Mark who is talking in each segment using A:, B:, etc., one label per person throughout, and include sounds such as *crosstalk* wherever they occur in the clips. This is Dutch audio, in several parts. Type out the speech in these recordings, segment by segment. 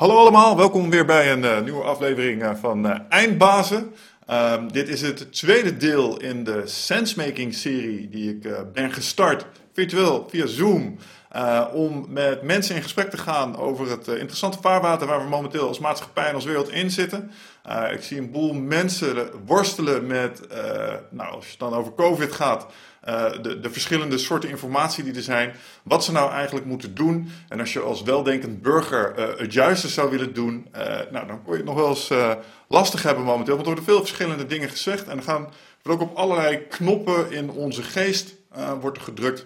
A: Hallo allemaal, welkom weer bij een uh, nieuwe aflevering uh, van uh, Eindbazen. Ehm, dit is het tweede deel in de Sensemaking serie die ik ben gestart virtueel via Zoom. Om met mensen in gesprek te gaan over het interessante vaarwater waar we momenteel als maatschappij en als wereld in zitten. ik zie een boel mensen worstelen met, nou als het dan over COVID gaat, de, de, verschillende soorten informatie die er zijn, wat ze nou eigenlijk moeten doen. En als je als weldenkend burger het juiste zou willen doen, nou, dan kun je het nog wel eens lastig hebben momenteel. Want er worden veel verschillende dingen gezegd en er gaan er ook op allerlei knoppen in onze geest wordt er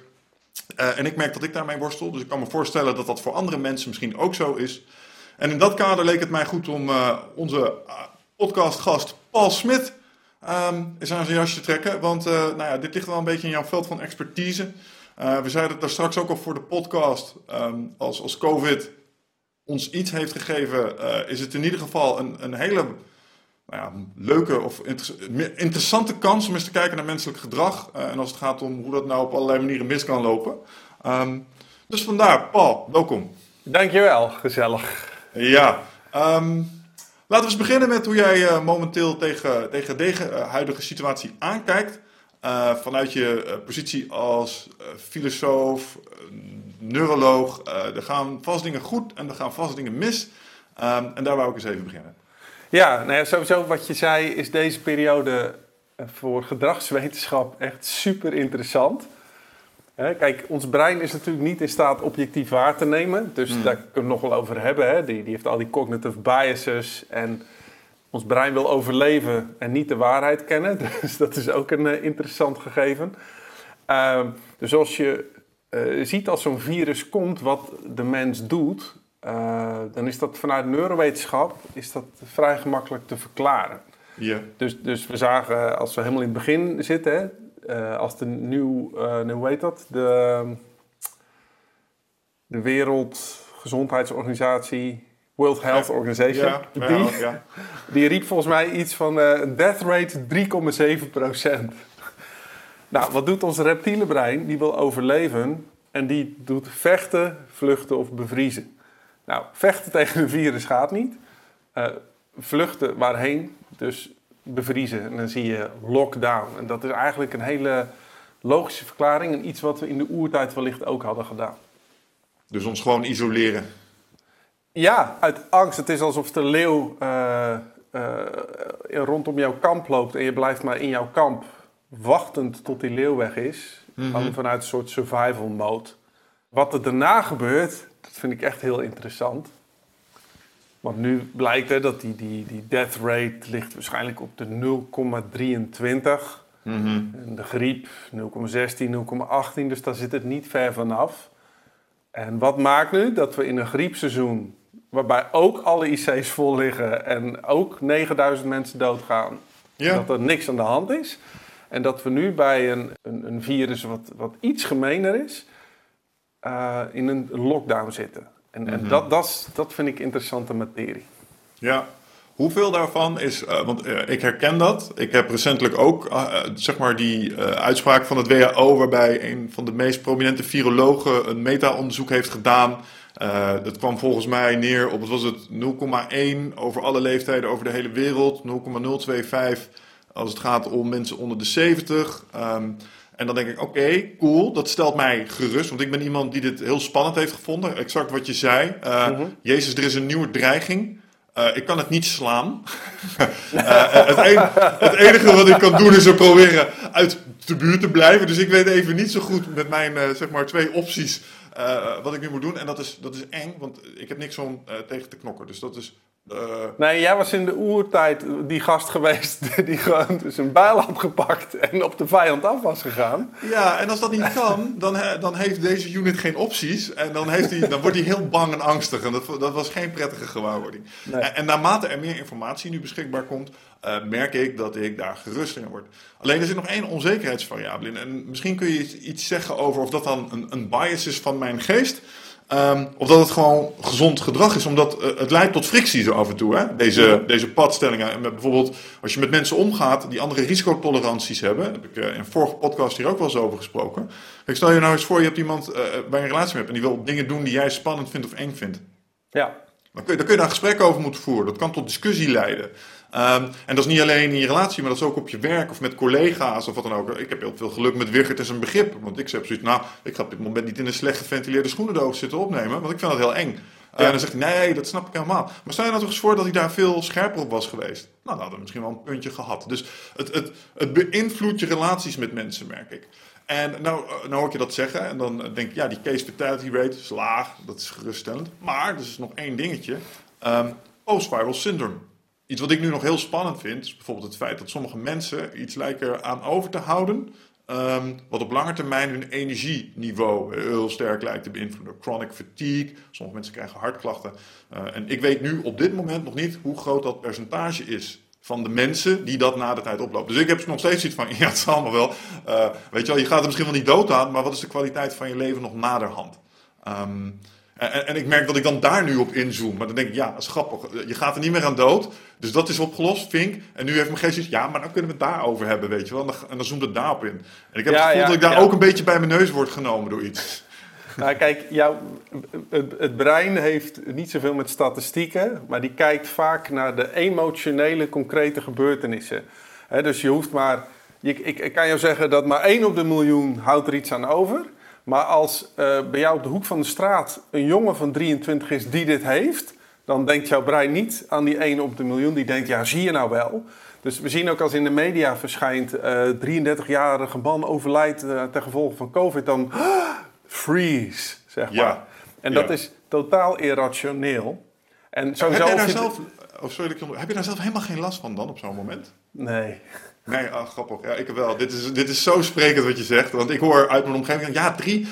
A: gedrukt. en ik merk dat ik daarmee worstel, dus ik kan me voorstellen dat dat voor andere mensen misschien ook zo is. En in dat kader leek het mij goed om onze podcastgast Paul Smit um, is aan zijn jasje trekken. Want nou ja, dit ligt wel een beetje in jouw veld van expertise. We zeiden het daar straks ook al voor de podcast. Um, als, als COVID ons iets heeft gegeven, is het in ieder geval een, een hele nou ja, leuke of inter interessante kans om eens te kijken naar menselijk gedrag. en als het gaat om hoe dat nou op allerlei manieren mis kan lopen. Um, dus vandaar, Paul, welkom.
B: Dankjewel, gezellig.
A: Ja, um, Laten we eens beginnen met hoe jij uh, momenteel tegen, tegen deze uh, huidige situatie aankijkt. Vanuit je positie als filosoof, neuroloog. er gaan vast dingen goed en er gaan vast dingen mis. Um, en daar wou ik eens even beginnen.
B: Ja, nou ja, sowieso wat je zei is deze periode voor gedragswetenschap echt super interessant. Kijk, ons brein is natuurlijk niet in staat objectief waar te nemen. Dus hmm. daar kunnen we het nog wel over hebben. Hè? Die, die heeft al die cognitive biases. En ons brein wil overleven en niet de waarheid kennen. *laughs* Dus dat is ook een uh, interessant gegeven. Uh, dus als je uh, ziet als zo'n virus komt wat de mens doet... Uh, dan is dat vanuit neurowetenschap is dat vrij gemakkelijk te verklaren.
A: Ja.
B: Dus, dus we zagen, als we helemaal in het begin zitten... Uh, als de nieuw, hoe heet dat? De, de Wereldgezondheidsorganisatie, World Health Organization,
A: ja,
B: die,
A: ja. *laughs*
B: die riep volgens mij iets van uh, death rate 3,7 procent. *laughs* Nou, wat doet ons reptiele brein? Die wil overleven en die doet vechten, vluchten of bevriezen. Nou, vechten tegen een virus gaat niet. vluchten waarheen? Dus bevriezen. En dan zie je lockdown. En dat is eigenlijk een hele logische verklaring en iets wat we in de oertijd wellicht ook hadden gedaan.
A: Dus ons gewoon isoleren.
B: Ja, uit angst. Het is alsof de leeuw uh, uh, rondom jouw kamp loopt en je blijft maar in jouw kamp wachtend tot die leeuw weg is. Mm vanuit een soort survival mode. Wat er daarna gebeurt, dat vind ik echt heel interessant. Want nu blijkt hè, dat die, die, die death rate ligt waarschijnlijk op de 0,23. Mm En de griep 0,16, 0,18. Dus daar zit het niet ver vanaf. En wat maakt nu dat we in een griepseizoen, waarbij ook alle IC's vol liggen en ook 9000 mensen doodgaan, ja. dat er niks aan de hand is. En dat we nu bij een, een, een virus wat, wat iets gemener is, uh, in een lockdown zitten. En, en mhm. dat, dat, dat vind ik interessante materie.
A: Ja, Hoeveel daarvan is, uh, want uh, ik herken dat. Ik heb recentelijk ook, uh, zeg maar, die uitspraak van het WHO, waarbij een van de meest prominente virologen een meta-onderzoek heeft gedaan. dat kwam volgens mij neer op, wat was het, 0,1 over alle leeftijden over de hele wereld, 0,025 als het gaat om mensen onder de 70. Um, en dan denk ik, oké, cool, dat stelt mij gerust. Want ik ben iemand die dit heel spannend heeft gevonden. Exact wat je zei. Uh, mm -hmm. Jezus, er is een nieuwe dreiging. Uh, ik kan het niet slaan. uh, *laughs* het, het, enige wat ik kan doen is er proberen uit de buurt te blijven. Dus ik weet even niet zo goed met mijn zeg maar twee opties wat ik nu moet doen. En dat is, dat is eng, want ik heb niks om tegen te knokken. Dus dat is
B: uh, nee, jij was in de oertijd die gast geweest *laughs* die gewoon dus een bijl had gepakt en op de vijand af was gegaan.
A: Ja, en als dat niet kan, dan, dan heeft deze unit geen opties. En dan, heeft hij, dan wordt hij heel bang en angstig. En dat, dat was geen prettige gewaarwording. Nee. En, en, naarmate er meer informatie nu beschikbaar komt, uh, merk ik dat ik daar gerust in word. Alleen er zit nog één onzekerheidsvariabele in. En misschien kun je iets zeggen over of dat dan een, een bias is van mijn geest. Um, of dat het gewoon gezond gedrag is, omdat uh, het leidt tot frictie zo af en toe. Hè? Deze, deze padstellingen. En met, bijvoorbeeld als je met mensen omgaat die andere risicotoleranties hebben. Heb ik uh, in een vorige podcast hier ook wel eens over gesproken. Ik stel je nou eens voor, je hebt iemand uh, bij een relatie hebt en die wil dingen doen die jij spannend vindt of eng vindt.
B: Ja.
A: Dan kun, je, dan kun je daar een gesprek over moeten voeren. Dat kan tot discussie leiden. Ehm, en dat is niet alleen in je relatie, maar dat is ook op je werk of met collega's of wat dan ook. Ik heb heel veel geluk met Wigert en zijn begrip. Want ik heb zoiets, nou, ik ga op dit moment niet in een slecht geventileerde schoenendoos zitten opnemen, want ik vind dat heel eng. En dan zegt hij, nee, dat snap ik helemaal. Maar stel je nou toch eens voor dat hij daar veel scherper op was geweest. Nou, dan hadden we misschien wel een puntje gehad. Dus het, het, het beïnvloedt je relaties met mensen, merk ik. En nou, nou hoor ik je dat zeggen en dan denk ik, ja, die case fatality rate is laag, dat is geruststellend. Maar, er is nog één dingetje, um, post-viral syndrome. Iets wat ik nu nog heel spannend vind, is bijvoorbeeld het feit dat sommige mensen iets lijken aan over te houden, ehm, wat op lange termijn hun energieniveau heel sterk lijkt te beïnvloeden. Chronic fatigue, sommige mensen krijgen hartklachten. Uh, en ik weet nu op dit moment nog niet hoe groot dat percentage is van de mensen die dat na de tijd oplopen. Dus ik heb nog steeds iets van, *laughs* ja, het zal allemaal wel. Uh, weet je wel, je gaat er misschien wel niet dood aan, maar wat is de kwaliteit van je leven nog naderhand? Um, en, en, ik merk dat ik dan daar nu op inzoom. Maar dan denk ik, ja, dat is grappig. Je gaat er niet meer aan dood. Dus dat is opgelost, vink. En nu heeft mijn geest iets, ja, maar dan kunnen we het daarover hebben, weet je wel. En dan, en dan zoomt het daarop in. En ik heb het gevoel dat ik daar ook een beetje bij mijn neus word genomen door iets. *laughs*
B: Nou, kijk, jouw, het, het, brein heeft niet zoveel met statistieken, maar die kijkt vaak naar de emotionele, concrete gebeurtenissen. dus je hoeft maar. ik, ik, kan jou zeggen dat maar één op de miljoen houdt er iets aan over. Maar als uh, bij jou op de hoek van de straat een jongen van 23 is die dit heeft, dan denkt jouw brein niet aan die 1 op de miljoen. Die denkt, ja, zie je nou wel. Dus we zien ook als in de media verschijnt, uh, eh, 33-jarige man overlijdt uh, ten gevolge van COVID, dan freeze, zeg maar. Ja. En dat is totaal irrationeel.
A: En sowieso heb, je daar zelf, oh sorry, heb je daar zelf helemaal geen last van dan op zo'n moment?
B: Nee.
A: Nee, ah, grappig. Ja, ik wel. Dit is, dit is zo sprekend wat je zegt. Want ik hoor uit mijn omgeving, ja, drie,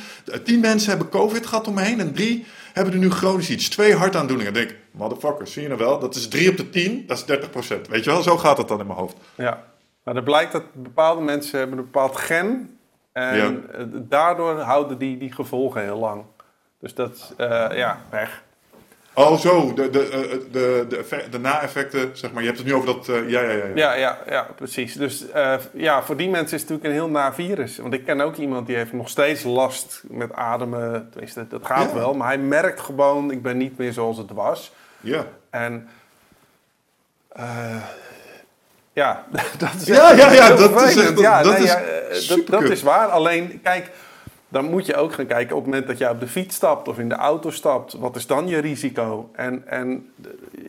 A: tien mensen hebben COVID gehad om me heen en drie hebben er nu chronisch iets. Twee hartaandoeningen. Dan denk ik, motherfucker, zie je nou wel? Dat is drie op de tien, dat is 30 procent. Weet je wel, zo gaat het dan in mijn hoofd.
B: Ja, maar er blijkt dat bepaalde mensen hebben een bepaald gen en daardoor houden die, die gevolgen heel lang. Dus dat, uh, ja, weg.
A: Oh, zo, de, de, eh, de, de, de na-effecten, zeg maar. Je hebt het nu over dat. Uh, ja, ja, ja,
B: ja. Ja, ja, ja, precies. Dus ja, voor die mensen is het natuurlijk een heel na virus. Want ik ken ook iemand die heeft nog steeds last met ademen. Tenminste, dat gaat wel. Maar hij merkt gewoon, ik ben niet meer zoals het was.
A: Ja.
B: En. ja, *laughs* dat is
A: ja, ja, ja, dat is,
B: dat, is dat is waar. Alleen, kijk dan moet je ook gaan kijken op het moment dat je op de fiets stapt of in de auto stapt, wat is dan je risico? En, en,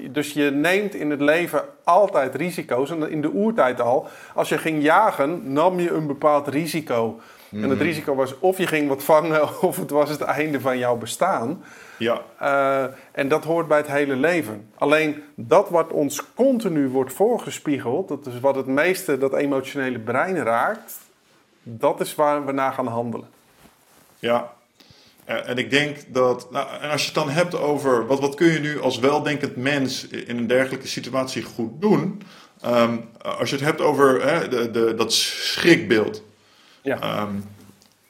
B: dus je neemt in het leven altijd risico's. En in de oertijd al, als je ging jagen, nam je een bepaald risico. En het mhm. risico was of je ging wat vangen *laughs* of het was het einde van jouw bestaan.
A: Ja.
B: Uh, en dat hoort bij het hele leven. Alleen dat wat ons continu wordt voorgespiegeld, dat is wat het meeste dat emotionele brein raakt, dat is waar we naar gaan handelen.
A: Ja, eh, en ik denk dat, nou, en als je het dan hebt over wat, wat kun je nu als weldenkend mens in een dergelijke situatie goed doen. Ehm, als je het hebt over hè, de, de, dat schrikbeeld.
B: Ja. Um,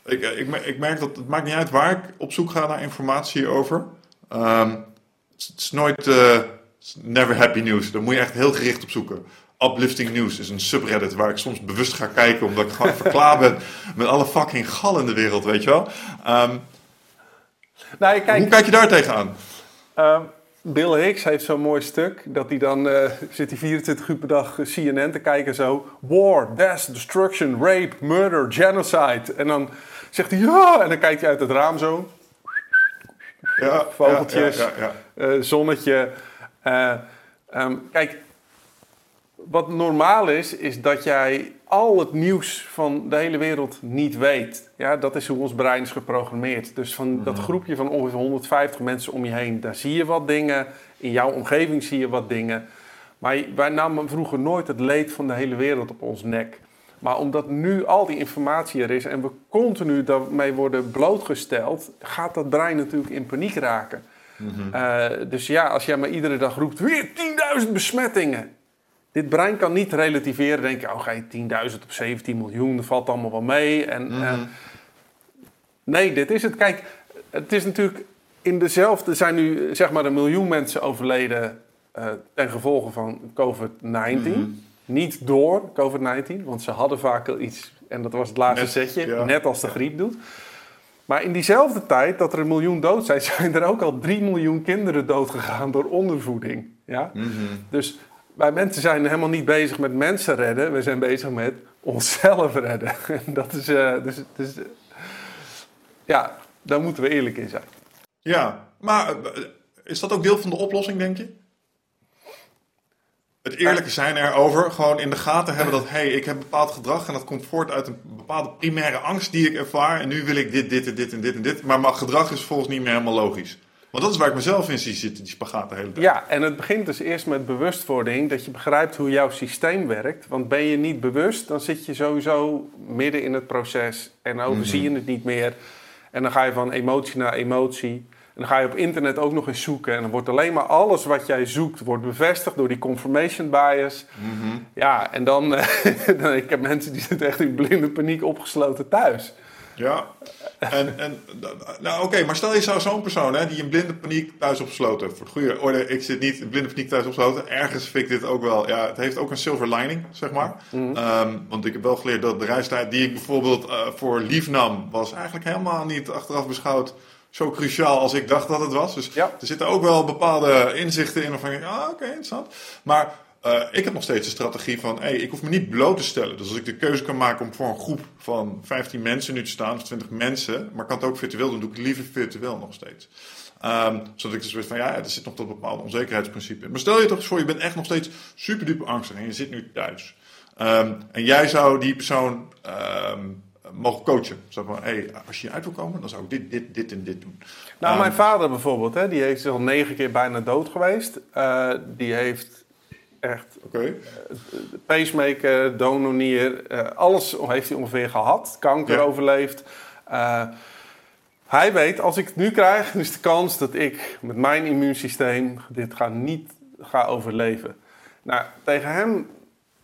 A: ik, ik, ik, merk dat het maakt niet uit waar ik op zoek ga naar informatie over. Um, het is nooit, uh, never happy news. Daar moet je echt heel gericht op zoeken. Uplifting News is een subreddit waar ik soms bewust ga kijken omdat ik gewoon verklaar ben met alle fucking gal in de wereld, weet je wel. Um, nou, kijk, hoe kijk je daar tegenaan?
B: Um, Bill Hicks heeft zo'n mooi stuk dat hij dan uh, zit hij 24 uur per dag CNN te kijken zo. War, death, destruction, rape, murder, genocide. En dan zegt hij ja en dan kijkt hij uit het raam zo.
A: Ja,
B: Vogeltjes,
A: ja, ja,
B: uh, zonnetje. Uh, um, kijk, wat normaal is, is dat jij al het nieuws van de hele wereld niet weet. Ja, dat is hoe ons brein is geprogrammeerd. Dus van dat mhm. groepje van ongeveer 150 mensen om je heen, daar zie je wat dingen. In jouw omgeving zie je wat dingen. Maar wij namen vroeger nooit het leed van de hele wereld op ons nek. Maar omdat nu al die informatie er is en we continu daarmee worden blootgesteld, gaat dat brein natuurlijk in paniek raken. Mhm. Eh, dus ja, als jij maar iedere dag roept, weer 10.000 besmettingen. Dit brein kan niet relativeren, denken, oh ga je 10.000 op 17 miljoen, dat valt allemaal wel mee. En, mm nee, dit is het. Kijk, het is natuurlijk in dezelfde, er zijn nu zeg maar een miljoen mensen overleden uh, ten gevolge van COVID-19. Mhm. Niet door COVID-19, want ze hadden vaak al iets, en dat was het laatste setje, net als de griep doet. Maar in diezelfde tijd dat er een miljoen dood zijn, *laughs* zijn er ook al 3 miljoen kinderen doodgegaan door ondervoeding. Ja?
A: Mhm.
B: Dus wij mensen zijn helemaal niet bezig met mensen redden, we zijn bezig met onszelf redden. *laughs* En dat is, eh, dus, dus, ja, daar moeten we eerlijk in zijn.
A: Ja, maar eh, is dat ook deel van de oplossing, denk je? Het eerlijke zijn erover, gewoon in de gaten hebben dat, hé, hey, ik heb bepaald gedrag en dat komt voort uit een bepaalde primaire angst die ik ervaar. En nu wil ik dit, dit en dit en dit en dit. Maar mijn gedrag is volgens niet meer helemaal logisch. Want dat is waar ik mezelf in zie zitten, die spagaat de hele tijd.
B: Ja, en het begint dus eerst met bewustwording, dat je begrijpt hoe jouw systeem werkt. Want ben je niet bewust, dan zit je sowieso midden in het proces en overzie je het niet meer. En dan ga je van emotie naar emotie. En dan ga je op internet ook nog eens zoeken. En dan wordt alleen maar alles wat jij zoekt, wordt bevestigd door die confirmation bias. Ja, en dan, dan, *laughs* ik heb mensen die zitten echt in blinde paniek opgesloten thuis.
A: Ja, en, en nou oké, maar stel je zou zo'n persoon hè, die in blinde paniek thuis opgesloten, voor goede orde, ik zit niet in blinde paniek thuis opgesloten, ergens vind ik dit ook wel, ja, het heeft ook een silver lining, zeg maar. Ehm, want ik heb wel geleerd dat de reistijd die ik bijvoorbeeld eh, voor lief nam, was eigenlijk helemaal niet achteraf beschouwd zo cruciaal als ik dacht dat het was. Dus
B: Ja.
A: er zitten ook wel bepaalde inzichten in waarvan je, ah oké, interessant. Maar eh, ik heb nog steeds de strategie van, hey, ik hoef me niet bloot te stellen. Dus als ik de keuze kan maken om voor een groep van 15 mensen nu te staan, of 20 mensen, maar kan het ook virtueel doen, doe ik het liever virtueel nog steeds. Ehm, zodat ik dus weet van, ja, er zit nog dat bepaalde onzekerheidsprincipe in. Maar stel je toch eens voor, je bent echt nog steeds super duper angstig en je zit nu thuis. Ehm, en jij zou die persoon ehm, mogen coachen. Zeg maar, hey, als je uit wil komen, dan zou ik dit, dit, dit en dit doen.
B: Nou, mijn vader bijvoorbeeld, hè, die heeft al negen keer bijna dood geweest. Eh, die heeft echt
A: Oké.
B: pacemaker, dononier, eh, alles heeft hij ongeveer gehad. Kanker
A: Ja.
B: overleefd. Eh, hij weet, als ik het nu krijg, is de kans dat ik met mijn immuunsysteem dit ga niet ga overleven. Nou, tegen hem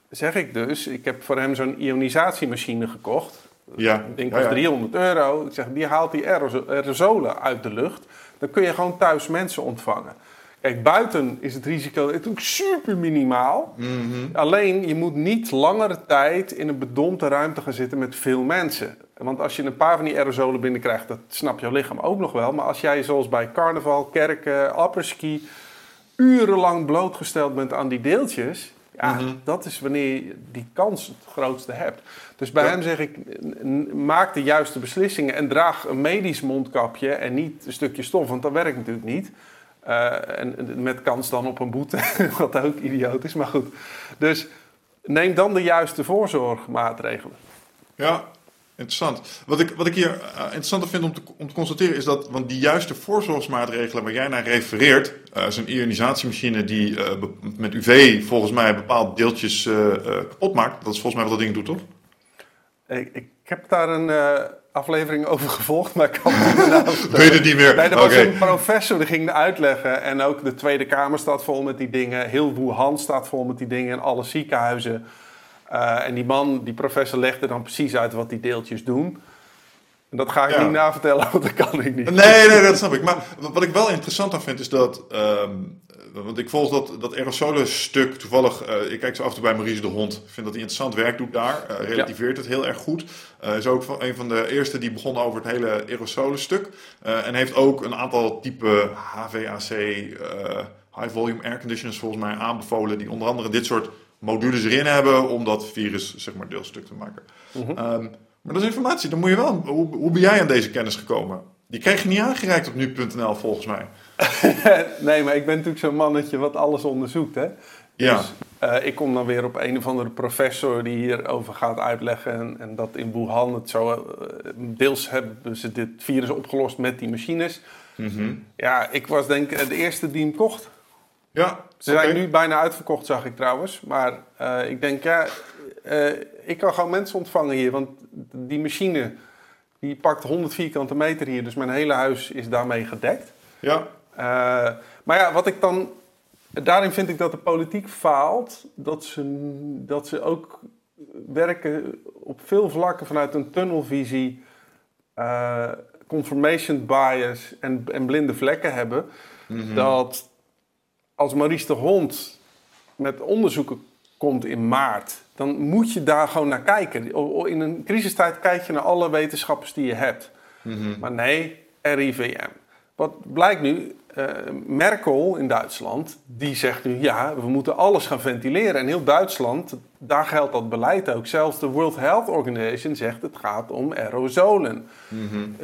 B: zeg ik dus, ik heb voor hem zo'n ionisatiemachine gekocht.
A: Ja.
B: Ik denk
A: Ja,
B: was
A: ja.
B: 300 euro. Ik zeg, die haalt die aeroso- aerosolen uit de lucht. Dan kun je gewoon thuis mensen ontvangen. Kijk, buiten is het risico natuurlijk super minimaal.
A: Mhm.
B: Alleen, je moet niet langere tijd in een bedompte ruimte gaan zitten met veel mensen. Want als je een paar van die aerosolen binnenkrijgt, dat snapt jouw lichaam ook nog wel. Maar als jij zoals bij carnaval, kerken, apperski... urenlang blootgesteld bent aan die deeltjes... Ja,
A: Mhm.
B: dat is wanneer je die kans het grootste hebt. Dus bij
A: Ja.
B: hem zeg ik, maak de juiste beslissingen... en draag een medisch mondkapje en niet een stukje stof. Want dat werkt natuurlijk niet. Eh, en, met kans dan op een boete, *laughs* wat ook idioot is, maar goed. Dus neem dan de juiste voorzorgmaatregelen.
A: Ja, interessant. Wat ik, wat ik hier eh, interessanter vind om te, om te constateren is dat, want die juiste voorzorgsmaatregelen waar jij naar refereert, eh zo'n ionisatiemachine die met UV volgens mij bepaalde deeltjes kapot maakt, dat is volgens mij wat dat ding doet, toch?
B: Ik, ik heb daar een eh, aflevering over gevolgd, maar ik kan het niet meer *laughs* naast-
A: Weet het niet meer?
B: Nee, er
A: Oké.
B: was een professor die ging uitleggen. En ook de Tweede Kamer staat vol met die dingen. Heel Wuhan staat vol met die dingen. En alle ziekenhuizen. Eh, en die man, die professor, legde dan precies uit wat die deeltjes doen. En dat ga ik
A: Ja.
B: niet navertellen, want dat kan ik niet.
A: Nee, nee, dat snap ik. Maar wat ik wel interessant aan vind is dat. ehm, want ik volg dat, dat aerosolen stuk toevallig. eh, ik kijk zo af en toe bij Maurice de Hond. Ik vind dat hij interessant werk doet daar. eh, relativeert het heel erg goed. Eh, is ook van, een van de eerste die begon over het hele aerosolen stuk. Eh, en heeft ook een aantal type HVAC, high volume air conditioners volgens mij aanbevolen. Die onder andere dit soort modules erin hebben. Om dat virus zeg maar deelstuk te maken. Ehm, maar dat is informatie. Dan moet je wel. Hoe, hoe ben jij aan deze kennis gekomen? Die kreeg je niet aangereikt op nu.nl volgens mij. *laughs*
B: nee, maar ik ben natuurlijk zo'n mannetje wat alles onderzoekt, hè.
A: Ja.
B: Dus eh, ik kom dan weer op een of andere professor die hierover gaat uitleggen. En, en dat in Wuhan het zo... eh, deels hebben ze dit virus opgelost met die machines.
A: Mhm.
B: Ja, ik was denk ik de eerste die hem kocht.
A: Ja,
B: Ze zijn nu bijna uitverkocht, zag ik trouwens. Maar eh, ik denk, ja, eh, ik kan gewoon mensen ontvangen hier. Want die machine, die pakt 100 vierkante meter hier. Dus mijn hele huis is daarmee gedekt.
A: Ja,
B: Eh, maar ja, wat ik dan... Daarin vind ik dat de politiek faalt. Dat ze, dat ze ook werken op veel vlakken vanuit een tunnelvisie... eh, confirmation bias en, en blinde vlekken hebben.
A: Mhm.
B: Dat als Maurice de Hond met onderzoeken komt in maart... dan moet je daar gewoon naar kijken. In een crisistijd kijk je naar alle wetenschappers die je hebt. Maar nee, RIVM. Wat blijkt nu? Uh, Merkel in Duitsland, die zegt nu ja, we moeten alles gaan ventileren. En heel Duitsland, daar geldt dat beleid ook. Zelfs de World Health Organization zegt het gaat om aerosolen.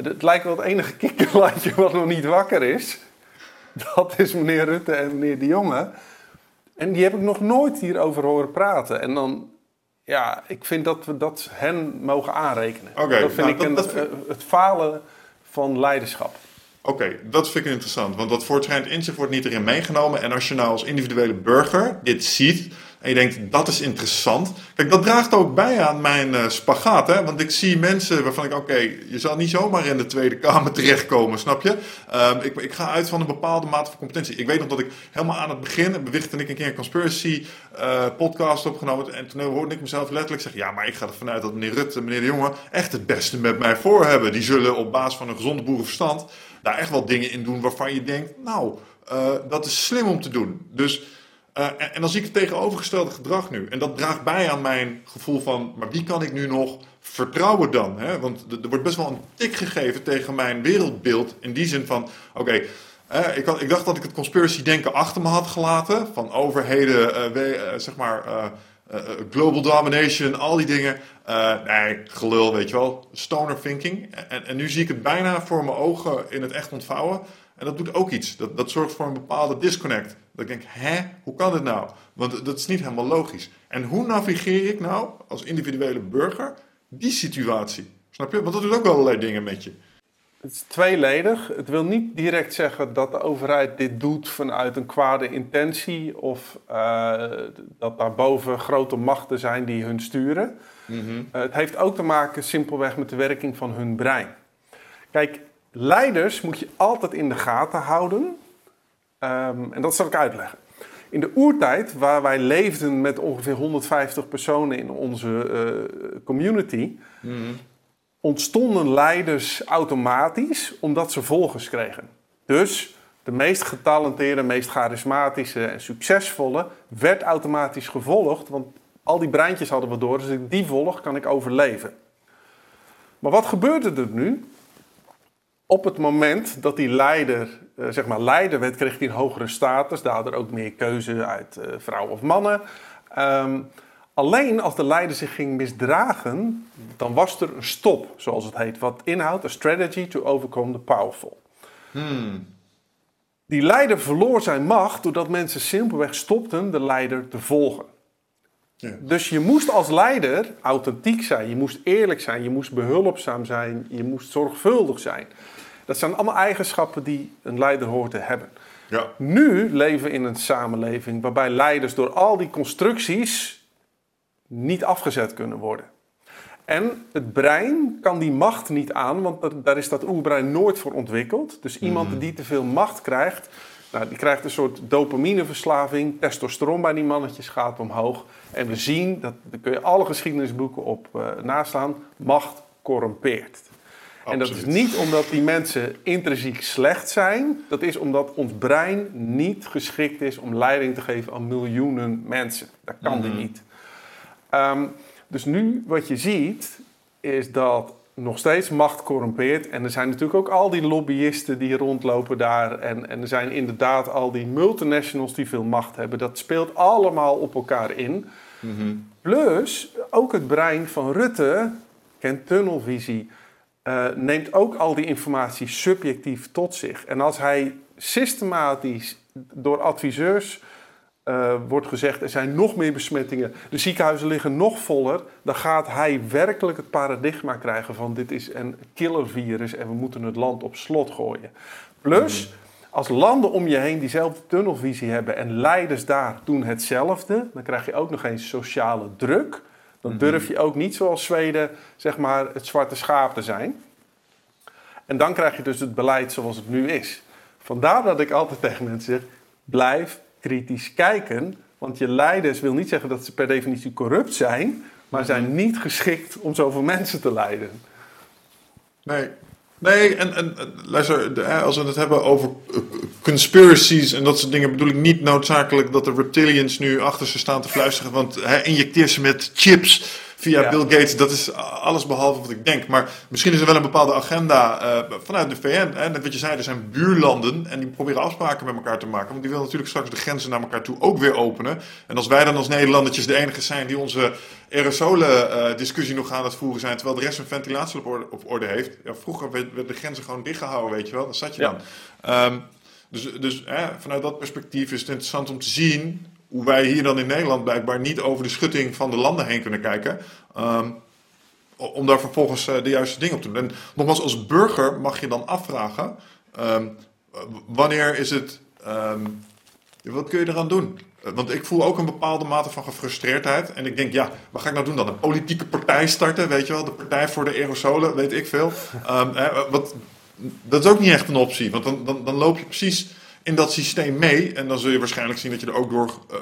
B: Het lijkt wel het enige kikkerlandje wat nog niet wakker is. Dat is meneer Rutte en meneer De Jonge. En die heb ik nog nooit hierover horen praten. En dan, ja, ik vind dat we dat hen mogen aanrekenen.
A: Okay,
B: dat vind
A: nou,
B: ik
A: dat,
B: een,
A: dat
B: het falen van leiderschap.
A: Oké, dat vind ik interessant. Want dat voortschrijdend inzicht wordt niet erin meegenomen. En als je nou als individuele burger dit ziet en je denkt, dat is interessant. Kijk, dat draagt ook bij aan mijn uh, spagaat. Hè? Want ik zie mensen waarvan ik, oké, je zal niet zomaar in de Tweede Kamer *laughs* terechtkomen, snap je? Um, ik, ik, ga uit van een bepaalde mate van competentie. Ik weet nog dat ik helemaal aan het begin, bewichtte ik een keer een conspiracy uh, podcast opgenomen. En toen hoorde ik mezelf letterlijk zeggen, ja, maar ik ga ervan uit dat meneer Rutte en meneer De Jonge echt het beste met mij voor hebben. Die zullen op basis van een gezonde boerenverstand daar echt wel dingen in doen waarvan je denkt, nou, uh, dat is slim om te doen. Dus uh, en, dan zie ik het tegenovergestelde gedrag nu. En dat draagt bij aan mijn gevoel van, maar wie kan ik nu nog vertrouwen dan? Hè? Want er wordt best wel een tik gegeven tegen mijn wereldbeeld. In die zin van, oké, okay, ik, ik, dacht dat ik het conspiracy denken achter me had gelaten. Van overheden, uh, zeg maar, global domination, al die dingen. nee, gelul, weet je wel. Stoner thinking. En, en nu zie ik het bijna voor mijn ogen in het echt ontvouwen. En dat doet ook iets. Dat, dat zorgt voor een bepaalde disconnect. Dat ik denk, hè, hoe kan dit nou? Want dat is niet helemaal logisch. En hoe navigeer ik nou als individuele burger die situatie? Snap je? Want dat doet ook allerlei dingen met je.
B: Het is tweeledig. Het wil niet direct zeggen dat de overheid dit doet vanuit een kwade intentie of uh, dat daarboven grote machten zijn die hun sturen. Mm -hmm. uh, het heeft ook te maken simpelweg met de werking van hun brein. Kijk, leiders moet je altijd in de gaten houden. Um, en dat zal ik uitleggen. In de oertijd, waar wij leefden met ongeveer 150 personen in onze uh, community, mm. ontstonden leiders automatisch omdat ze volgers kregen. Dus de meest getalenteerde, meest charismatische en succesvolle werd automatisch gevolgd, want al die breintjes hadden we door. Dus ik die volg, kan ik overleven. Maar wat gebeurde er nu? Op het moment dat die leider, uh, zeg maar leider werd, kreeg hij een hogere status. Daardoor ook meer keuze uit uh, vrouwen of mannen. Um, alleen als de leider zich ging misdragen, dan was er een stop, zoals het heet. Wat inhoudt, a strategy to overcome the powerful. Hmm. Die leider verloor zijn macht doordat mensen simpelweg stopten de leider te volgen. Ja. Dus je moest als leider authentiek zijn, je moest eerlijk zijn, je moest behulpzaam zijn, je moest zorgvuldig zijn. Dat zijn allemaal eigenschappen die een leider hoort te hebben. Ja. Nu leven we in een samenleving waarbij leiders door al die constructies niet afgezet kunnen worden. En het brein kan die macht niet aan, want daar is dat oerbrein nooit voor ontwikkeld. Dus iemand mm. die te veel macht krijgt, nou, die krijgt een soort dopamineverslaving. Testosteron bij die mannetjes gaat omhoog. En we zien, dat, daar kun je alle geschiedenisboeken op uh, naslaan, macht corrumpeert. En dat is niet omdat die mensen intrinsiek slecht zijn. Dat is omdat ons brein niet geschikt is om leiding te geven aan miljoenen mensen. Dat kan die niet. Um, dus nu wat je ziet, is dat nog steeds macht corrumpeert. En er zijn natuurlijk ook al die lobbyisten die rondlopen daar. En, en er zijn inderdaad al die multinationals die veel macht hebben. Dat speelt allemaal op elkaar in. Mm Plus, ook het brein van Rutte kent tunnelvisie. Uh, neemt ook al die informatie subjectief tot zich. En als hij systematisch door adviseurs uh, wordt gezegd: er zijn nog meer besmettingen, de ziekenhuizen liggen nog voller, dan gaat hij werkelijk het paradigma krijgen van: dit is een killervirus en we moeten het land op slot gooien. Plus. Als landen om je heen diezelfde tunnelvisie hebben en leiders daar doen hetzelfde, dan krijg je ook nog eens sociale druk. Dan mhm. durf je ook niet zoals Zweden, zeg maar, het zwarte schaap te zijn. En dan krijg je dus het beleid zoals het nu is. Vandaar dat ik altijd tegen mensen zeg: blijf kritisch kijken. Want je leiders wil niet zeggen dat ze per definitie corrupt zijn, maar zijn mhm. niet geschikt om zoveel *laughs* mensen te leiden.
A: Nee, Nee, en, en luister, als we het hebben over eh, conspiracies en dat soort dingen, bedoel ik niet noodzakelijk dat de reptilians nu achter ze staan te fluisteren. Want hij injecteer ze met chips via
B: Ja.
A: Bill Gates. Dat is alles behalve wat ik denk. Maar misschien is er wel een bepaalde agenda eh, vanuit de VN. Hè? Net wat je zei, er zijn buurlanden en die proberen afspraken met elkaar te maken. Want die willen natuurlijk straks de grenzen naar elkaar toe ook weer openen. En als wij dan als Nederlandertjes de enige zijn die onze aerosolen eh, nog aan het voeren zijn, terwijl de rest hun ventilatie op orde, op orde heeft. Ja, vroeger werd- werden de grenzen gewoon dichtgehouden, weet je wel. Dan zat je
B: Ja.
A: dan. Ehm, dus dus hè, vanuit dat perspectief is het interessant om te zien hoe wij hier dan in Nederland blijkbaar niet over de schutting van de landen heen kunnen kijken. Ehm, om daar vervolgens eh, de juiste dingen op te doen. En nogmaals, als burger mag je dan afvragen: ehm, wanneer is het. ehm, wat kun je eraan doen? Eh, Want ik voel ook een bepaalde mate van gefrustreerdheid. En ik denk, ja, wat ga ik nou doen dan? Een politieke partij starten, weet je wel? De Partij voor de Aerosolen, weet ik veel. Hè, wat, dat is ook niet echt een optie. Want dan, dan, dan loop je precies in dat systeem mee. En dan zul je waarschijnlijk zien dat je er ook door eh,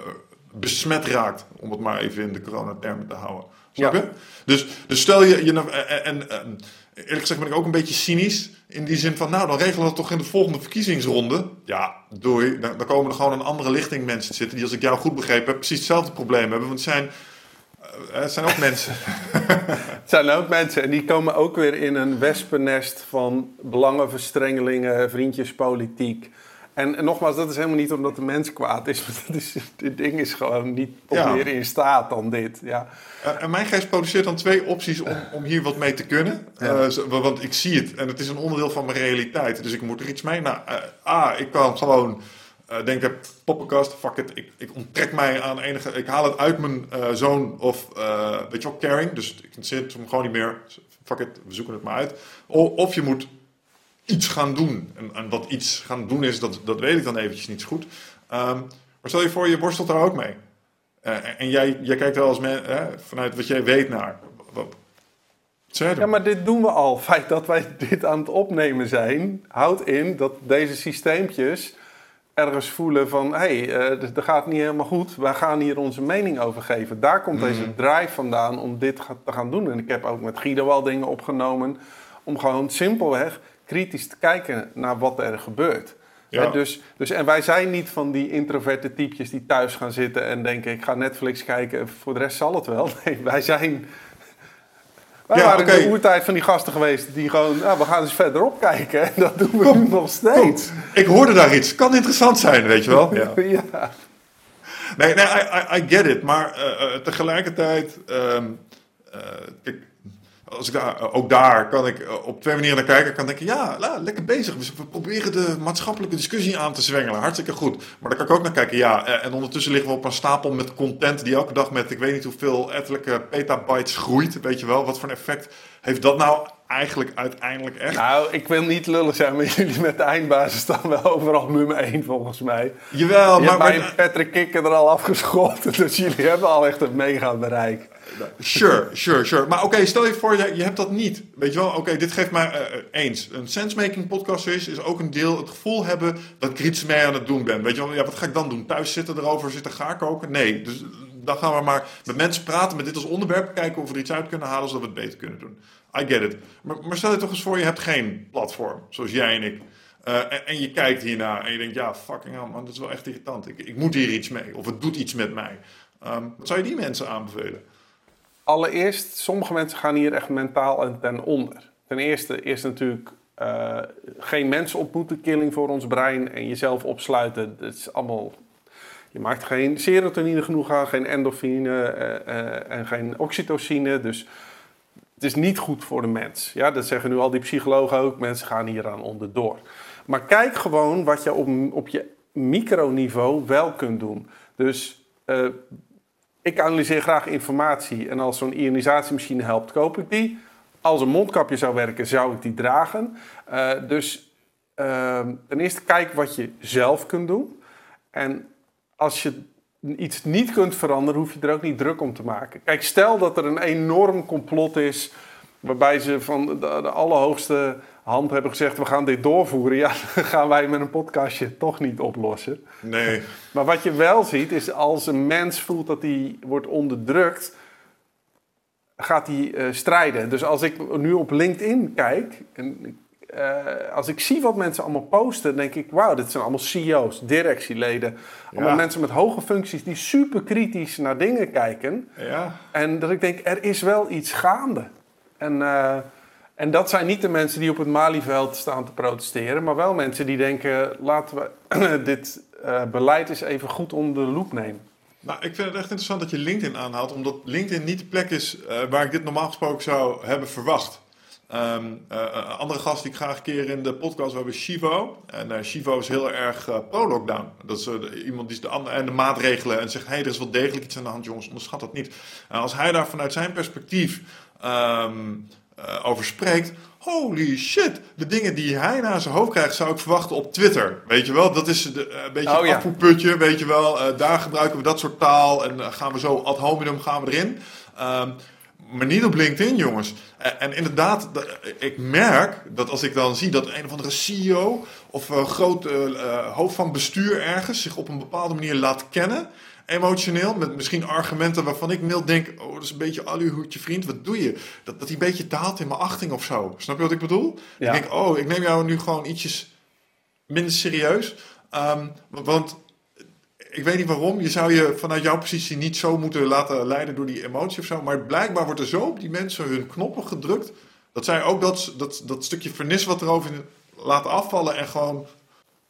A: besmet raakt. Om het maar even in de coronatermen te houden. Snap
B: Ja.
A: Dus, dus stel je... je nou- en, en, en eerlijk gezegd ben ik ook een beetje cynisch. In die zin van, nou, dan regelen we dat toch in de volgende verkiezingsronde. Ja, doei. Dan, dan komen er gewoon een andere lichting mensen zitten... die, als ik jou goed begrepen heb, precies hetzelfde probleem hebben. Want het zijn, eh, het zijn ook mensen. *laughs*
B: Het zijn ook mensen en die komen ook weer in een wespennest van belangenverstrengelingen, vriendjespolitiek. En, en nogmaals, dat is helemaal niet omdat de mens kwaad is. *laughs* Maar dat is, dit ding is gewoon niet
A: Ja.
B: meer in staat dan dit. Ja.
A: Eh, En mijn geest produceert dan twee opties om, om hier wat mee te kunnen.
B: Ja.
A: Eh, want ik zie het en het is een onderdeel van mijn realiteit. Dus ik moet er iets mee. Nou, A, ik kan gewoon denken, poppenkast, fuck it. Ik, ik onttrek mij aan enige... Ik haal het uit mijn zoon of, weet je wel, caring. Dus ik zit hem gewoon niet meer. Fuck it, we zoeken het maar uit. O- of je moet iets gaan doen. En, en wat iets gaan doen is, dat, dat weet ik dan eventjes niet zo goed. Ehm, maar stel je voor, je worstelt daar ook mee. Eh, en jij, jij kijkt wel als men, hè, vanuit wat jij weet naar. Wat,
B: ja, maar dit doen we al. Het *laughs* feit dat wij dit aan het opnemen zijn, houdt in dat deze systeempjes ergens voelen van... hé, hey, eh, dat gaat niet helemaal goed. Wij gaan hier onze mening over geven. Daar komt
A: Mhm.
B: deze drive vandaan om dit te gaan doen. En ik heb ook met Guido al dingen opgenomen... om gewoon simpelweg kritisch te kijken naar wat er gebeurt.
A: Ja.
B: Dus, dus, en wij zijn niet van die introverte typjes die thuis gaan zitten en denken... ik ga Netflix kijken, en voor de rest zal het wel. *laughs* Nee, wij zijn... Wij
A: Ja,
B: waren in de oertijd van die gasten geweest die gewoon... Nou, we gaan eens verderop kijken. *laughs* En dat doen we nog steeds.
A: Ik hoorde daar iets. Kan interessant zijn, weet je wel. Ja. *laughs*
B: Ja.
A: Nee, nee I, I, I get it. Maar eh, eh, tegelijkertijd... ehm, eh, als ik daar, ook daar kan ik eh, op twee manieren naar kijken. Ik kan denken, ja, la, lekker bezig. We, proberen de maatschappelijke discussie aan te zwengelen. Hartstikke goed. Maar daar kan ik ook naar kijken, ja. eh, en ondertussen liggen we op een stapel met content die elke dag met, ik weet niet hoeveel etelijke petabytes groeit. Weet je wel, wat voor een effect heeft dat nou eigenlijk uiteindelijk echt?
B: Nou, ik wil niet lullig zijn, maar *laughs* jullie met de eindbasis staan wel overal nummer 1 volgens mij.
A: Jawel,
B: Je
A: maar,
B: hebt
A: maar,
B: Patrick Kikker er al afgeschoten. *laughs* Dus jullie hebben al echt een mega bereik.
A: Sure, sure, sure. Maar oké, stel je voor, je, je hebt dat niet. Weet je wel, oké, dit geeft mij eh, eh, eens. Een sensemaking podcast is, is ook een deel het gevoel hebben dat ik iets mee aan het doen ben. Weet je wel, ja, wat ga ik dan doen? Thuis zitten erover, zitten gaar koken? Nee, dus eh, dan gaan we maar met mensen praten, met dit als onderwerp, kijken of we er iets uit kunnen halen, zodat we het beter kunnen doen. I get it. Maar, stel je toch eens voor, je hebt geen platform, zoals jij en ik. En, je kijkt hierna en je denkt, ja, fucking hell, man, dat is wel echt irritant. Ik, ik moet hier iets mee, of het doet iets met mij. Ehm, wat zou je die mensen aanbevelen?
B: Allereerst, sommige mensen gaan hier echt mentaal en ten onder. Ten eerste is natuurlijk eh, geen mensen ontmoeten, killing voor ons brein en jezelf opsluiten. Dat is allemaal. Je maakt geen serotonine genoeg aan, geen endorfine eh, eh, en geen oxytocine. Dus het is niet goed voor de mens. Ja, dat zeggen nu al die psychologen ook. Mensen gaan hieraan onderdoor. Maar kijk gewoon wat je op, op je microniveau wel kunt doen. Dus ik analyseer graag informatie en als zo'n ionisatiemachine helpt, koop ik die. Als een mondkapje zou werken, zou ik die dragen. Eh, dus ehm, ten eerste kijk wat je zelf kunt doen. En als je iets niet kunt veranderen, hoef je er ook niet druk om te maken. Kijk, stel dat er een enorm complot is waarbij ze van de, de allerhoogste hand hebben gezegd: we gaan dit doorvoeren. Ja, *laughs* dan gaan wij met een podcastje toch niet oplossen.
A: Nee. *laughs*
B: Maar wat je wel ziet is als een mens voelt dat hij wordt onderdrukt, gaat hij eh, strijden. Dus als ik nu op LinkedIn kijk, en, eh, als ik zie wat mensen allemaal posten, denk ik, wauw, dit zijn allemaal CEO's, directieleden. Allemaal
A: Ja.
B: mensen met hoge functies die super kritisch naar dingen kijken.
A: Ja.
B: En dat ik denk, er is wel iets gaande. En, eh, en dat zijn niet de mensen die op het Malieveld staan te protesteren, maar wel mensen die denken, laten we *clears throat* dit eh, beleid eens even goed onder de loep nemen.
A: Nou, ik vind het echt interessant dat je LinkedIn aanhaalt, omdat LinkedIn niet de plek is eh, waar ik dit normaal gesproken zou hebben verwacht. Ehm, eh, een andere gast die ik graag een keer in de podcast we hebben, Shivo. En eh, Shivo is heel erg pro-lockdown. Dat is iemand die is de, en de maatregelen en zegt: hé, hey, er is wel degelijk iets aan de hand, jongens, onderschat dat niet. En als hij daar vanuit zijn perspectief ehm, eh, over spreekt. Holy shit, de dingen die hij naar zijn hoofd krijgt, zou ik verwachten op Twitter. Weet je wel, dat is de, eh, een beetje
B: Oh,
A: een
B: ja.
A: weet je wel. Eh, daar gebruiken we dat soort taal en gaan we zo ad hominem gaan we erin. Ehm, maar niet op LinkedIn, jongens. En, inderdaad, ik merk dat als ik dan zie dat een of andere CEO of een groot hoofd van bestuur ergens zich op een bepaalde manier laat kennen, emotioneel, met misschien argumenten waarvan ik mild denk, oh, dat is een beetje aluhoedje vriend, wat doe je? Dat, dat hij een beetje daalt in mijn achting of zo. Snap je wat ik bedoel?
B: Ja.
A: Ik denk, oh, ik neem jou nu gewoon ietsjes minder serieus. Ehm, want ik weet niet waarom. Je zou je vanuit jouw positie niet zo moeten laten leiden door die emotie of zo. Maar blijkbaar wordt er zo op die mensen hun knoppen gedrukt. Dat zij ook dat, dat, dat stukje vernis wat erover laten afvallen. En gewoon.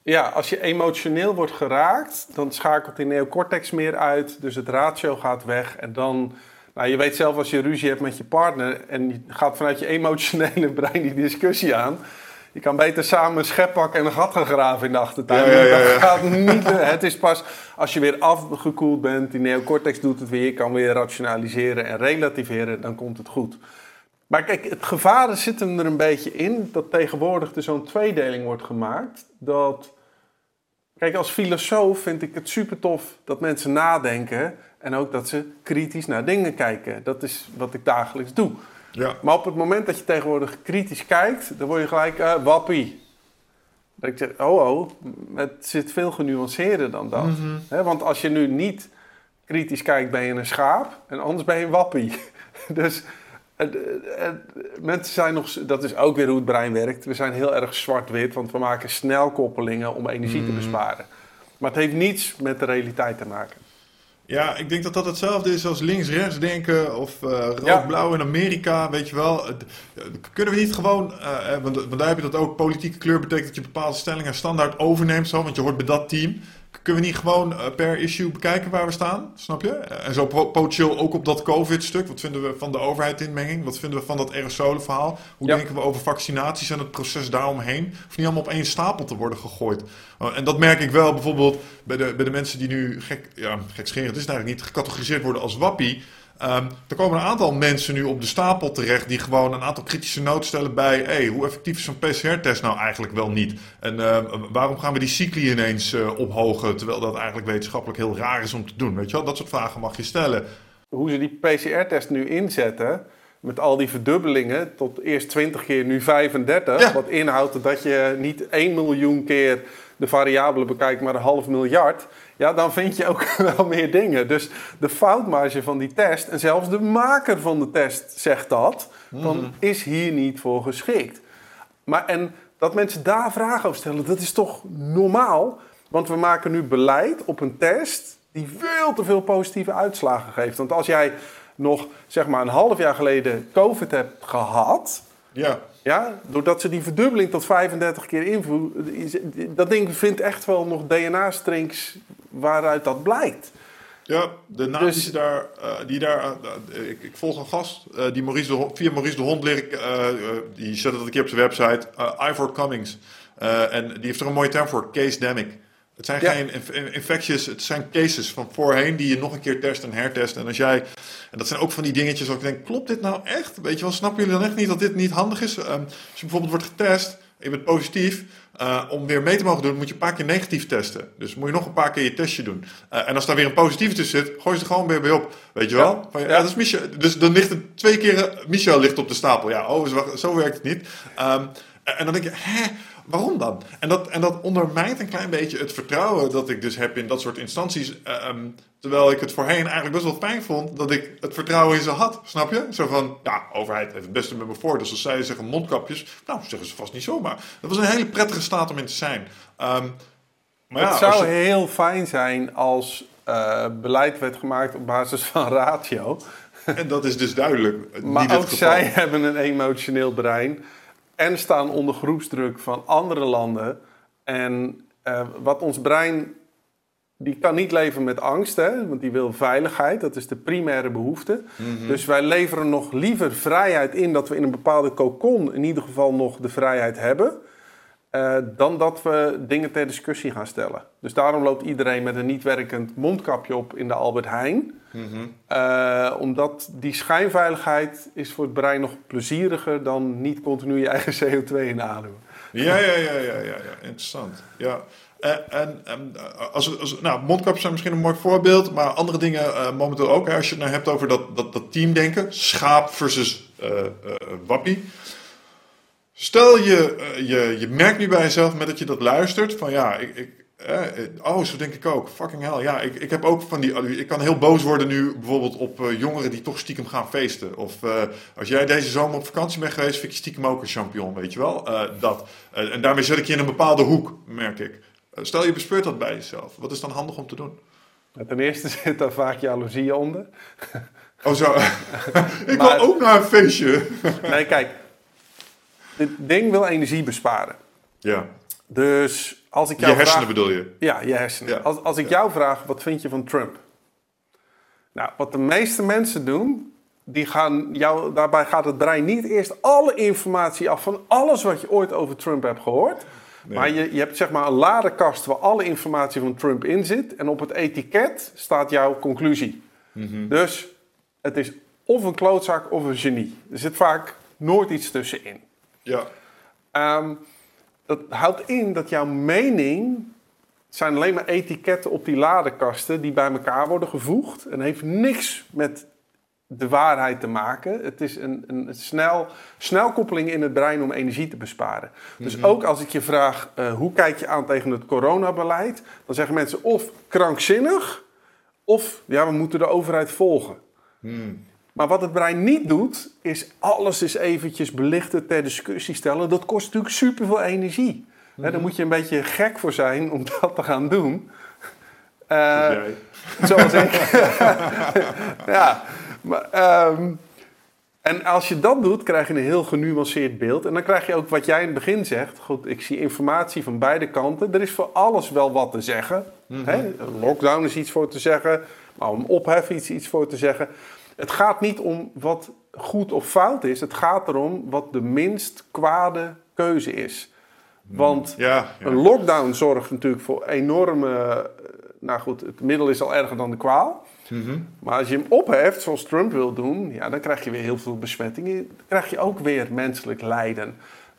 B: Ja, als je emotioneel wordt geraakt, dan schakelt die neocortex meer uit. Dus het ratio gaat weg. En dan, nou, je weet zelf als je ruzie hebt met je partner en je gaat vanuit je emotionele *laughs* brein die discussie aan. Je kan beter samen een schep pakken en een gat gaan graven in de achtertuin.
A: Ja, ja.
B: Dat gaat niet. Het is pas als je weer afgekoeld bent, die neocortex doet het weer, je kan weer rationaliseren en relativeren, dan komt het goed. Maar kijk, het gevaar zit hem er een beetje in dat tegenwoordig er zo'n tweedeling wordt gemaakt. Dat, kijk, als filosoof vind ik het super tof dat mensen nadenken en ook dat ze kritisch naar dingen kijken. Dat is wat ik dagelijks doe.
A: Ja.
B: Maar op het moment dat je tegenwoordig kritisch kijkt, dan word je gelijk eh, wappie. Dat ik zeg, oh oh, het zit veel genuanceerder dan dat. Hè, want als je nu niet kritisch kijkt, ben je een schaap en anders ben je een wappie. *laughs* dus mensen zijn nog, dat is ook weer hoe het brein werkt. We zijn heel erg zwart-wit, want we maken snel koppelingen om energie te besparen. Maar het heeft niets met de realiteit te maken.
A: Ja, ik denk dat dat hetzelfde is als links-rechts denken of eh,
B: Ja.
A: rood-blauw in Amerika, weet je wel. Eh, Kunnen we niet gewoon, eh, eh, want, want daar heb je dat ook, politieke kleur betekent dat je bepaalde stellingen standaard overneemt, zo, want je hoort bij dat team. Kunnen we niet gewoon eh, per issue bekijken waar we staan, snap je? Eh, En zo po- potentieel ook op dat COVID-stuk. Wat vinden we van de overheidinmenging? Wat vinden we van dat aerosolenverhaal? Hoe
B: Ja.
A: denken we over vaccinaties en het proces daaromheen? Hoeft niet allemaal op één stapel te worden gegooid. Uh, en dat merk ik wel bijvoorbeeld bij de, bij de mensen die nu, gek, ja, gekscherend is het eigenlijk niet, gecategoriseerd worden als wappie. Ehm, er komen een aantal mensen nu op de stapel terecht die gewoon een aantal kritische noten stellen bij hey, hoe effectief is zo'n PCR-test nou eigenlijk wel niet? En ehm, waarom gaan we die cycli ineens eh, ophogen terwijl dat eigenlijk wetenschappelijk heel raar is om te doen? Weet je wel, dat soort vragen mag je stellen.
B: hoe ze die PCR-test nu inzetten. Met al die verdubbelingen tot eerst 20 keer, nu 35.
A: Ja.
B: Wat inhoudt dat je niet 1 miljoen keer de variabelen bekijkt, maar een half miljard. Ja, dan vind je ook *laughs* wel meer dingen. Dus de foutmarge van die test, en zelfs de maker van de test zegt dat, dan is hier niet voor geschikt. Maar en dat mensen daar vragen over stellen, dat is toch normaal? Want we maken nu beleid op een test die veel te veel positieve uitslagen geeft. Want als jij nog zeg maar een half jaar geleden COVID hebt gehad,
A: Ja,
B: ja, doordat ze die verdubbeling tot 35 keer invoeren, dat ding vindt echt wel nog DNA-strings waaruit dat blijkt.
A: Ja, de naam
B: Dus-
A: die, ze daar, eh, die daar, eh, ik, ik volg een gast eh, die Maurice de Hond, via Maurice de Hond leer ik, eh, eh, die zet het een keer op zijn website, eh, Ivor Cummings. Eh, en die heeft er een mooie term voor, case demic. Het zijn
B: Ja.
A: geen inf- infecties, het zijn cases van voorheen die je nog een keer test en hertest. En als jij, en dat zijn ook van die dingetjes waar ik denk, klopt dit nou echt? Weet je wel, snappen jullie dan echt niet dat dit niet handig is? Ehm, als je bijvoorbeeld wordt getest, je bent positief, eh, om weer mee te mogen doen, moet je een paar keer negatief testen. Dus moet je nog een paar keer je testje doen. Eh, en als daar weer een positief tussen zit, gooi ze er gewoon weer bij op. Weet je wel?
B: Ja.
A: Van, ja,
B: Ja.
A: dat is Michel. Dus dan ligt er twee keer eh, Michel ligt op de stapel. Ja, oh, zo, zo werkt het niet. Ehm, en en dan denk je, hè? waarom dan? En dat, en dat ondermijnt een klein beetje het vertrouwen dat ik dus heb in dat soort instanties. Ehm, terwijl ik het voorheen eigenlijk best wel fijn vond dat ik het vertrouwen in ze had. Snap je? Zo van, ja, overheid heeft het beste met me voor. Dus als zij zeggen mondkapjes, nou zeggen ze vast niet zomaar. Dat was een hele prettige staat om in te zijn. Ehm,
B: maar het zou heel fijn zijn als uh, beleid werd gemaakt op basis *laughs* van ratio.
A: En dat is dus duidelijk.
B: maar niet ook het geval. zij hebben een emotioneel brein en staan onder groepsdruk van andere landen. En uh, wat ons brein, die kan niet leven met angst, hè, want die wil veiligheid, dat is de primaire behoefte. Mhm. Dus wij leveren nog liever vrijheid in dat we in een bepaalde cocon in ieder geval nog de vrijheid hebben. Uh, dan dat we dingen ter discussie gaan stellen. Dus daarom loopt iedereen met een niet werkend mondkapje op in de Albert Heijn. uh, omdat die schijnveiligheid is voor het brein nog plezieriger dan niet continu je eigen *laughs* CO2 inademen.
A: Ja, ja, ja, ja, ja, ja. interessant. Ja. Uh, en, en als, als, nou, mondkapjes zijn misschien een mooi voorbeeld, maar andere dingen momenteel ook. Hè, als je het nou hebt over dat, dat, dat teamdenken, schaap versus wappie. Stel je, uh, je, je merkt nu bij jezelf met dat je dat luistert van ja, ik, ik eh, oh, zo denk ik ook. Fucking hell. Ja, ik, ik heb ook van die. Ik kan heel boos worden nu bijvoorbeeld op uh, jongeren die toch stiekem gaan feesten. Of uh, als jij deze zomer op vakantie bent geweest, vind ik stiekem ook een champion, weet je wel? dat. en daarmee zet ik je in een bepaalde hoek, merk ik. Stel je bespeurt dat bij jezelf. Wat is dan handig om te doen?
B: Ten eerste *laughs* zit daar vaak jaloezie onder.
A: Oh, zo. *laughs* ik wil ook naar een feestje. *laughs*
B: nee, kijk dit ding wil energie besparen.
A: Ja.
B: Dus als ik jou
A: Je hersenen bedoel je?
B: Ja, je hersenen. Als, als ik jou vraag, wat vind je van Trump? Nou, wat de meeste mensen doen, die gaan jou, daarbij gaat het brein niet eerst alle informatie af van alles wat je ooit over Trump hebt gehoord. Maar je, je hebt zeg maar een ladekast waar alle informatie van Trump in zit. En op het etiket staat jouw conclusie. Mhm. Dus het is of een klootzak of een genie. Er zit vaak nooit iets tussenin.
A: Ja.
B: Um, dat houdt in dat jouw mening zijn alleen maar etiketten op die ladekasten die bij elkaar worden gevoegd en heeft niks met de waarheid te maken. Het is een, een snel, snelkoppeling in het brein om energie te besparen. Dus mhm. ook als ik je vraag, uh, hoe kijk je aan tegen het coronabeleid? Dan zeggen mensen of krankzinnig, of ja, we moeten de overheid volgen. Mm. Maar wat het brein niet doet, is alles eens eventjes belichten, ter discussie stellen. Dat kost natuurlijk superveel energie. Mm daar moet je een beetje gek voor zijn om dat te gaan doen.
A: Uh,
B: zoals ik. *laughs* ja, maar, um, en als je dat doet, krijg je een heel genuanceerd beeld. En dan krijg je ook wat jij in het begin zegt. Goed, ik zie informatie van beide kanten. Er is voor alles wel wat te zeggen. Mm -hmm. Lockdown is iets voor te zeggen. Maar om ophef is iets voor te zeggen. Het gaat niet om wat goed of fout is. Het gaat erom wat de minst kwade keuze is. Want
A: ja,
B: een lockdown zorgt natuurlijk voor enorme. Eh, nou goed, het middel is al erger dan de kwaal. Mhm. Maar als je hem opheft, zoals Trump wil doen, ja, dan krijg je weer heel veel besmettingen. Dan krijg je ook weer menselijk lijden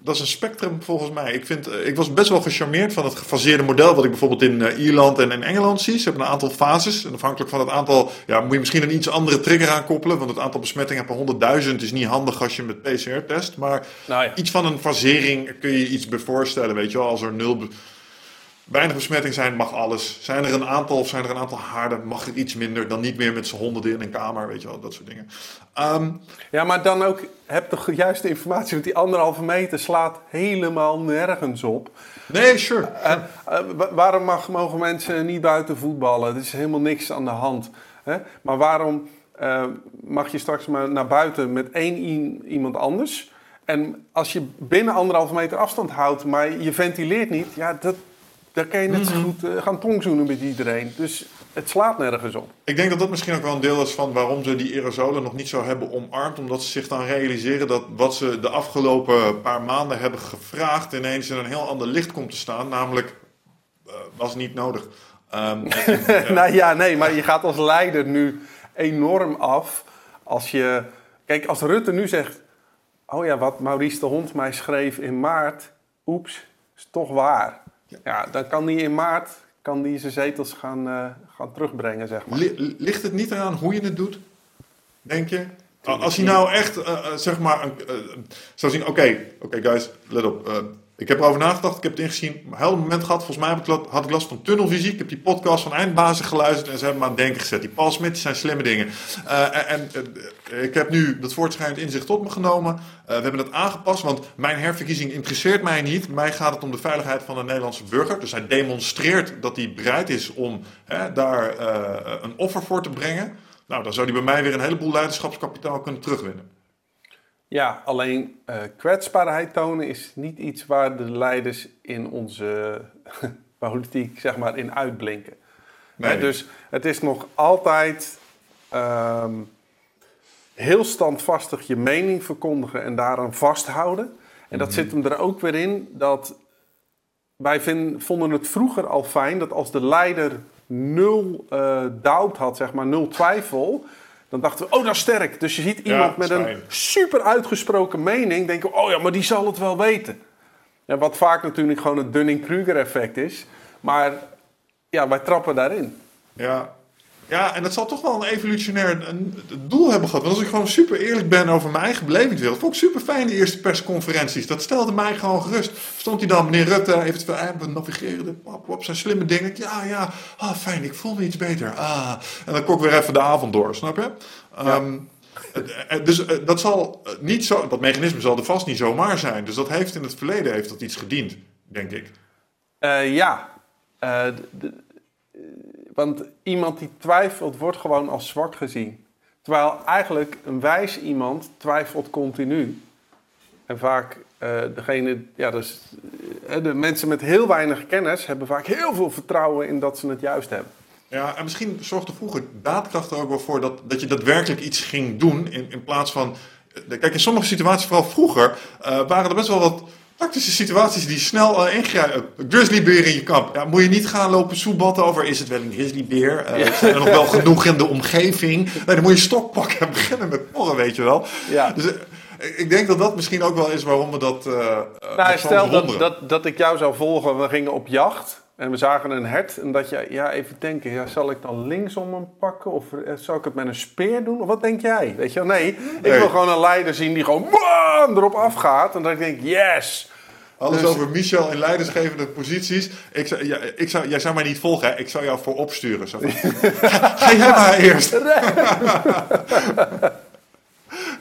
A: dat is een spectrum volgens mij. Ik, vind, eh, ik was best wel gecharmeerd van het gefaseerde model wat ik bijvoorbeeld in uh, Ierland en in Engeland zie. Ze hebben een aantal fases en afhankelijk van het aantal ja, moet je misschien een iets andere trigger aankoppelen. Want het aantal besmettingen per 100.000 is niet handig als je met PCR test. Maar nou ja. iets van een fasering kun je iets bij voorstellen, weet je wel. Als er nul weinig besmetting zijn, mag alles. Zijn er een aantal of zijn er een aantal haarden, mag er iets minder. Dan niet meer met z'n honderden in een kamer, weet je wel, dat soort dingen. Ehm,
B: ja, maar dan ook, heb de juiste informatie, want die anderhalve meter slaat helemaal nergens op.
A: Nee, sure.
B: Uh, waarom mag, mogen mensen niet buiten voetballen? Er is helemaal niks aan de hand. Hè? Maar waarom uh, mag je straks maar naar buiten met één iemand anders? En als je binnen anderhalve meter afstand houdt, maar je ventileert niet, ja, dat, daar kan je net zo mhm. goed uh, gaan tongzoenen met iedereen. Dus het slaat nergens op.
A: Ik denk dat dat misschien ook wel een deel is van waarom ze die aerosolen nog niet zo hebben omarmd. Omdat ze zich dan realiseren dat wat ze de afgelopen paar maanden hebben gevraagd ineens in een heel ander licht komt te staan. Namelijk, uh, was niet nodig. *laughs*
B: Um, nou ja, nee, maar je gaat als leider nu enorm af als je... Kijk, als Rutte nu zegt... Oh ja, wat Maurice de Hond mij schreef in maart... Oeps, is toch waar. Ja, dan kan hij in maart kan die zijn zetels gaan, uh, gaan terugbrengen, zeg maar.
A: Ligt het niet eraan hoe je het doet, denk je? Als hij nou echt, uh, zeg maar, uh, zou zien, oké, okay, oké okay guys, let op. ik heb erover nagedacht, ik heb het ingezien. Een heel moment gehad, volgens mij had ik last van tunnelvisie. Ik heb die podcast van Eindbazen geluisterd en ze hebben me aan het denken gezet. Die Paul Smit zijn slimme dingen. Uh, en uh, ik heb nu dat voortschrijdend inzicht tot me genomen. Uh, we hebben het aangepast, want mijn herverkiezing interesseert mij niet. Mij gaat het om de veiligheid van de Nederlandse burger. Dus hij demonstreert dat hij bereid is om daar een offer voor te brengen. Nou, dan zou hij bij mij weer een heleboel leiderschapskapitaal kunnen terugwinnen.
B: Ja, alleen uh, kwetsbaarheid tonen is niet iets waar de leiders in onze *laughs* politiek zeg maar in uitblinken. Nee. dus het is nog altijd um, heel standvastig je mening verkondigen en daaraan vasthouden. En dat mhm. zit hem er ook weer in dat wij vind, vonden het vroeger al fijn dat als de leider nul uh, doubt had, zeg maar nul twijfel, dan dachten we, oh, dat is sterk. Dus je ziet iemand met een super uitgesproken mening, denken oh ja, maar die zal het wel weten. Ja, wat vaak natuurlijk gewoon het Dunning-Kruger effect is. Maar ja, wij trappen daarin.
A: Ja, ja, en dat zal toch wel een evolutionair een, doel hebben gehad. Want als ik gewoon super eerlijk ben over mijn eigen belevingswereld, vond ik super fijn de eerste persconferenties. Dat stelde mij gewoon gerust. Stond hij dan, meneer Rutte, even eh, we navigeren op, zijn slimme dingen. Ja, ja, ah, fijn, ik voel me iets beter. Ah. En dan kon ik weer even de avond door, snap je? Ehm, eh, eh, dus dat zal niet zo, dat mechanisme zal er vast niet zomaar zijn. Dus dat heeft in het verleden heeft dat iets gediend, denk ik.
B: ja, want iemand die twijfelt, wordt gewoon als zwak gezien. Terwijl eigenlijk een wijs iemand twijfelt continu. En vaak uh, degene, ja, dus, uh, de mensen met heel weinig kennis hebben vaak heel veel vertrouwen in dat ze het juist hebben.
A: Ja, en misschien zorgde vroeger daadkracht er ook wel voor dat, dat je daadwerkelijk iets ging doen. In, in plaats van. Kijk, in sommige situaties, vooral vroeger, waren er best wel wat Praktische situaties die snel uh, ingrijpen. Grizzlybeer in je kamp. Ja, moet je niet gaan lopen soebatten over is het wel een grizzlybeer? Uh, Zijn er nog wel genoeg in de omgeving? Nee, dan moet je stok pakken en beginnen met porren, weet je wel. Ja. Dus uh, ik denk dat dat misschien ook wel is waarom we dat. Uh,
B: nou, stel dat, dat, dat ik jou zou volgen, we gingen op jacht. En we zagen een hert en dat je, ja, even denken, ja, zal ik dan linksom hem pakken of zal ik het met een speer doen? Of wat denk jij? Weet je wel, nee, ik wil gewoon een leider zien die gewoon bam, erop afgaat en dat ik denk, yes!
A: Alles dus- over Michel in leidersgevende posities. Ik zou, ja, ik zou, jij zou mij niet volgen, hè? ik zou jou voor opsturen. Zo *laughs* ga, jij maar eerst. *laughs* *laughs*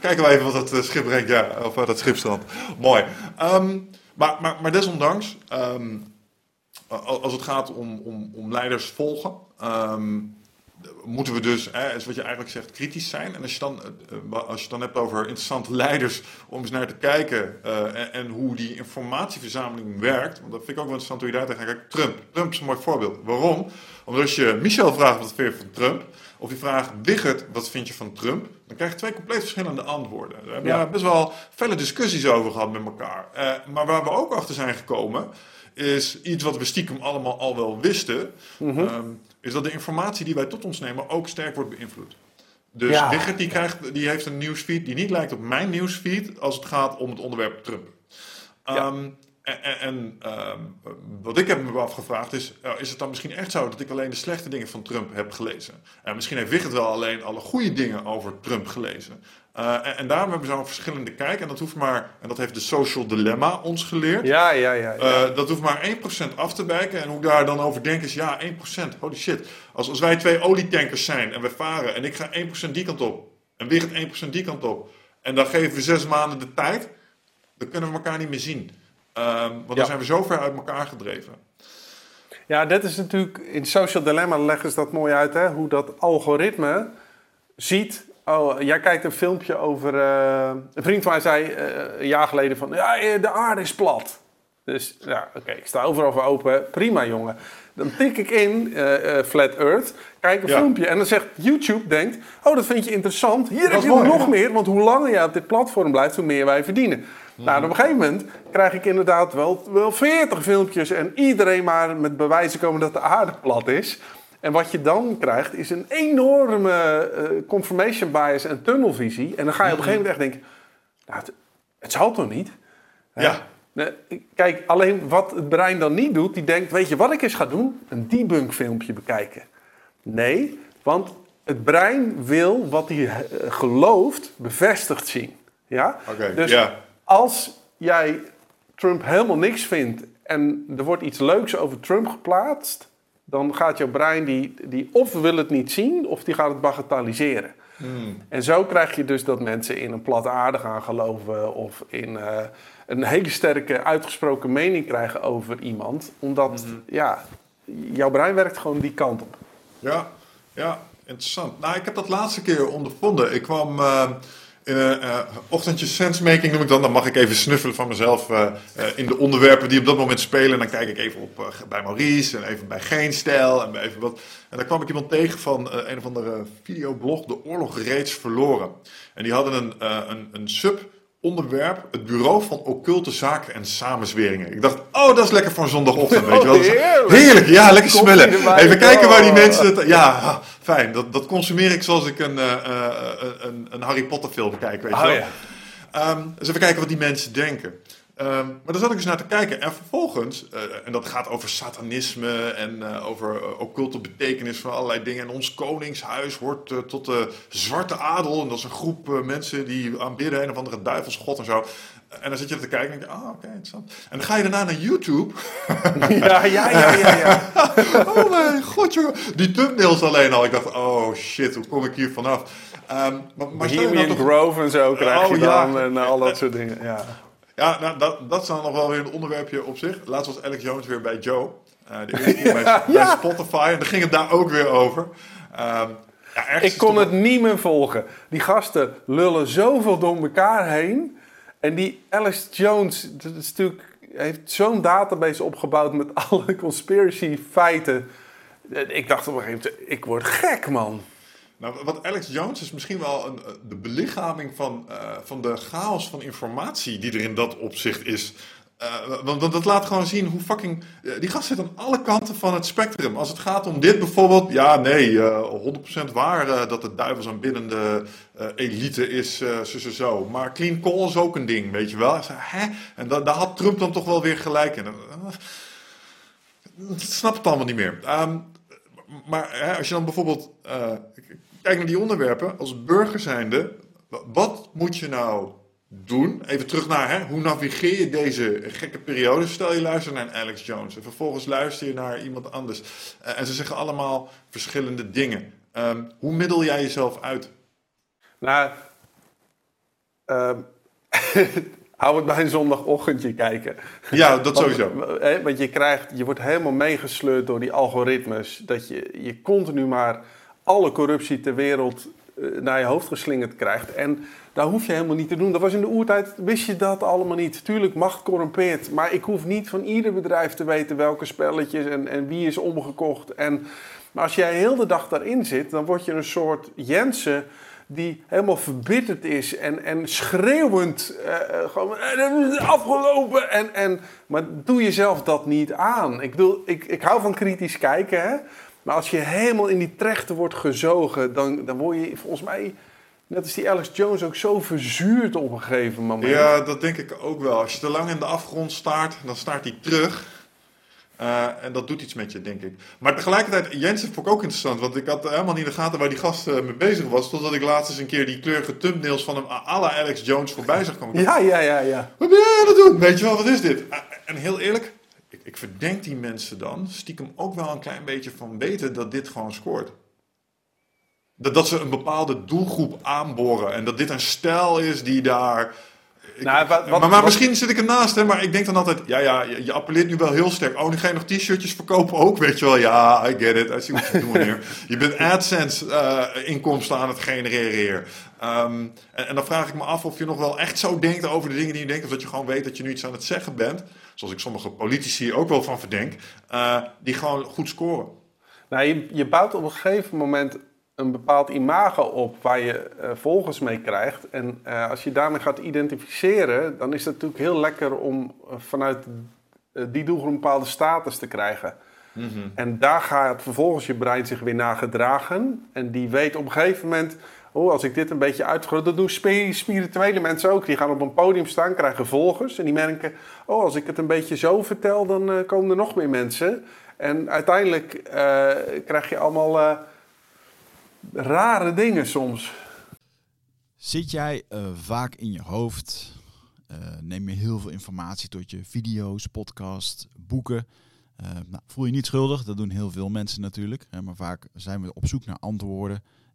A: Kijken we even wat dat eh, schip brengt, ja, of dat schip Mooi. Um, maar, maar, maar desondanks, um, als het gaat om, om, om leiders volgen, um, moeten we dus, hè, is wat je eigenlijk zegt, kritisch zijn. En als je, dan, eh, als je het dan hebt over interessante leiders, om eens naar te kijken uh, en, en, hoe die informatieverzameling werkt. Want dat vind ik ook wel interessant hoe je daar tegen kijkt. Trump. Trump is een mooi voorbeeld. Waarom? Omdat als je Michel vraagt wat vind je van Trump, of je vraagt Wigert wat vind je van Trump, dan krijg je twee compleet verschillende antwoorden. We hebben ja. best wel felle discussies over gehad met elkaar. Uh, maar waar we ook achter zijn gekomen, is iets wat we stiekem allemaal al wel wisten. Mm -hmm is dat de informatie die wij tot ons nemen ook sterk wordt beïnvloed. Dus ja. die, krijgt, die heeft een nieuwsfeed die niet lijkt op mijn nieuwsfeed als het gaat om het onderwerp Trump. Ehm, en, en ehm, wat ik heb me afgevraagd is, uh, is het dan misschien echt zo dat ik alleen de slechte dingen van Trump heb gelezen? En misschien heeft Wigert wel alleen alle goede dingen over Trump gelezen. Uh, en, en, daarom hebben we zo'n verschillende kijk. En dat hoeft maar, en dat heeft de social dilemma ons geleerd.
B: Ja, ja, ja. ja.
A: Uh, dat hoeft maar 1% af te wijken. En hoe ik daar dan over denk is, ja, 1%. Holy shit. Als, als wij twee olietankers zijn en we varen en ik ga 1% die kant op. En Wigert 1% die kant op. En dan geven we zes maanden de tijd. Dan kunnen we elkaar niet meer zien. Um, want dan zijn we zo ver uit elkaar gedreven.
B: Ja, dit is natuurlijk, in Social Dilemma leggen ze dat mooi uit, hè? hoe dat algoritme ziet. Oh, jij kijkt een filmpje over. Uh, een vriend van mij zei uh, een jaar geleden van. Ja, eh, de aarde is plat. Dus ja, oké, ik sta overal voor open. Prima, jongen. Dan tik ik in uh, Flat Earth, kijk een filmpje en dan zegt YouTube, denkt, oh dat vind je interessant. Hier heb je nog meer, want hoe langer je op dit platform blijft, hoe meer wij verdienen. Nou, op een gegeven moment krijg ik inderdaad wel, wel 40 filmpjes en iedereen maar met bewijzen komen dat de aarde plat is. En wat je dan krijgt is een enorme uh, confirmation bias en tunnelvisie. En dan ga je op een gegeven moment echt denken, nou, het, het zal toch niet?
A: Ja.
B: Kijk, alleen wat het brein dan niet doet, die denkt, weet je wat ik eens ga doen? Een debunk filmpje bekijken. Nee, want het brein wil wat hij eh, gelooft bevestigd zien. Ja?
A: Okay,
B: dus als jij Trump helemaal niks vindt en er wordt iets leuks over Trump geplaatst, dan gaat jouw brein die, die of wil het niet zien of die gaat het bagatelliseren. Hmm. En zo krijg je dus dat mensen in een platte aarde gaan geloven of in uh, een hele sterke uitgesproken mening krijgen over iemand, omdat hmm. ja, jouw brein werkt gewoon die kant op.
A: Ja, ja, interessant. Nou, ik heb dat laatste keer ondervonden. Ik kwam. Uh in een uh, ochtendje sensemaking noem ik dan. Dan mag ik even snuffelen van mezelf uh, in de onderwerpen die op dat moment spelen. En dan kijk ik even op bij Maurice en even bij Geen Stijl en even wat. En daar kwam ik iemand tegen van een of andere videoblog, De Oorlog Reeds Verloren. En die hadden een, een, een sub onderwerp het Bureau van Occulte Zaken en Samenzweringen. Ik dacht, oh, dat is lekker voor een zondagochtend, weet je wel. Heerlijk, heerlijk ja, lekker smullen. Even kijken waar die mensen het... Ja, fijn. Dat, dat consumeer ik zoals ik een, uh, een, een Harry Potter film kijk, weet je oh, wel. Ja. Um, dus even kijken wat die mensen denken. Um, maar daar zat ik dus naar te kijken. En vervolgens, uh, en dat gaat over satanisme en uh, over uh, occulte betekenis van allerlei dingen. En ons koningshuis hoort tot de zwarte adel. En dat is een groep mensen die aanbidden een of andere duivelsgod en zo. En dan zit je er te kijken en denk je, ah, oké, interessant. En dan ga je daarna naar YouTube. *laughs*
B: Ja, ja, ja, ja, ja. *laughs*
A: oh mijn god. Die thumbnails alleen al. Ik dacht, oh shit, hoe kom ik hier vanaf?
B: Um, maar, maar Bohemian toch... Grove en zo krijg oh, je dan ja. en al dat soort dingen, ja.
A: Ja, nou, dat, dat is dan nog wel weer een onderwerpje op zich. Laatst was Alex Jones weer bij Joe. Uh, de eerste keer bij, bij, Spotify. En daar ging het daar ook weer over. Um,
B: ja, ik kon het niet meer volgen. Die gasten lullen zoveel door elkaar heen. En die Alex Jones, dat is natuurlijk, heeft zo'n database opgebouwd met *laughs* alle conspiracy feiten. Ik dacht op een gegeven moment, ik word gek man.
A: Nou, wat Alex Jones is misschien wel een, eh, de belichaming van, uh, van de chaos van informatie die er in dat opzicht is. Uh, want, dat laat gewoon zien hoe fucking. die gast zit aan alle kanten van het spectrum. Als het gaat om dit bijvoorbeeld. Ja, nee, uh, 100% waar dat de duivels aanbiddende elite is. zo, zo. Maar clean call is ook een ding, weet je wel. Hè? En da daar had Trump dan toch wel weer gelijk in. Ik snap het allemaal niet meer. Um, maar hè, als je dan bijvoorbeeld kijk naar die onderwerpen, als burger zijnde, wat moet je nou doen? Even terug naar hè, hoe navigeer je deze gekke periode? Stel je luistert naar Alex Jones en vervolgens luister je naar iemand anders. Uh, en ze zeggen allemaal verschillende dingen. Um, hoe middel jij jezelf uit?
B: Nou, uh, *laughs* hou het bij een zondagochtendje kijken.
A: Ja, dat sowieso.
B: Want, want je, krijgt, je wordt helemaal meegesleurd door die algoritmes. Dat je, je continu maar alle corruptie ter wereld eh, naar je hoofd geslingerd krijgt. En daar hoef je helemaal niet te doen. Dat was in de oertijd, wist je dat allemaal niet. Tuurlijk, macht corrumpeert. Maar ik hoef niet van ieder bedrijf te weten welke spelletjes en, en wie is omgekocht. En, maar als jij heel de dag daarin zit, dan word je een soort Jensen die helemaal verbitterd is en, en schreeuwend uh, gewoon afgelopen. En, en, maar doe jezelf dat niet aan. Ik, bedoel, ik, ik hou van kritisch kijken, hè? Maar als je helemaal in die trechten wordt gezogen, dan, dan word je volgens mij, net als die Alex Jones, ook zo verzuurd op een gegeven moment.
A: Ja, dat denk ik ook wel. Als je te lang in de afgrond staart, dan staart hij terug. Uh, en dat doet iets met je, denk ik. Maar tegelijkertijd, Jensen vond ik ook interessant. Want ik had helemaal niet in de gaten waar die gast uh, mee bezig was. Totdat ik laatst eens een keer die kleurige thumbnails van hem à la Alex Jones voorbij zag komen.
B: Ja, ja, ja, ja.
A: Wat ben je aan het doen? Weet je wel, wat is dit? Uh, en heel eerlijk, ik verdenk die mensen dan stiekem ook wel een klein beetje van weten dat dit gewoon scoort. Dat, dat ze een bepaalde doelgroep aanboren en dat dit een stijl is die daar. Nou, wat, maar, misschien zit ik ernaast, hè, maar ik denk dan altijd: ja, ja, je, appelleert nu wel heel sterk. Oh, nu ga je nog t-shirtjes verkopen ook, weet je wel. Ja, I get it. I see what you're doing here. *laughs* je bent AdSense-inkomsten eh, aan het genereren hier. Ehm, en, en, dan vraag ik me af of je nog wel echt zo denkt over de dingen die je denkt, of dat je gewoon weet dat je nu iets aan het zeggen bent zoals ik sommige politici ook wel van verdenk, uh, die gewoon goed scoren.
B: Nou, je, je, bouwt op een gegeven moment een bepaald imago op waar je uh, volgers mee krijgt. En uh, als je daarmee gaat identificeren, dan is het natuurlijk heel lekker om vanuit die doelgroep een bepaalde status te krijgen. Mm -hmm. En daar gaat vervolgens je brein zich weer naar gedragen. En die weet op een gegeven moment oh, als ik dit een beetje uitvergroot, dat doen spirituele mensen ook. Die gaan op een podium staan, krijgen volgers en die merken, oh, als ik het een beetje zo vertel, dan uh, komen er nog meer mensen. En uiteindelijk uh, krijg je allemaal uh, rare dingen soms.
C: Zit jij vaak in je hoofd neem je heel veel informatie tot je, video's, podcasts, boeken. nou, voel je niet schuldig, dat doen heel veel mensen natuurlijk. maar vaak zijn we op zoek naar antwoorden.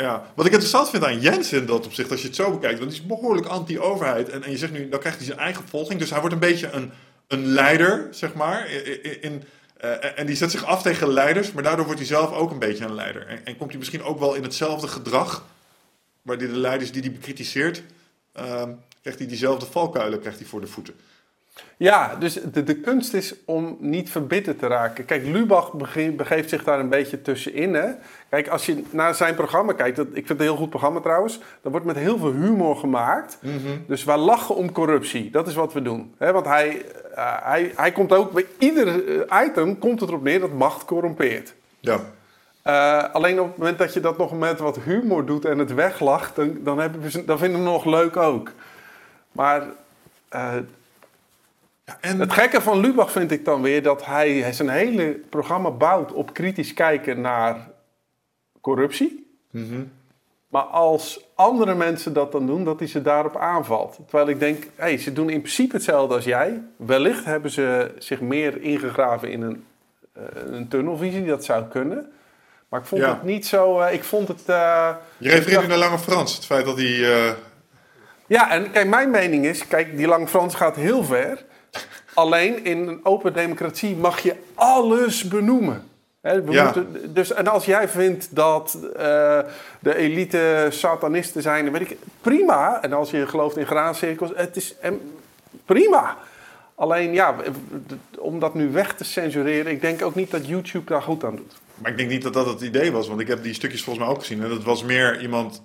A: Ja, wat ik interessant vind aan Jens in dat opzicht, als je het zo bekijkt, want hij is behoorlijk anti-overheid. En, en je zegt nu, dan krijgt hij zijn eigen volging. Dus hij wordt een beetje een, een leider, zeg maar. In, uh, en die zet zich af tegen leiders, maar daardoor wordt hij zelf ook een beetje een leider. En, en komt hij misschien ook wel in hetzelfde gedrag, waar die de leiders die hij bekritiseert, uh, krijgt hij diezelfde valkuilen krijgt hij voor de voeten.
B: Ja, dus de, de kunst is om niet verbitterd te raken. Kijk, Lubach begeeft zich daar een beetje tussenin. Hè? Kijk, als je naar zijn programma kijkt, dat, ik vind het een heel goed programma trouwens, dat wordt met heel veel humor gemaakt. Mhm. Dus wij lachen om corruptie, dat is wat we doen. Hè? Want hij, uh, hij, hij komt ook, bij ieder eh, item komt het erop neer dat macht corrumpeert.
A: Ja.
B: Uh, alleen op het moment dat je dat nog met wat humor doet en het weglacht, dan, dan, hebben we, dan vinden we het nog leuk ook. Maar uh, en... Het gekke van Lubach vind ik dan weer dat hij zijn hele programma bouwt op kritisch kijken naar corruptie. Mhm. Maar als andere mensen dat dan doen, dat hij ze daarop aanvalt. Terwijl ik denk, hey, ze doen in principe hetzelfde als jij. Wellicht hebben ze zich meer ingegraven in een, uh, een tunnelvisie, dat zou kunnen. Maar ik vond het niet zo. Uh, ik vond het. Uh,
A: je refereert naar Lange Frans, het feit dat hij.
B: Ja, en kijk, mijn mening is: kijk, die Lange Frans gaat heel ver. Alleen in een open democratie mag je alles benoemen. we ja. moeten, dus, en als jij vindt dat uh, de elite satanisten zijn, weet ik, prima. En als je gelooft in graancirkels, het is prima. Alleen ja, om dat nu weg te censureren, ik denk ook niet dat YouTube daar goed aan doet.
A: Maar ik denk niet dat dat het idee was, want ik heb die stukjes volgens mij ook gezien. En dat was meer iemand,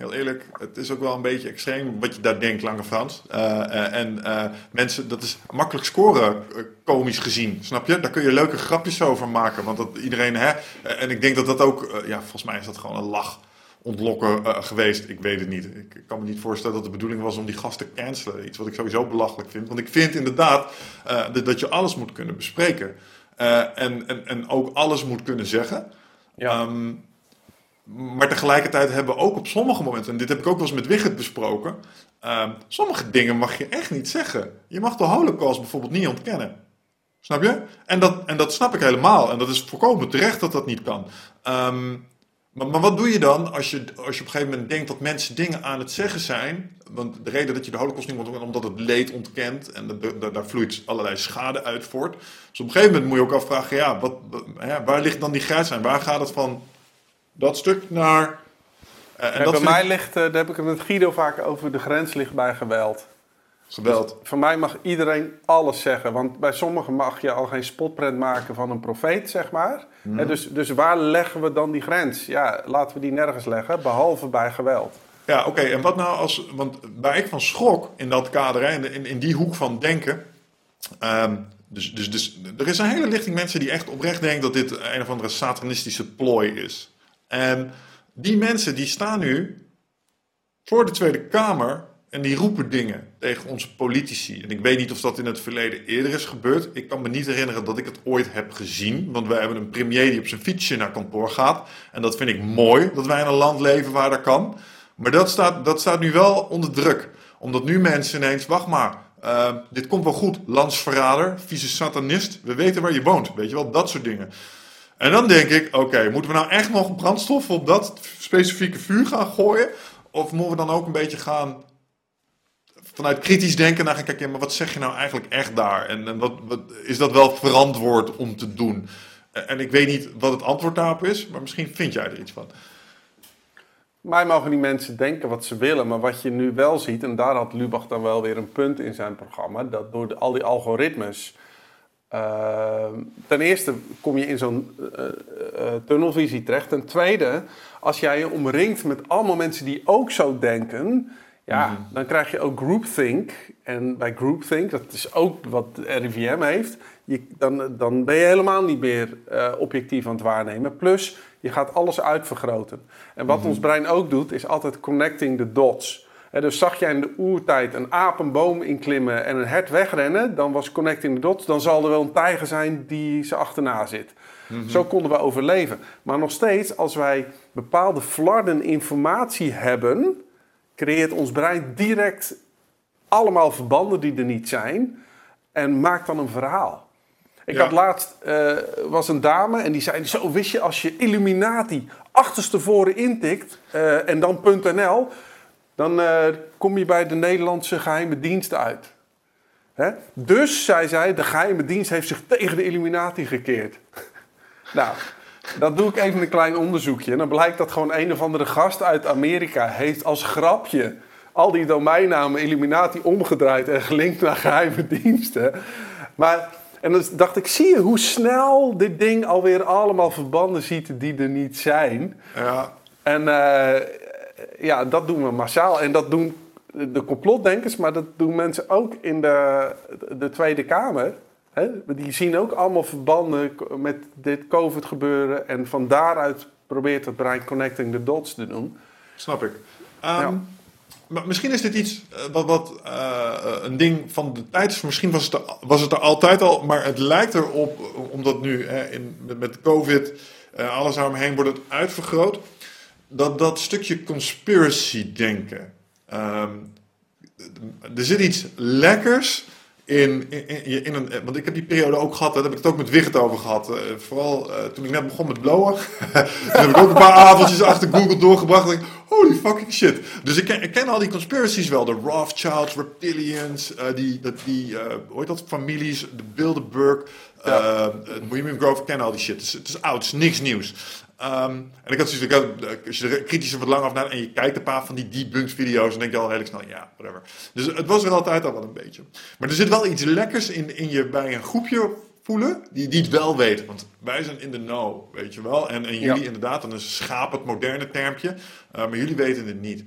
A: heel eerlijk, het is ook wel een beetje extreem wat je daar denkt, Lange Frans. Uh, uh, en uh, mensen, dat is makkelijk scoren, komisch gezien, snap je? Daar kun je leuke grapjes over maken, want dat iedereen, hè. En ik denk dat dat ook, ja, volgens mij is dat gewoon een lach ontlokken geweest. Ik weet het niet. Ik kan me niet voorstellen dat de bedoeling was om die gasten te cancelen. Iets wat ik sowieso belachelijk vind. Want ik vind inderdaad dat je alles moet kunnen bespreken. en, en, en ook alles moet kunnen zeggen. Ja. Um, maar tegelijkertijd hebben we ook op sommige momenten, en dit heb ik ook wel eens met Wigget besproken, uh, sommige dingen mag je echt niet zeggen. Je mag de holocaust bijvoorbeeld niet ontkennen. Snap je? En dat, en dat snap ik helemaal. En dat is volkomen terecht dat dat niet kan. Um, maar, maar, wat doe je dan als je, als je op een gegeven moment denkt dat mensen dingen aan het zeggen zijn? Want de reden dat je de holocaust niet ontkennen, omdat het leed ontkent en daar vloeit allerlei schade uit voort. Dus op een gegeven moment moet je ook afvragen, ja, wat, waar ligt dan die grens aan? Waar gaat het van dat stuk naar.
B: Uh, en dat bij mij ligt, uh, daar heb ik het met Guido vaak over, de grens ligt bij geweld.
A: Geweld. Dus
B: voor mij mag iedereen alles zeggen. Want bij sommigen mag je al geen spotprint maken van een profeet, zeg maar. Mm. dus, dus waar leggen we dan die grens? Ja, laten we die nergens leggen, behalve bij geweld.
A: Ja, oké. En wat nou als. Want waar ik van schrok in dat kader, hè, in, in die hoek van denken. Um, dus, dus, dus er is een hele lichting mensen die echt oprecht denken dat dit een of andere satanistische plooi is. En die mensen die staan nu voor de Tweede Kamer en die roepen dingen tegen onze politici. En ik weet niet of dat in het verleden eerder is gebeurd. Ik kan me niet herinneren dat ik het ooit heb gezien. Want wij hebben een premier die op zijn fietsje naar kantoor gaat. En dat vind ik mooi, dat wij in een land leven waar dat kan. Maar dat staat, dat staat nu wel onder druk. Omdat nu mensen ineens, wacht maar, uh, dit komt wel goed. Landsverrader, vieze satanist, we weten waar je woont. Weet je wel, dat soort dingen. En dan denk ik, oké, moeten we nou echt nog brandstof op dat specifieke vuur gaan gooien? Of moeten we dan ook een beetje gaan vanuit kritisch denken naar gaan kijken, maar wat zeg je nou eigenlijk echt daar? En, wat, is dat wel verantwoord om te doen? En ik weet niet wat het antwoord daarop is, maar misschien vind jij er iets van.
B: Mij mogen die mensen denken wat ze willen, maar wat je nu wel ziet, en daar had Lubach dan wel weer een punt in zijn programma, dat door al die algoritmes. Uh, ten eerste kom je in zo'n uh, uh, tunnelvisie terecht. Ten tweede, als jij je omringt met allemaal mensen die ook zo denken, ja, mm -hmm. dan krijg je ook groupthink. En bij groupthink, dat is ook wat RIVM heeft, je, dan, dan ben je helemaal niet meer objectief aan het waarnemen. Plus, je gaat alles uitvergroten. En wat mm -hmm. ons brein ook doet, is altijd connecting the dots. Dus zag jij in de oertijd een aap een boom inklimmen en een hert wegrennen, dan was connecting the dots, dan zal er wel een tijger zijn die ze achterna zit. Mm -hmm. Zo konden we overleven. Maar nog steeds, als wij bepaalde flarden informatie hebben, creëert ons brein direct allemaal verbanden die er niet zijn en maakt dan een verhaal. Ik ja. had laatst, uh, was een dame en die zei, zo wist je als je Illuminati achterstevoren intikt uh, en dan .nl, dan uh, kom je bij de Nederlandse geheime dienst uit. Hè? Dus, zei zij, de geheime dienst heeft zich tegen de Illuminati gekeerd. *laughs* nou, dat doe ik even een klein onderzoekje. En dan blijkt dat gewoon een of andere gast uit Amerika heeft als grapje al die domeinnamen Illuminati omgedraaid en gelinkt naar geheime diensten. Maar en dan dacht ik, zie je hoe snel dit ding alweer allemaal verbanden ziet die er niet zijn.
A: Ja.
B: En uh, ja, dat doen we massaal. En dat doen de complotdenkers, maar dat doen mensen ook in de, de Tweede Kamer. Hè? Die zien ook allemaal verbanden met dit COVID gebeuren. En van daaruit probeert het brein connecting the dots te doen.
A: Snap ik. Um, ja. Maar misschien is dit iets wat, wat uh, een ding van de tijd is. Misschien was het, er, was het er altijd al, maar het lijkt erop, omdat nu hè, in, met, met COVID uh, alles daaromheen wordt het uitvergroot, dat dat stukje conspiracy denken. Um, er zit iets lekkers in, in, in, in, een. Want ik heb die periode ook gehad, daar heb ik het ook met Wigert over gehad. Uh, vooral uh, toen ik net begon met blowen. *laughs* toen heb ik ook een paar avondjes achter Google doorgebracht. En ik, holy fucking shit. Dus ik ken, ik ken al die conspiracies wel. De Rothschilds, Reptilians, uh, die, die, die hoe heet dat, families, de Bilderberg, ja. Bohemian Grove, ken al die shit. Het is, het is oud, het is niks nieuws. Um, en ik had zoiets, als je er kritisch wat lang af naar en je kijkt een paar van die debunked video's, dan denk je al redelijk snel, ja, whatever. Dus het was er altijd al wel een beetje. Maar er zit wel iets lekkers in, in je bij een groepje voelen, die, die het wel weten. Want wij zijn in de know, weet je wel. En, en jullie ja. inderdaad, dan is schaap het moderne termpje, uh, maar jullie weten het niet.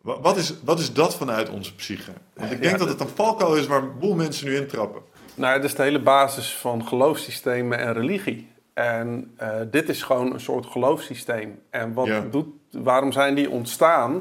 A: Wat, wat, is, wat is dat vanuit onze psyche? Want ik denk ja, dat het een valkuil is waar een boel mensen nu intrappen.
B: Nou, dat is de hele basis van geloofssystemen en religie. En uh, dit is gewoon een soort geloofssysteem. En wat ja. doet, waarom zijn die ontstaan?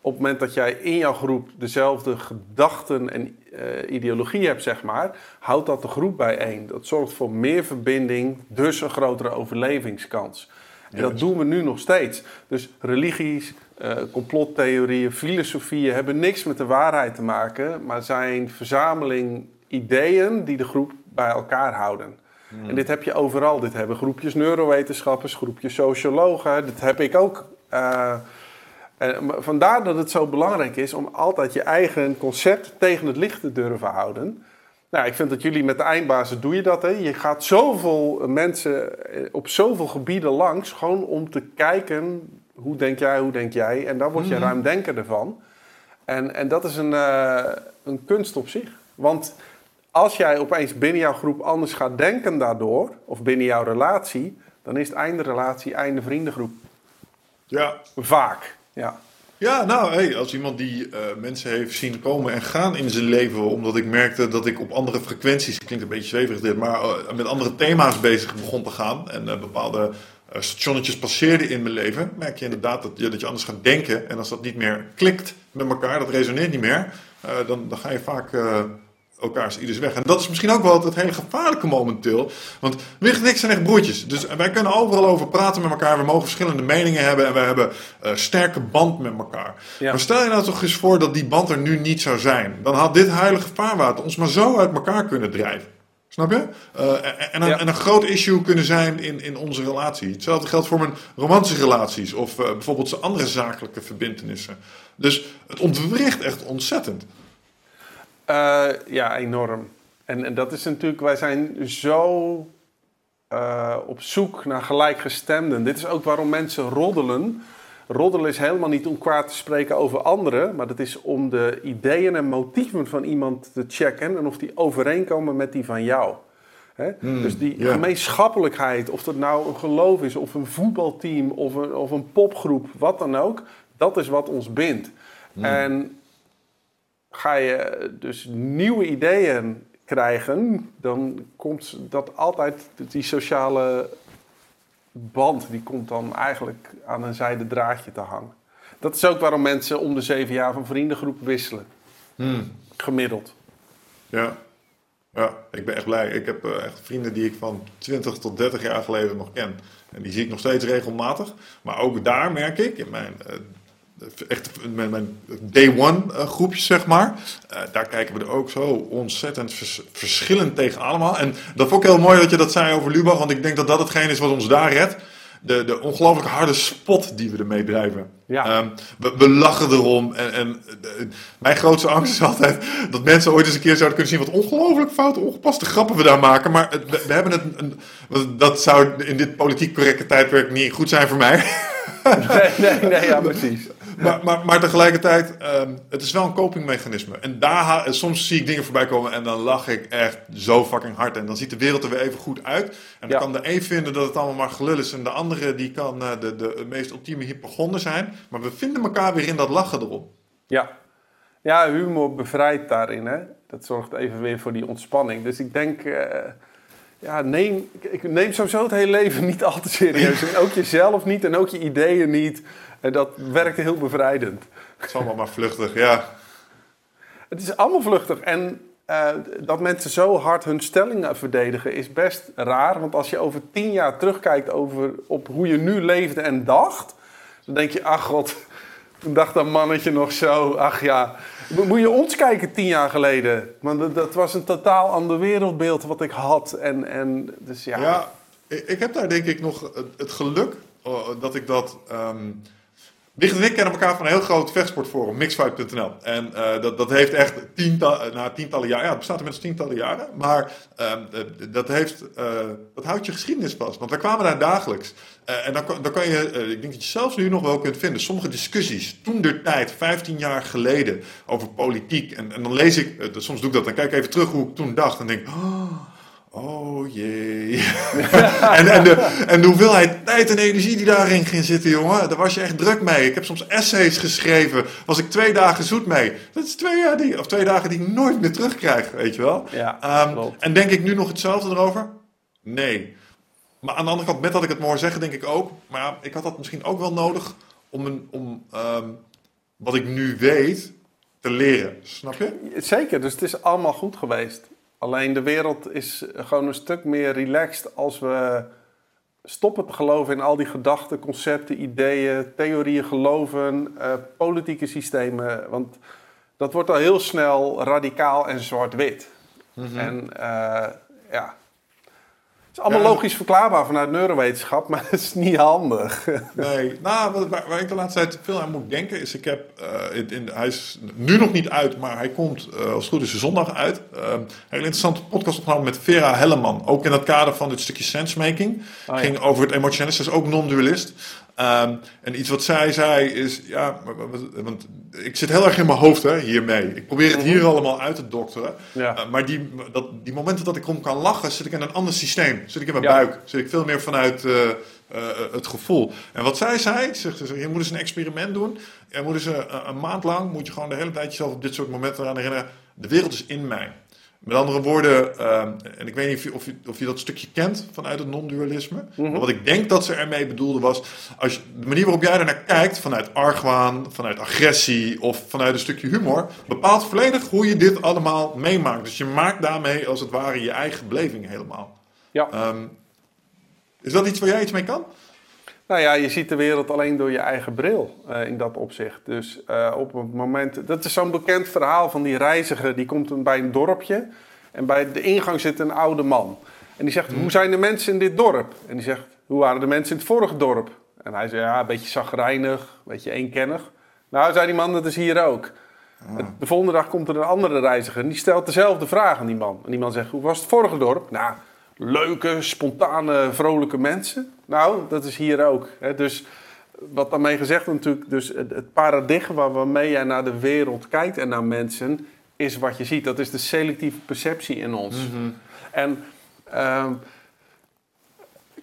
B: Op het moment dat jij in jouw groep dezelfde gedachten en uh, ideologie hebt, zeg maar, houdt dat de groep bijeen. Dat zorgt voor meer verbinding, dus een grotere overlevingskans. En dat doen we nu nog steeds. Dus religies, uh, complottheorieën, filosofieën hebben niks met de waarheid te maken, maar zijn verzameling ideeën die de groep bij elkaar houden. En dit heb je overal. Dit hebben groepjes neurowetenschappers, groepjes sociologen. Dit heb ik ook. Uh, en vandaar dat het zo belangrijk is om altijd je eigen concept tegen het licht te durven houden. Nou, ik vind dat jullie met de eindbazen doe je dat. Hè? Je gaat zoveel mensen op zoveel gebieden langs, gewoon om te kijken hoe denk jij, hoe denk jij. En daar word je mm -hmm. ruimdenker ervan. En, en dat is een, uh, een kunst op zich. Want als jij opeens binnen jouw groep anders gaat denken daardoor, of binnen jouw relatie, dan is het einde relatie, einde vriendengroep.
A: Ja.
B: Vaak, ja.
A: Ja, nou, hey, als iemand die uh, mensen heeft zien komen en gaan in zijn leven, omdat ik merkte dat ik op andere frequenties, klinkt een beetje zweverig dit, maar uh, met andere thema's bezig begon te gaan en uh, bepaalde stationnetjes passeerde in mijn leven, merk je inderdaad dat je, dat je anders gaat denken. En als dat niet meer klikt met elkaar, dat resoneert niet meer, dan, dan ga je vaak elkaars ieders weg. En dat is misschien ook wel het hele gevaarlijke momenteel. Want Wicht en ik zijn echt broertjes. Dus wij kunnen overal over praten met elkaar. We mogen verschillende meningen hebben. En we hebben uh, sterke band met elkaar. Maar stel je nou toch eens voor dat die band er nu niet zou zijn. Dan had dit heilige vaarwater ons maar zo uit elkaar kunnen drijven. Snap je? Uh, en, en, en, een groot issue kunnen zijn in, in onze relatie. Hetzelfde geldt voor mijn romantische relaties of uh, bijvoorbeeld andere zakelijke verbindenissen. Dus het ontwricht echt ontzettend.
B: Uh, ja, enorm. En, en, dat is natuurlijk, wij zijn zo op zoek naar gelijkgestemden. Dit is ook waarom mensen roddelen. Roddelen is helemaal niet om kwaad te spreken over anderen, maar dat is om de ideeën en motieven van iemand te checken en of die overeenkomen met die van jou. Hmm, dus die gemeenschappelijkheid, of dat nou een geloof is, of een voetbalteam, of een, of een popgroep, wat dan ook, dat is wat ons bindt. Hmm. En ga je dus nieuwe ideeën krijgen, dan komt dat altijd, die sociale band die komt dan eigenlijk aan een zijde draadje te hangen. Dat is ook waarom mensen om de zeven jaar van vriendengroep wisselen. Hmm. Gemiddeld.
A: Ja. ja, ik ben echt blij. Ik heb uh, echt vrienden die ik van 20 tot 30 jaar geleden nog ken. En die zie ik nog steeds regelmatig. Maar ook daar merk ik in mijn uh, echt mijn, mijn day one uh, groepjes, zeg maar. Uh, daar kijken we er ook zo ontzettend vers verschillend tegen allemaal. En dat vond ik heel mooi dat je dat zei over Lubach, want ik denk dat dat hetgeen is wat ons daar redt. De, de ongelooflijk harde spot die we ermee drijven. Ja. Um, we, we, lachen erom. En, en de, mijn grootste angst is altijd dat mensen ooit eens een keer zouden kunnen zien wat ongelooflijk foute, ongepaste grappen we daar maken. Maar het, we, we, hebben het. Een, dat zou in dit politiek correcte tijdperk niet goed zijn voor mij.
B: Nee, nee, nee, ja, precies
A: maar, maar, maar tegelijkertijd, um, het is wel een copingmechanisme. En daar, soms zie ik dingen voorbij komen en dan lach ik echt zo fucking hard. En dan ziet de wereld er weer even goed uit. En dan kan de een vinden dat het allemaal maar gelul is. En de andere die kan uh, de, de, meest ultieme hypochonder zijn. Maar we vinden elkaar weer in dat lachen erop.
B: Ja, ja humor bevrijdt daarin. Hè? Dat zorgt even weer voor die ontspanning. Dus ik denk... Uh, ja, neem, ik neem sowieso het hele leven niet *laughs* al te serieus. En ook jezelf niet en ook je ideeën niet. En dat werkte heel bevrijdend.
A: Het is allemaal maar vluchtig, ja.
B: Het is allemaal vluchtig. En uh, dat mensen zo hard hun stellingen verdedigen is best raar. Want als je over tien jaar terugkijkt over, op hoe je nu leefde en dacht... dan denk je, ach god, toen dacht dat mannetje nog zo. Ach ja, moet je ons kijken tien jaar geleden. Want dat, was een totaal ander wereldbeeld wat ik had. En, en, dus ja.
A: ja, ik heb daar denk ik nog het geluk oh, dat ik dat... Um Wicht en ik kennen elkaar van een heel groot vechtsportforum, mixfight.nl. En uh, dat, dat heeft echt tientallen, nou, tientallen jaren, ja, het bestaat inmiddels tientallen jaren. Maar uh, dat, heeft, dat houdt je geschiedenis vast. Want wij kwamen daar dagelijks. en dan, dan kan je, ik denk dat je zelfs nu nog wel kunt vinden, sommige discussies, toen der tijd, 15 jaar geleden, over politiek. En, en dan lees ik, soms doe ik dat, dan kijk ik even terug hoe ik toen dacht. En denk, oh, Oh jee. *laughs* en, en, de, en de hoeveelheid tijd en energie die daarin ging zitten, jongen, daar was je echt druk mee. Ik heb soms essays geschreven, was ik twee dagen zoet mee. Dat is twee, jaar die, of twee dagen die ik nooit meer terugkrijg, weet je wel.
B: Ja, um,
A: en denk ik nu nog hetzelfde erover? Nee. Maar aan de andere kant, met dat ik het mooi zeggen, denk ik ook. Maar ja, ik had dat misschien ook wel nodig om, een, om um, wat ik nu weet te leren. Snap je?
B: Zeker, dus het is allemaal goed geweest. Alleen de wereld is gewoon een stuk meer relaxed als we stoppen te geloven in al die gedachten, concepten, ideeën, theorieën, geloven, uh, politieke systemen. Want dat wordt al heel snel radicaal en zwart-wit. Mhm. En uh, ja, is allemaal logisch verklaarbaar vanuit neurowetenschap, maar het is niet handig.
A: Nee, nou, waar, waar ik de laatste tijd veel aan moet denken is, ik heb, uh, in, hij is nu nog niet uit, maar hij komt uh, als het goed is de zondag uit. Uh, een hele interessante podcast opgenomen met Vera Helleman, ook in het kader van dit stukje sensemaking. Oh, Ging over het emotionele, ze is ook non-dualist. Um, en iets wat zij zei is, ja, want ik zit heel erg in mijn hoofd hè, hiermee. Ik probeer het hier mhm. allemaal uit te dokteren. Ja. Uh, maar die, dat, die momenten dat ik om kan lachen, zit ik in een ander systeem. Zit ik in mijn ja. buik. Zit ik veel meer vanuit uh, uh, het gevoel. En wat zij zei, zegt, je moet eens een experiment doen. Je moet eens een, een maand lang, moet je gewoon de hele tijd jezelf op dit soort momenten eraan herinneren. De wereld is in mij. Met andere woorden, ehm, en ik weet niet of je, of, je, of je dat stukje kent vanuit het non-dualisme.
B: Mhm.
A: Maar wat ik denk dat ze ermee bedoelde was, als je, de manier waarop jij ernaar kijkt, vanuit argwaan, vanuit agressie of vanuit een stukje humor, bepaalt volledig hoe je dit allemaal meemaakt. Dus je maakt daarmee als het ware je eigen beleving helemaal.
B: Ja.
A: Ehm, is dat iets waar jij iets mee kan?
B: Nou ja, je ziet de wereld alleen door je eigen bril eh, in dat opzicht. Dus eh, op het moment. Dat is zo'n bekend verhaal van die reiziger. Die komt bij een dorpje. En bij de ingang zit een oude man. En die zegt: Hoe zijn de mensen in dit dorp? En die zegt: Hoe waren de mensen in het vorige dorp? En hij zei: Ja, een beetje zagrijnig, een beetje eenkennig. Nou, zei die man: Dat is hier ook. De volgende dag komt er een andere reiziger. En die stelt dezelfde vraag aan die man. En die man zegt: Hoe was het vorige dorp? Nou, leuke, spontane, vrolijke mensen. Nou, dat is hier ook. Hè. Dus wat daarmee gezegd natuurlijk, dus het, het paradigma waarmee jij naar de wereld kijkt en naar mensen, is wat je ziet. Dat is de selectieve perceptie in ons. En ehm,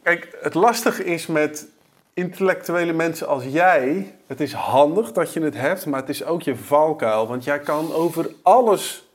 B: kijk, het lastige is met intellectuele mensen als jij, het is handig dat je het hebt, maar het is ook je valkuil. Want jij kan over alles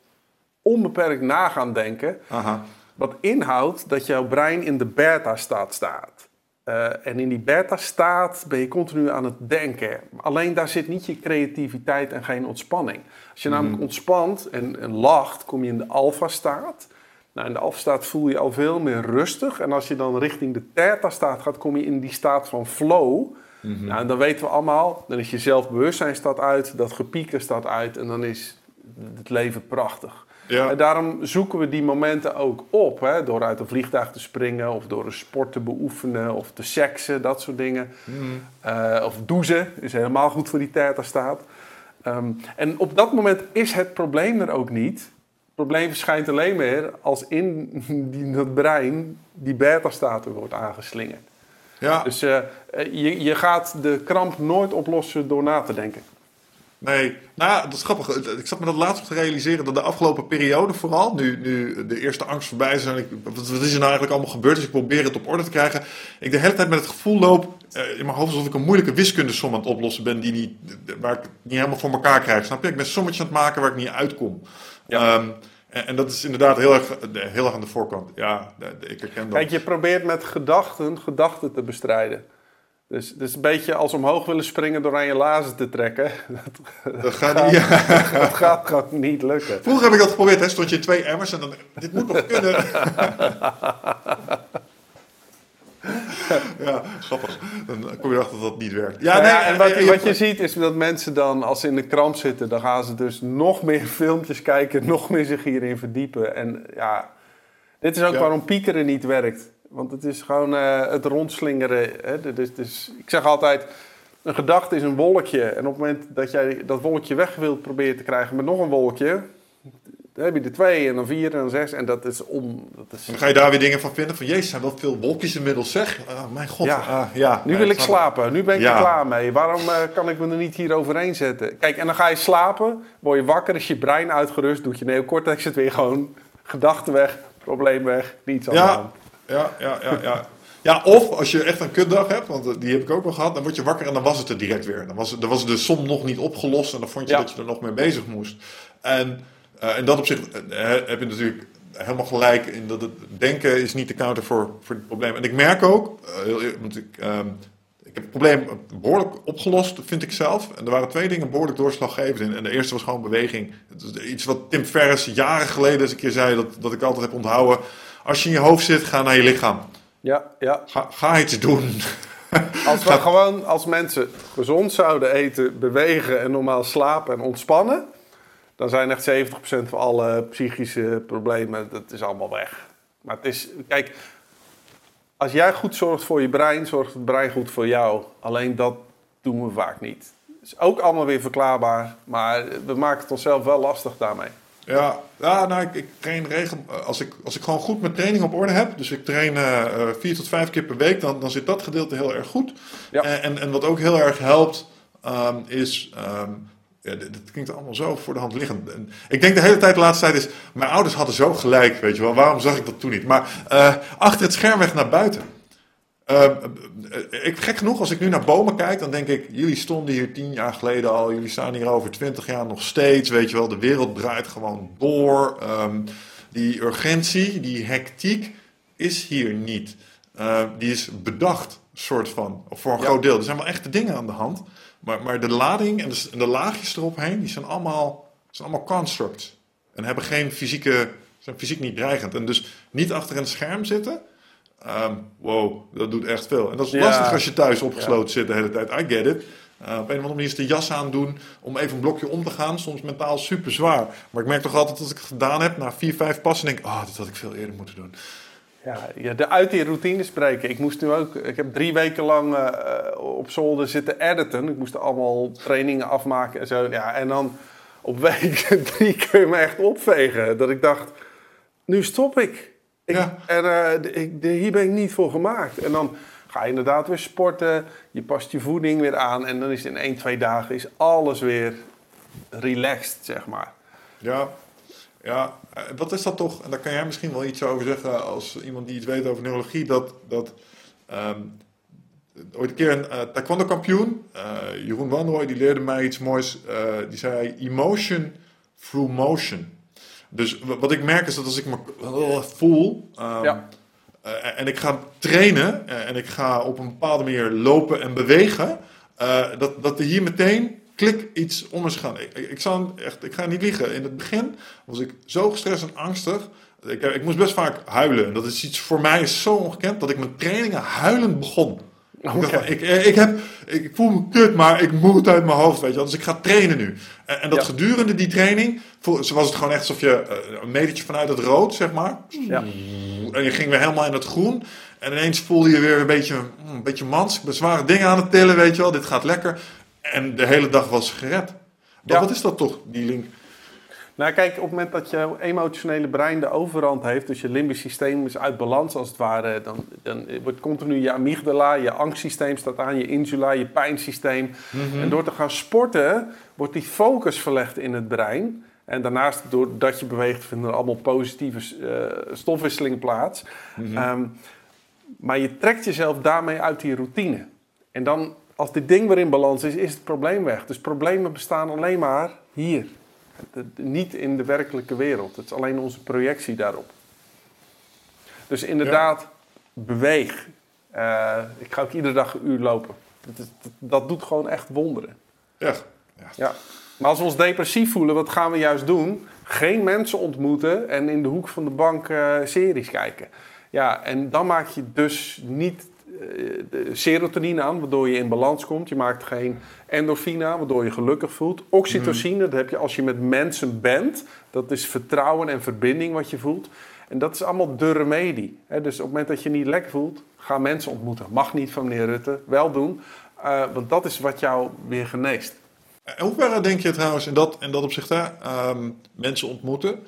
B: onbeperkt na gaan denken.
A: Aha.
B: Wat inhoudt dat jouw brein in de beta-staat staat. Eh, en in die beta-staat ben je continu aan het denken. Alleen daar zit niet je creativiteit en geen ontspanning. Als je namelijk ontspant en, en lacht, kom je in de alfa-staat. Nou, in de alfa-staat voel je al veel meer rustig. En als je dan richting de theta-staat gaat, kom je in die staat van flow. Nou, en dan weten we allemaal, dan is je zelfbewustzijn staat uit, dat gepieker staat uit en dan is het leven prachtig.
A: Ja.
B: En daarom zoeken we die momenten ook op. Hè? Door uit een vliegtuig te springen, of door een sport te beoefenen, of te seksen, dat soort dingen. Eh, of douchen is helemaal goed voor die theta-staat. Ehm, en op dat moment is het probleem er ook niet. Het probleem verschijnt alleen maar als in die, dat brein die beta-staat wordt aangeslingerd.
A: Ja.
B: Dus eh, eh, je, je gaat de kramp nooit oplossen door na te denken.
A: Nee, nou ja, dat is grappig. Ik zat me dat laatst te realiseren dat de afgelopen periode vooral, nu, nu de eerste angst voorbij is en ik, wat, wat is er nou eigenlijk allemaal gebeurd, dus ik probeer het op orde te krijgen. Ik de hele tijd met het gevoel loop eh, in mijn hoofd alsof ik een moeilijke wiskundesom aan het oplossen ben die niet, waar ik het niet helemaal voor elkaar krijg. Snap je? Ik ben sommetjes aan het maken waar ik niet uitkom. Ehm, en, en dat is inderdaad heel erg, heel erg aan de voorkant. Ja, ik herken dat.
B: Kijk, je probeert met gedachten gedachten te bestrijden. Dus het is een beetje als omhoog willen springen door aan je lazen te trekken. *laughs* Dat,
A: Dat gaat niet. Ja. *laughs*
B: dat gaat gewoon niet lukken.
A: Vroeger heb ik dat geprobeerd, hè? stond je in twee emmers en dan, dit moet nog kunnen. *laughs* ja, grappig. Dan kom je erachter dat dat niet werkt. Ja,
B: Nou
A: nee,
B: ja, en wat, wat je ziet is dat mensen dan, als ze in de kramp zitten, dan gaan ze dus nog meer filmpjes kijken, nog meer zich hierin verdiepen. En ja, dit is ook
A: Ja.
B: waarom piekeren niet werkt. Want het is gewoon eh, het rondslingeren. Hè? Dus, dus, ik zeg altijd, een gedachte is een wolkje. En op het moment dat jij dat wolkje weg wilt proberen te krijgen met nog een wolkje, dan heb je er twee en dan vier en dan zes. En dat is om. Dat is,
A: Dan ga je daar weer dingen van vinden. Van jezus, er zijn wel veel wolkjes inmiddels zeg. Ah, mijn god.
B: Ja.
A: Ah, ja.
B: Nu
A: Nee,
B: wil ik slapen. Nu ben ik
A: Ja.
B: er klaar mee. Waarom eh, kan ik me er niet hier overheen zetten? Kijk, en dan ga je slapen. Word je wakker, is je brein uitgerust. Doet je neocortex het weer gewoon. Gedachten weg, probleem weg. Niets aan de
A: Ja,
B: hand.
A: Ja, ja, ja, ja. Ja, of als je echt een kutdag hebt, want eh, die heb ik ook wel gehad, dan word je wakker en dan was het er direct weer. Dan was, dan was de som nog niet opgelost en dan vond je
B: Ja.
A: dat je er nog mee bezig moest. En uh, in dat opzicht eh, heb je natuurlijk helemaal gelijk in dat het denken is niet de counter voor, voor het probleem. En ik merk ook, eh, want ik, ehm, ik heb het probleem behoorlijk opgelost, vind ik zelf. En er waren twee dingen behoorlijk doorslaggevend in. En de eerste was gewoon beweging. Iets wat Tim Ferriss jaren geleden eens een keer zei, dat, dat ik altijd heb onthouden. Als je in je hoofd zit, ga naar je lichaam.
B: Ja, ja.
A: Ga, ga iets doen.
B: Als we gewoon als mensen gezond zouden eten, bewegen en normaal slapen en ontspannen, dan zijn echt 70% van alle psychische problemen, dat is allemaal weg. Maar het is, kijk, als jij goed zorgt voor je brein, zorgt het brein goed voor jou. Alleen dat doen we vaak niet. is ook allemaal weer verklaarbaar, maar we maken het onszelf wel lastig daarmee.
A: Ja, ja nou, ik, ik train regel, als, ik, als ik gewoon goed mijn training op orde heb, dus ik train eh, eh, vier tot vijf keer per week, dan, dan zit dat gedeelte heel erg goed.
B: Ja.
A: En, en, en wat ook heel erg helpt, ehm, is. ehm, ja, dit klinkt allemaal zo voor de hand liggend. En ik denk de hele tijd, de laatste tijd is. Mijn ouders hadden zo gelijk, weet je wel. Waarom zag ik dat toen niet? Maar eh, achter het scherm weg naar buiten. Eh, eh, ik, gek genoeg, als ik nu naar bomen kijk, dan denk ik: jullie stonden hier tien jaar geleden al, jullie staan hier over twintig jaar nog steeds. Weet je wel, de wereld draait gewoon door. Ehm, die urgentie, die hectiek is hier niet. Uh, die is bedacht, soort van, voor een
B: Ja.
A: groot deel. Er zijn wel echte dingen aan de hand. Maar, maar de lading en de, en de laagjes eropheen, die zijn allemaal, zijn allemaal constructs. En hebben geen fysieke, zijn fysiek niet dreigend. En dus niet achter een scherm zitten. Ehm, wow, dat doet echt veel. En dat is
B: Ja.
A: lastig als je thuis opgesloten zit de hele tijd. I get it. Uh, op een of andere manier is de jas aandoen om even een blokje om te gaan. Soms mentaal super zwaar. Maar ik merk toch altijd dat ik het gedaan heb na vier, vijf passen. denk ik, ah, dit had ik veel eerder moeten doen.
B: Ja, ja, de uit die routine spreken. Ik moest nu ook, ik heb drie weken lang eh, op zolder zitten editen. Ik moest allemaal trainingen afmaken en zo. Ja, en dan op week *laughs* drie kun je me echt opvegen. Dat ik dacht, nu stop ik. Ik
A: Ja.
B: En eh, ik, de- hier ben ik niet voor gemaakt. En dan ga je inderdaad weer sporten. Je past je voeding weer aan. En dan is in één, twee dagen is alles weer relaxed, zeg maar.
A: Ja, ja, eh, wat is dat toch? En daar kan jij misschien wel iets over zeggen als iemand die iets weet over neurologie. Dat, dat ehm, ooit een keer een eh, taekwondo kampioen, eh, Jeroen Wanrooy, die leerde mij iets moois. Die zei emotion through motion. Dus wa- wat ik merk is dat als ik me eh, voel ehm,
B: Ja.
A: eh, en ik ga trainen eh, en ik ga op een bepaalde manier lopen en bewegen, dat, dat er hier meteen klik iets om is gaan. Ik, ik, ik, zal echt, ik ga niet liegen. In het begin was ik zo gestrest en angstig. Ik, ik moest best vaak huilen. En dat is iets voor mij is zo ongekend dat ik mijn trainingen huilend begon. Ik, van, ik, ik, heb, ik voel me kut, maar ik moet uit mijn hoofd, weet je wel. Dus ik ga trainen nu. En, en dat
B: Ja.
A: gedurende die training, was het gewoon echt alsof je eh, een metertje vanuit het rood, zeg maar.
B: Ja.
A: En je ging weer helemaal in het groen. En ineens voelde je weer een beetje, mm, een beetje mans. Ik ben zware dingen aan het tillen, weet je wel. Dit gaat lekker. En de hele dag was gered. Maar
B: Ja.
A: wat is dat toch, die link?
B: Nou, kijk, op het moment dat je emotionele brein de overhand heeft, dus je limbisch systeem is uit balans als het ware, dan, dan wordt continu je amygdala, je angstsysteem staat aan, je insula, je pijnsysteem. En door te gaan sporten, wordt die focus verlegd in het brein. En daarnaast, doordat je beweegt, vinden er allemaal positieve eh, stofwisseling plaats. Ehm, maar je trekt jezelf daarmee uit die routine. En dan, als dit ding weer in balans is, is het probleem weg. Dus problemen bestaan alleen maar hier. Niet in de werkelijke wereld. Het is alleen onze projectie daarop. Dus inderdaad, beweeg. Eh, ik ga ook iedere dag een uur lopen. Dat, is- dat, dat doet gewoon echt wonderen.
A: Echt.
B: Ja. Maar als we ons depressief voelen, wat gaan we juist doen? Geen mensen ontmoeten en in de hoek van de bank eh, series kijken. Ja, en dan maak je dus niet serotonine aan, waardoor je in balans komt. Je maakt geen endorfine aan, waardoor je gelukkig voelt. Oxytocine, dat heb je als je met mensen bent. Dat is vertrouwen en verbinding wat je voelt. En dat is allemaal de remedie. Dus op het moment dat je niet lekker voelt, ga mensen ontmoeten. Mag niet van meneer Rutte, wel doen. Eh, want dat is wat jou weer geneest.
A: In hoeverre denk je trouwens in dat, in dat opzicht, hè, ehm, mensen ontmoeten,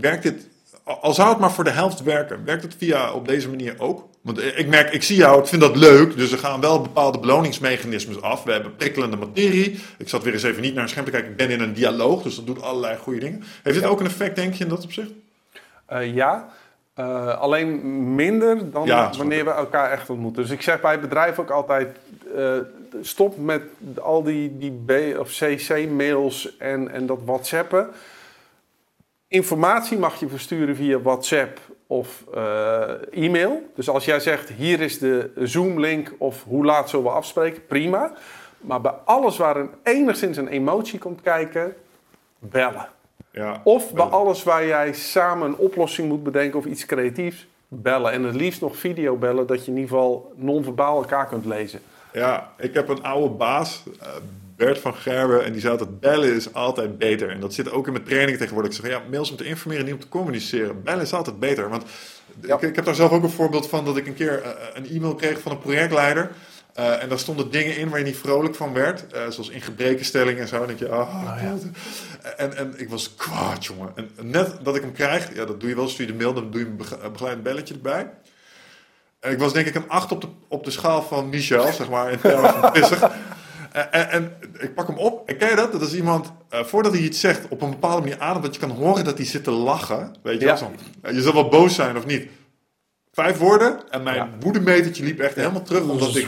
A: werkt dit, al zou het maar voor de helft werken, werkt het via op deze manier ook? Want ik merk, ik zie jou, ik vind dat leuk, dus er gaan wel bepaalde beloningsmechanismes af. We hebben prikkelende materie. Ik zat weer eens even niet naar een scherm te kijken, ik ben in een dialoog, dus dat doet allerlei goede dingen. Heeft dit
B: Ja.
A: ook een effect, denk je, in dat opzicht?
B: Eh, ja, Eh, alleen minder dan
A: Ja,
B: wanneer we elkaar echt ontmoeten. Dus ik zeg bij het bedrijf ook altijd: eh, stop met al die, die B- of CC-mails en, en dat WhatsAppen. Informatie mag je versturen via WhatsApp of eh, e-mail. Dus als jij zegt: hier is de Zoom-link of hoe laat zullen we afspreken, prima. Maar bij alles waar een, enigszins een emotie komt kijken, bellen.
A: Ja.
B: Of bij alles waar jij samen een oplossing moet bedenken of iets creatiefs, bellen. En het liefst nog video bellen, dat je in ieder geval non-verbaal elkaar kunt lezen.
A: Ja, ik heb een oude baas, eh, Bert van Gerben, en die zei dat bellen is altijd beter. En dat zit ook in mijn training tegenwoordig. Ik zeg, ja, mails om te informeren, niet om te communiceren. Bellen is altijd beter. Want
B: Ja.
A: ik, ik heb daar zelf ook een voorbeeld van dat ik een keer eh, een e-mail kreeg van een projectleider. Eh, en daar stonden dingen in waar je niet vrolijk van werd. eh, zoals in gebrekenstelling en zo. En denk je, ah, en, en ik was kwaad, jongen. En net dat ik hem krijg, ja, dat doe je wel, stuur je de mail, dan doe je een bege- een begeleidend belletje erbij. En ik was denk ik een 8 op de, op de schaal van Michel, zeg maar, in termen van pissig. En, en, en ik pak hem op. En ken je dat? Dat is iemand, eh, voordat hij iets zegt, op een bepaalde manier ademt, dat je kan horen dat hij zit te lachen. Weet je
B: Ja.
A: wel? Zo. Eh, Je zal wel boos zijn of niet. Vijf woorden en mijn
B: Ja.
A: woedemetertje liep echt helemaal terug, omdat ik...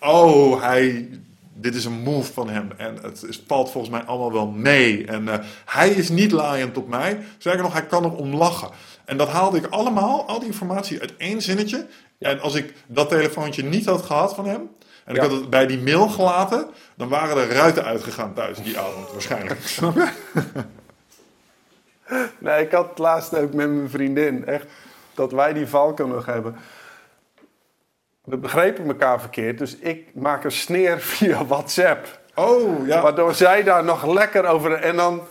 A: Oh, hij dit is een move van hem. En het is, valt volgens mij allemaal wel mee. En uh, hij is niet laaiend op mij. Zeker nog, hij kan er om lachen. En dat haalde ik allemaal, al die informatie uit één zinnetje. En als ik dat telefoontje niet had gehad van hem, en ik had het bij die mail gelaten, dan waren er ruiten uitgegaan thuis die avond waarschijnlijk. *laughs* Snap je?
B: Nee, ik had het laatst ook met mijn vriendin. Echt, dat wij die valken nog hebben. We begrepen elkaar verkeerd, dus ik maak een sneer *laughs* via WhatsApp.
A: Oh, ja.
B: Waardoor zij daar nog lekker over... En dan...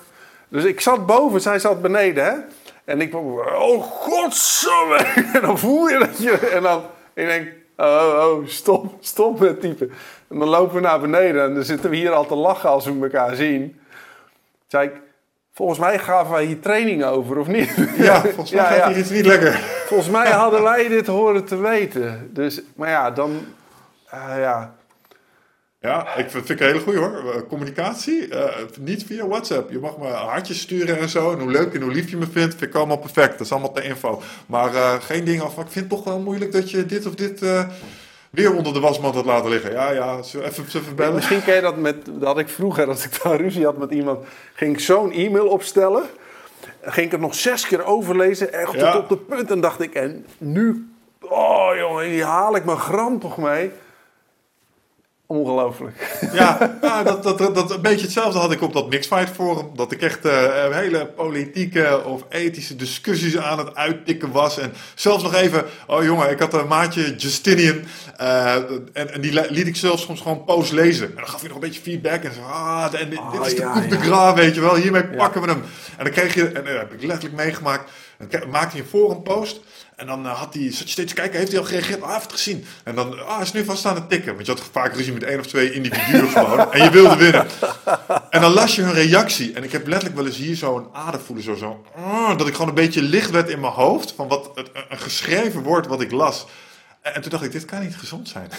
B: Dus ik zat boven, zij zat beneden, hè. En ik... Oh, godsamme! *laughs* En dan voel je dat je... En dan... Ik denk... Oh, oh, stop, stop met typen. En dan lopen we naar beneden en dan zitten we hier al te lachen als we elkaar zien. Zei ik... Volgens mij gaven wij hier training over, of niet?
A: Ja, *laughs* volgens mij gaat hier iets niet lekker.
B: Volgens mij hadden wij dit horen te weten. Dus, maar ja, dan... Uh, ja.
A: Ja, ik vind, vind ik een hele goede hoor. Eh, communicatie, uh, niet via WhatsApp. Je mag me hartjes sturen en zo. En hoe leuk en hoe lief je me vindt, vind ik allemaal perfect. Dat is allemaal te info. Maar uh, geen dingen af. Ik vind het toch wel moeilijk dat je dit of dit weer onder de wasmand had laten liggen. Ja, ja, even, even bellen.
B: Misschien ken je dat met, dat had ik vroeger, als ik daar ruzie had met iemand, ging ik zo'n e-mail opstellen. Ging ik het nog zes keer overlezen, echt tot op het punt. En dacht ik, en nu, oh jongen, hier haal ik mijn gram toch mee. Ongelooflijk.
A: Ja, ja dat, dat, dat, dat, een beetje hetzelfde had ik op dat Mixfight Forum. Dat ik echt uh, hele politieke of ethische discussies aan het uittikken was. En zelfs nog even, oh jongen, ik had een maatje Justinian. Uh, en, en, die liet ik zelfs soms gewoon post lezen. En dan gaf hij nog een beetje feedback. En zo, ah, en, dit oh, is de ja, coup de gras, weet je wel. Hiermee pakken we hem. En dan kreeg je, en dat heb ik letterlijk meegemaakt. Dan maakte hij een forum post. En dan uh, had hij, zat je steeds te kijken, heeft hij al gereageerd? Ah, heeft het gezien. En dan, ah, is nu vast aan het tikken. Want je had vaak ruzie met één of twee individuen *laughs* gewoon. En je wilde winnen. En dan las je hun reactie. En ik heb letterlijk wel eens hier zo een ader voelen. Zo, zo, uh, dat ik gewoon een beetje licht werd in mijn hoofd. Van wat, het, een geschreven woord wat ik las. En, en toen dacht ik, dit kan niet gezond zijn.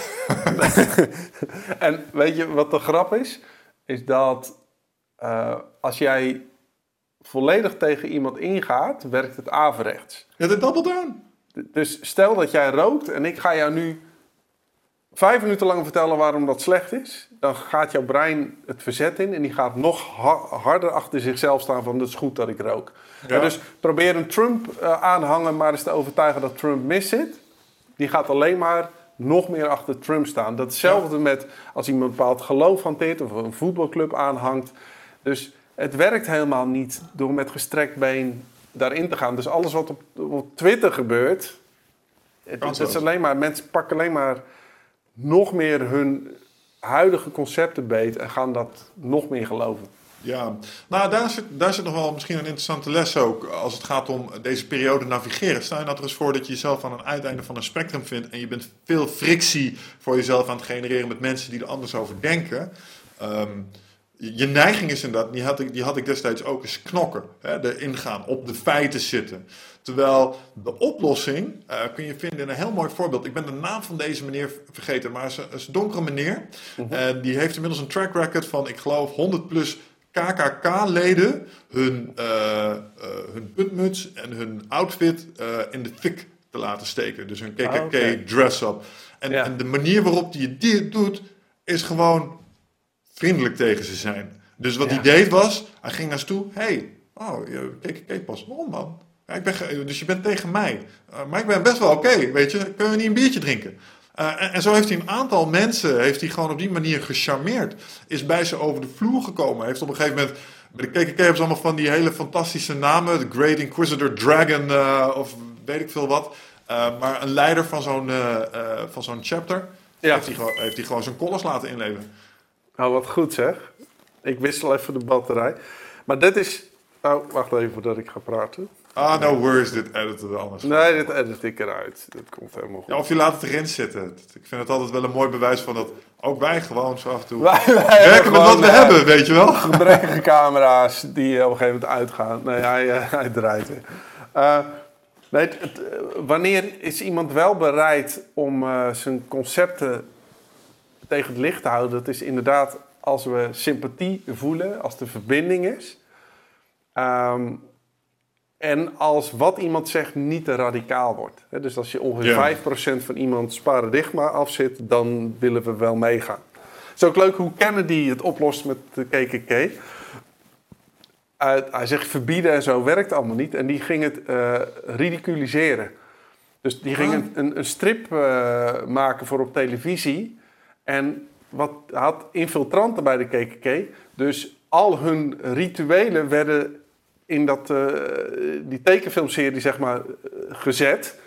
A: *laughs*
B: en weet je wat de grap is? Is dat uh, als jij volledig tegen iemand ingaat, werkt het averechts.
A: Ja, de double down.
B: Dus stel dat jij rookt en ik ga jou nu vijf minuten lang vertellen waarom dat slecht is. Dan gaat jouw brein het verzet in en die gaat nog harder achter zichzelf staan van het is goed dat ik rook. Ja. Dus probeer een Trump uh, aanhangen maar eens te overtuigen dat Trump mis zit. Die gaat alleen maar nog meer achter Trump staan. Datzelfde ja. met als iemand een bepaald geloof hanteert of een voetbalclub aanhangt. Dus het werkt helemaal niet door met gestrekt been daarin te gaan. Dus alles wat op, op Twitter gebeurt, het, het is alleen maar, mensen pakken alleen maar nog meer hun huidige concepten beet en gaan dat nog meer geloven.
A: Ja, nou daar zit, daar zit nog wel misschien een interessante les ook als het gaat om deze periode navigeren. Stel je nou er eens voor dat je jezelf aan het uiteinde van een spectrum vindt en je bent veel frictie voor jezelf aan het genereren met mensen die er anders over denken. Um, je neiging is inderdaad, die had ik, die had ik destijds ook eens knokken. Hè, erin gaan, op de feiten zitten. Terwijl de oplossing uh, kun je vinden in een heel mooi voorbeeld. Ik ben de naam van deze meneer vergeten, maar het is een donkere meneer. Mhm. En die heeft inmiddels een track record van, ik geloof, 100 plus KKK-leden hun, uh, uh, hun puntmuts en hun outfit in de fik te laten steken. Dus hun KKK-dress-up. Ah, en, en de manier waarop hij dit doet, is gewoon vriendelijk tegen ze zijn. Dus wat hij deed was, hij ging naar ze toe. hey, oh, kijk, kijk pas. Man? Ja, ik ben, dus je bent tegen mij. Uh, maar ik ben best wel oké, weet je. Kunnen we niet een biertje drinken? Uh, en, en, zo heeft hij een aantal mensen, heeft hij gewoon op die manier gecharmeerd. Is bij ze over de vloer gekomen. Heeft op een gegeven moment, bij de KKK hebben ze allemaal van die hele fantastische namen. The Great Inquisitor Dragon uh, of weet ik veel wat. maar een leider van zo'n van zo'n chapter ja. heeft, hij gewoon, heeft hij gewoon zijn kollers laten inleveren.
B: Nou, wat goed zeg. Ik wissel even de batterij. Maar dit is... Oh, wacht even voordat ik ga praten.
A: Ah, no worries, dit editen we anders.
B: Nee, dit edit ik eruit. Dat komt helemaal goed.
A: Ja, of je laat het erin zitten. Ik vind het altijd wel een mooi bewijs van dat ook wij gewoon zo af en toe
B: wij,
A: werken met wat we hebben, weet je wel.
B: Gebrekkige camera's die op een gegeven moment uitgaan. Nee, hij, uh, hij draait weer. Uh, nee, het, wanneer is iemand wel bereid om uh, zijn concepten tegen het licht houden, dat is inderdaad als we sympathie voelen, als de verbinding is. Um, en als wat iemand zegt niet te radicaal wordt. dus als je ongeveer ja. 5% van iemands paradigma afzit, dan willen we wel meegaan. Het is ook leuk hoe Kennedy het oplost met de KKK. hij zegt verbieden en zo werkt allemaal niet. En die ging het uh, ridiculiseren. Dus die ging ah. een, een, strip uh, maken voor op televisie. En wat had infiltranten bij de KKK. Dus al hun rituelen werden in dat, uh, die tekenfilmserie zeg maar, gezet.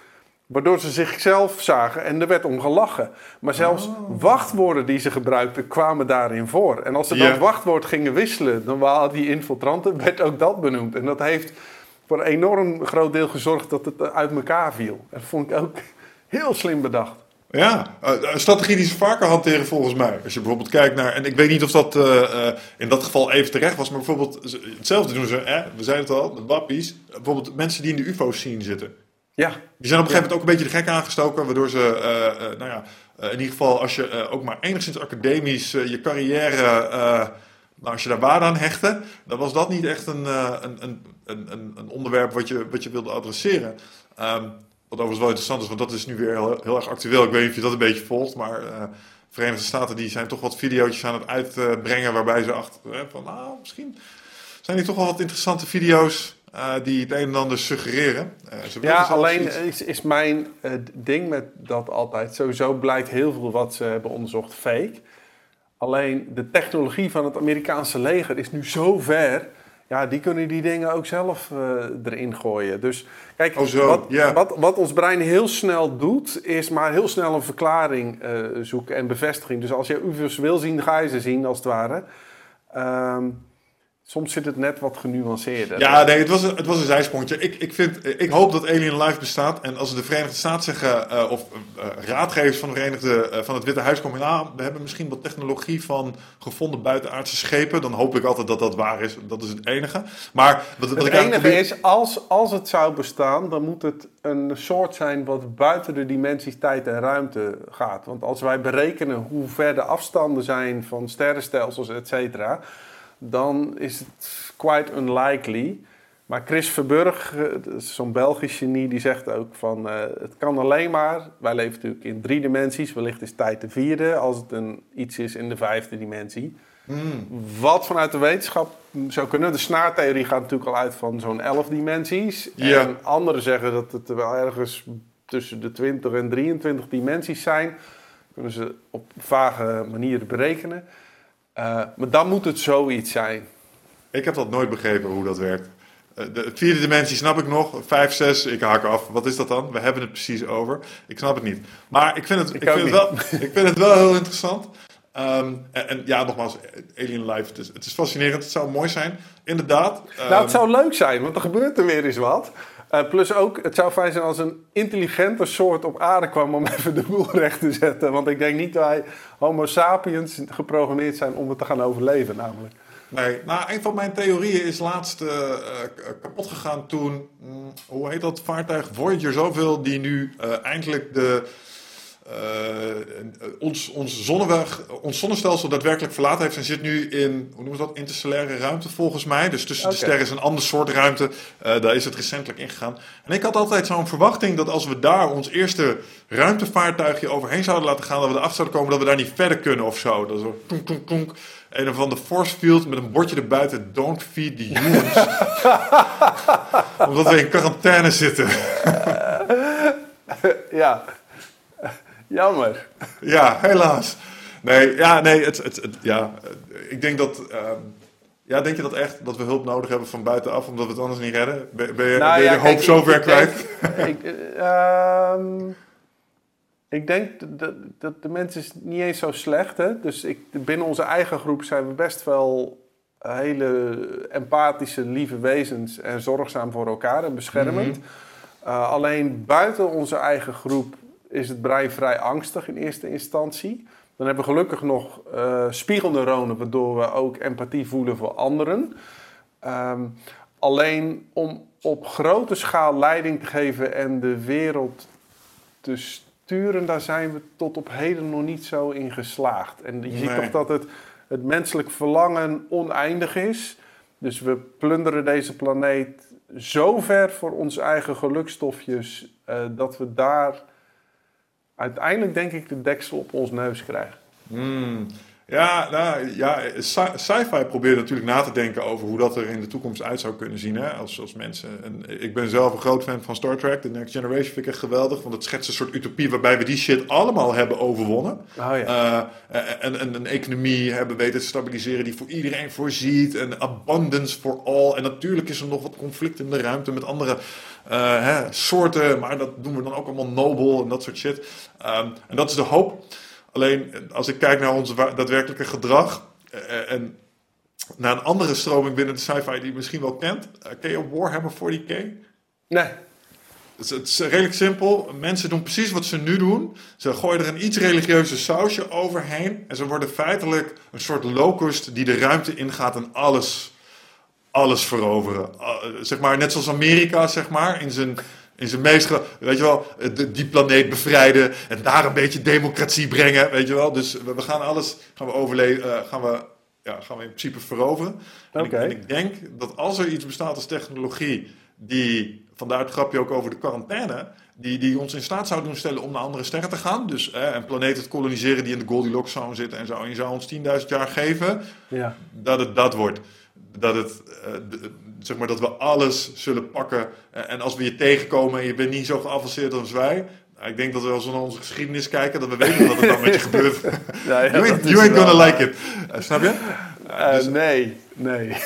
B: Waardoor ze zichzelf zagen en er werd om gelachen. Maar zelfs oh. wachtwoorden die ze gebruikten kwamen daarin voor. En als ze dat wachtwoord gingen wisselen, dan waren die infiltranten, werd ook dat benoemd. En dat heeft voor een enorm groot deel gezorgd dat het uit elkaar viel. En dat vond ik ook *laughs* heel slim bedacht.
A: Ja, eh, een strategie die ze vaker hanteren volgens mij. Als je bijvoorbeeld kijkt naar, en ik weet niet of dat uh, in dat geval even terecht was, maar bijvoorbeeld hetzelfde doen ze, hè, we zeiden het al, de wappies. Bijvoorbeeld mensen die in de UFO's zien zitten. Ja. Die zijn op een gegeven moment ook een beetje de gek aangestoken, waardoor ze, uh, nou ja, in ieder geval als je ook maar enigszins academisch je carrière, nou, als je daar waarde aan hechtte, dan was dat niet echt een, een, een, een, een onderwerp wat je, wat je wilde adresseren. Um, wat overigens wel interessant is, want dat is nu weer heel, heel erg actueel. Ik weet niet of je dat een beetje volgt, maar uh, Verenigde Staten die zijn toch wat video's aan het uitbrengen waarbij ze achter van, nou, misschien zijn die toch wel wat interessante video's uh, die het een en ander suggereren.
B: Uh, ja, alleen is, is mijn ding met dat altijd. Sowieso blijkt heel veel wat ze hebben onderzocht fake. Alleen de technologie van het Amerikaanse leger is nu zo ver ja, die kunnen die dingen ook zelf uh, erin gooien. Dus kijk, oh wat, wat, wat, ons brein heel snel doet, is maar heel snel een verklaring uh, zoeken en bevestiging. Dus als je UFO's wil zien, ga je ze zien als het ware. Um, Soms zit het net wat genuanceerder.
A: Ja, nee, het was een, het was een zijsprongetje. Ik, ik, vind, ik hoop dat Alien Life bestaat. En als de Verenigde Staten zeggen, uh, of uh, raadgevers van, de Verenigde, uh, van het Witte Huis komen, nou, we hebben misschien wat technologie van gevonden buitenaardse schepen. Dan hoop ik altijd dat dat waar is. Dat is het enige. Maar
B: wat, wat het ik enige is, als, als het zou bestaan, dan moet het een soort zijn wat buiten de dimensies tijd en ruimte gaat. Want als wij berekenen hoe ver de afstanden zijn van sterrenstelsels, et cetera dan is het quite unlikely. Maar Chris Verburg, eh, zo'n Belgisch genie, die zegt ook van uh, het kan alleen maar. Wij leven natuurlijk in drie dimensies, wellicht is tijd de vierde als het een, iets is in de vijfde dimensie. Hmm. Wat vanuit de wetenschap zou kunnen. De snaartheorie gaat natuurlijk al uit van zo'n elf dimensies. Ja. En anderen zeggen dat het wel ergens tussen de 20 en 23 dimensies zijn. Kunnen ze op vage manieren berekenen. Uh, maar dan moet het zoiets zijn.
A: Ik heb dat nooit begrepen hoe dat werkt. Uh, de vierde dimensie snap ik nog. Vijf, zes, ik haak af. Wat is dat dan? We hebben het precies over. Ik snap het niet. Maar ik vind het, ik, ik vind het, wel, *laughs* ik vind het wel heel interessant. Um, en, en, ja, nogmaals, Alien Life, het is, het is fascinerend. Het zou mooi zijn, inderdaad.
B: Um, nou, het ehm, zou leuk zijn, want er gebeurt er weer eens wat. Uh, plus ook, het zou fijn zijn als een intelligente soort op aarde kwam om *laughs* even de boel recht te zetten. Want ik denk niet dat wij Homo sapiens geprogrammeerd zijn om het te gaan overleven, namelijk.
A: Nee, nou, een van mijn theorieën is laatst uh, kapot gegaan toen, mm, hoe heet dat vaartuig, Voyager zoveel, die nu uh, eindelijk de ons, ons, zonneweg, ons zonnestelsel daadwerkelijk verlaten heeft en zit nu in, hoe noemen we dat, interstellaire ruimte volgens mij. Dus tussen de sterren is een ander soort ruimte. Uh, daar is het recentelijk ingegaan. En ik had altijd zo'n verwachting dat als we daar ons eerste ruimtevaartuigje overheen zouden laten gaan, dat we erachter zouden komen dat we daar niet verder kunnen of zo. Dat is zo tonk, tonk, tonk. Een of de force field met een bordje erbuiten, don't feed the humans. *laughs* Omdat we in quarantaine zitten.
B: ja. Jammer.
A: Ja, helaas. Nee, ja, nee, het, het, ja, ik denk dat. Uh, ja, denk je dat echt dat we hulp nodig hebben van buitenaf omdat we het anders niet redden? Ben, ben je, nou, ben je ja, hoop zover kwijt? *laughs*
B: ik, uh, ik denk dat, dat de mensen is niet eens zo slecht. Hè? Dus ik, binnen onze eigen groep zijn we best wel hele empathische, lieve wezens en zorgzaam voor elkaar en beschermend. Mhm. Uh, alleen buiten onze eigen groep is het brein vrij angstig in eerste instantie. Dan hebben we gelukkig nog uh, spiegelneuronen, waardoor we ook empathie voelen voor anderen. Ehm, alleen om op grote schaal leiding te geven en de wereld te sturen, daar zijn we tot op heden nog niet zo in geslaagd. En je ziet toch dat het, het menselijk verlangen oneindig is. Dus we plunderen deze planeet zo ver voor onze eigen gelukstofjes uh, dat we daar uiteindelijk denk ik de deksel op ons neus krijgen.
A: Hmm. Ja, nou, ja sci- sci-fi probeert natuurlijk na te denken over hoe dat er in de toekomst uit zou kunnen zien. Hè? Als, als mensen. En ik ben zelf een groot fan van Star Trek. The Next Generation vind ik echt geweldig. Want het schetst een soort utopie waarbij we die shit allemaal hebben overwonnen.
B: Oh ja.
A: Eh, en, en een economie hebben weten te stabiliseren die voor iedereen voorziet. En abundance for all. En natuurlijk is er nog wat conflict in de ruimte met andere eh, hè, soorten. Maar dat doen we dan ook allemaal nobel en dat soort shit. Ehm, en dat is de hoop. Alleen als ik kijk naar ons daadwerkelijke gedrag. eh, en naar een andere stroming binnen de sci-fi die je misschien wel kent. Eh, ken je Warhammer 40k?
B: Nee.
A: Het is, het is redelijk simpel. Mensen doen precies wat ze nu doen. Ze gooien er een iets religieuze sausje overheen. En ze worden feitelijk een soort locust die de ruimte ingaat en alles, alles veroveren. Ah, zeg maar, net zoals Amerika, zeg maar, in zijn, in zijn meest... Weet je wel, de, die planeet bevrijden en daar een beetje democratie brengen, weet je wel. Dus we, we gaan alles, gaan we overleven, gaan we... Ja, gaan we in principe veroveren. En, ik,
B: Oké.
A: en ik denk dat als er iets bestaat als technologie die, vandaar het grapje ook over de quarantaine, die, die ons in staat zou doen stellen om naar andere sterren te gaan. Dus eh, een planeet te koloniseren die in de Goldilocks zone zit en zo. En je zou ons 10.000 jaar geven
B: Ja.
A: dat het dat wordt. Dat, het, eh, zeg maar, dat we alles zullen pakken. Eh, en als we je tegenkomen en je bent niet zo geavanceerd als wij. nou, Ik denk dat we als we naar onze geschiedenis kijken, dat we weten wat er dan met je *laughs* gebeurt.
B: Ja, ja, *laughs*
A: you ain't, you gonna like it. Eh, snap je? Dus-
B: nee, nee. *laughs*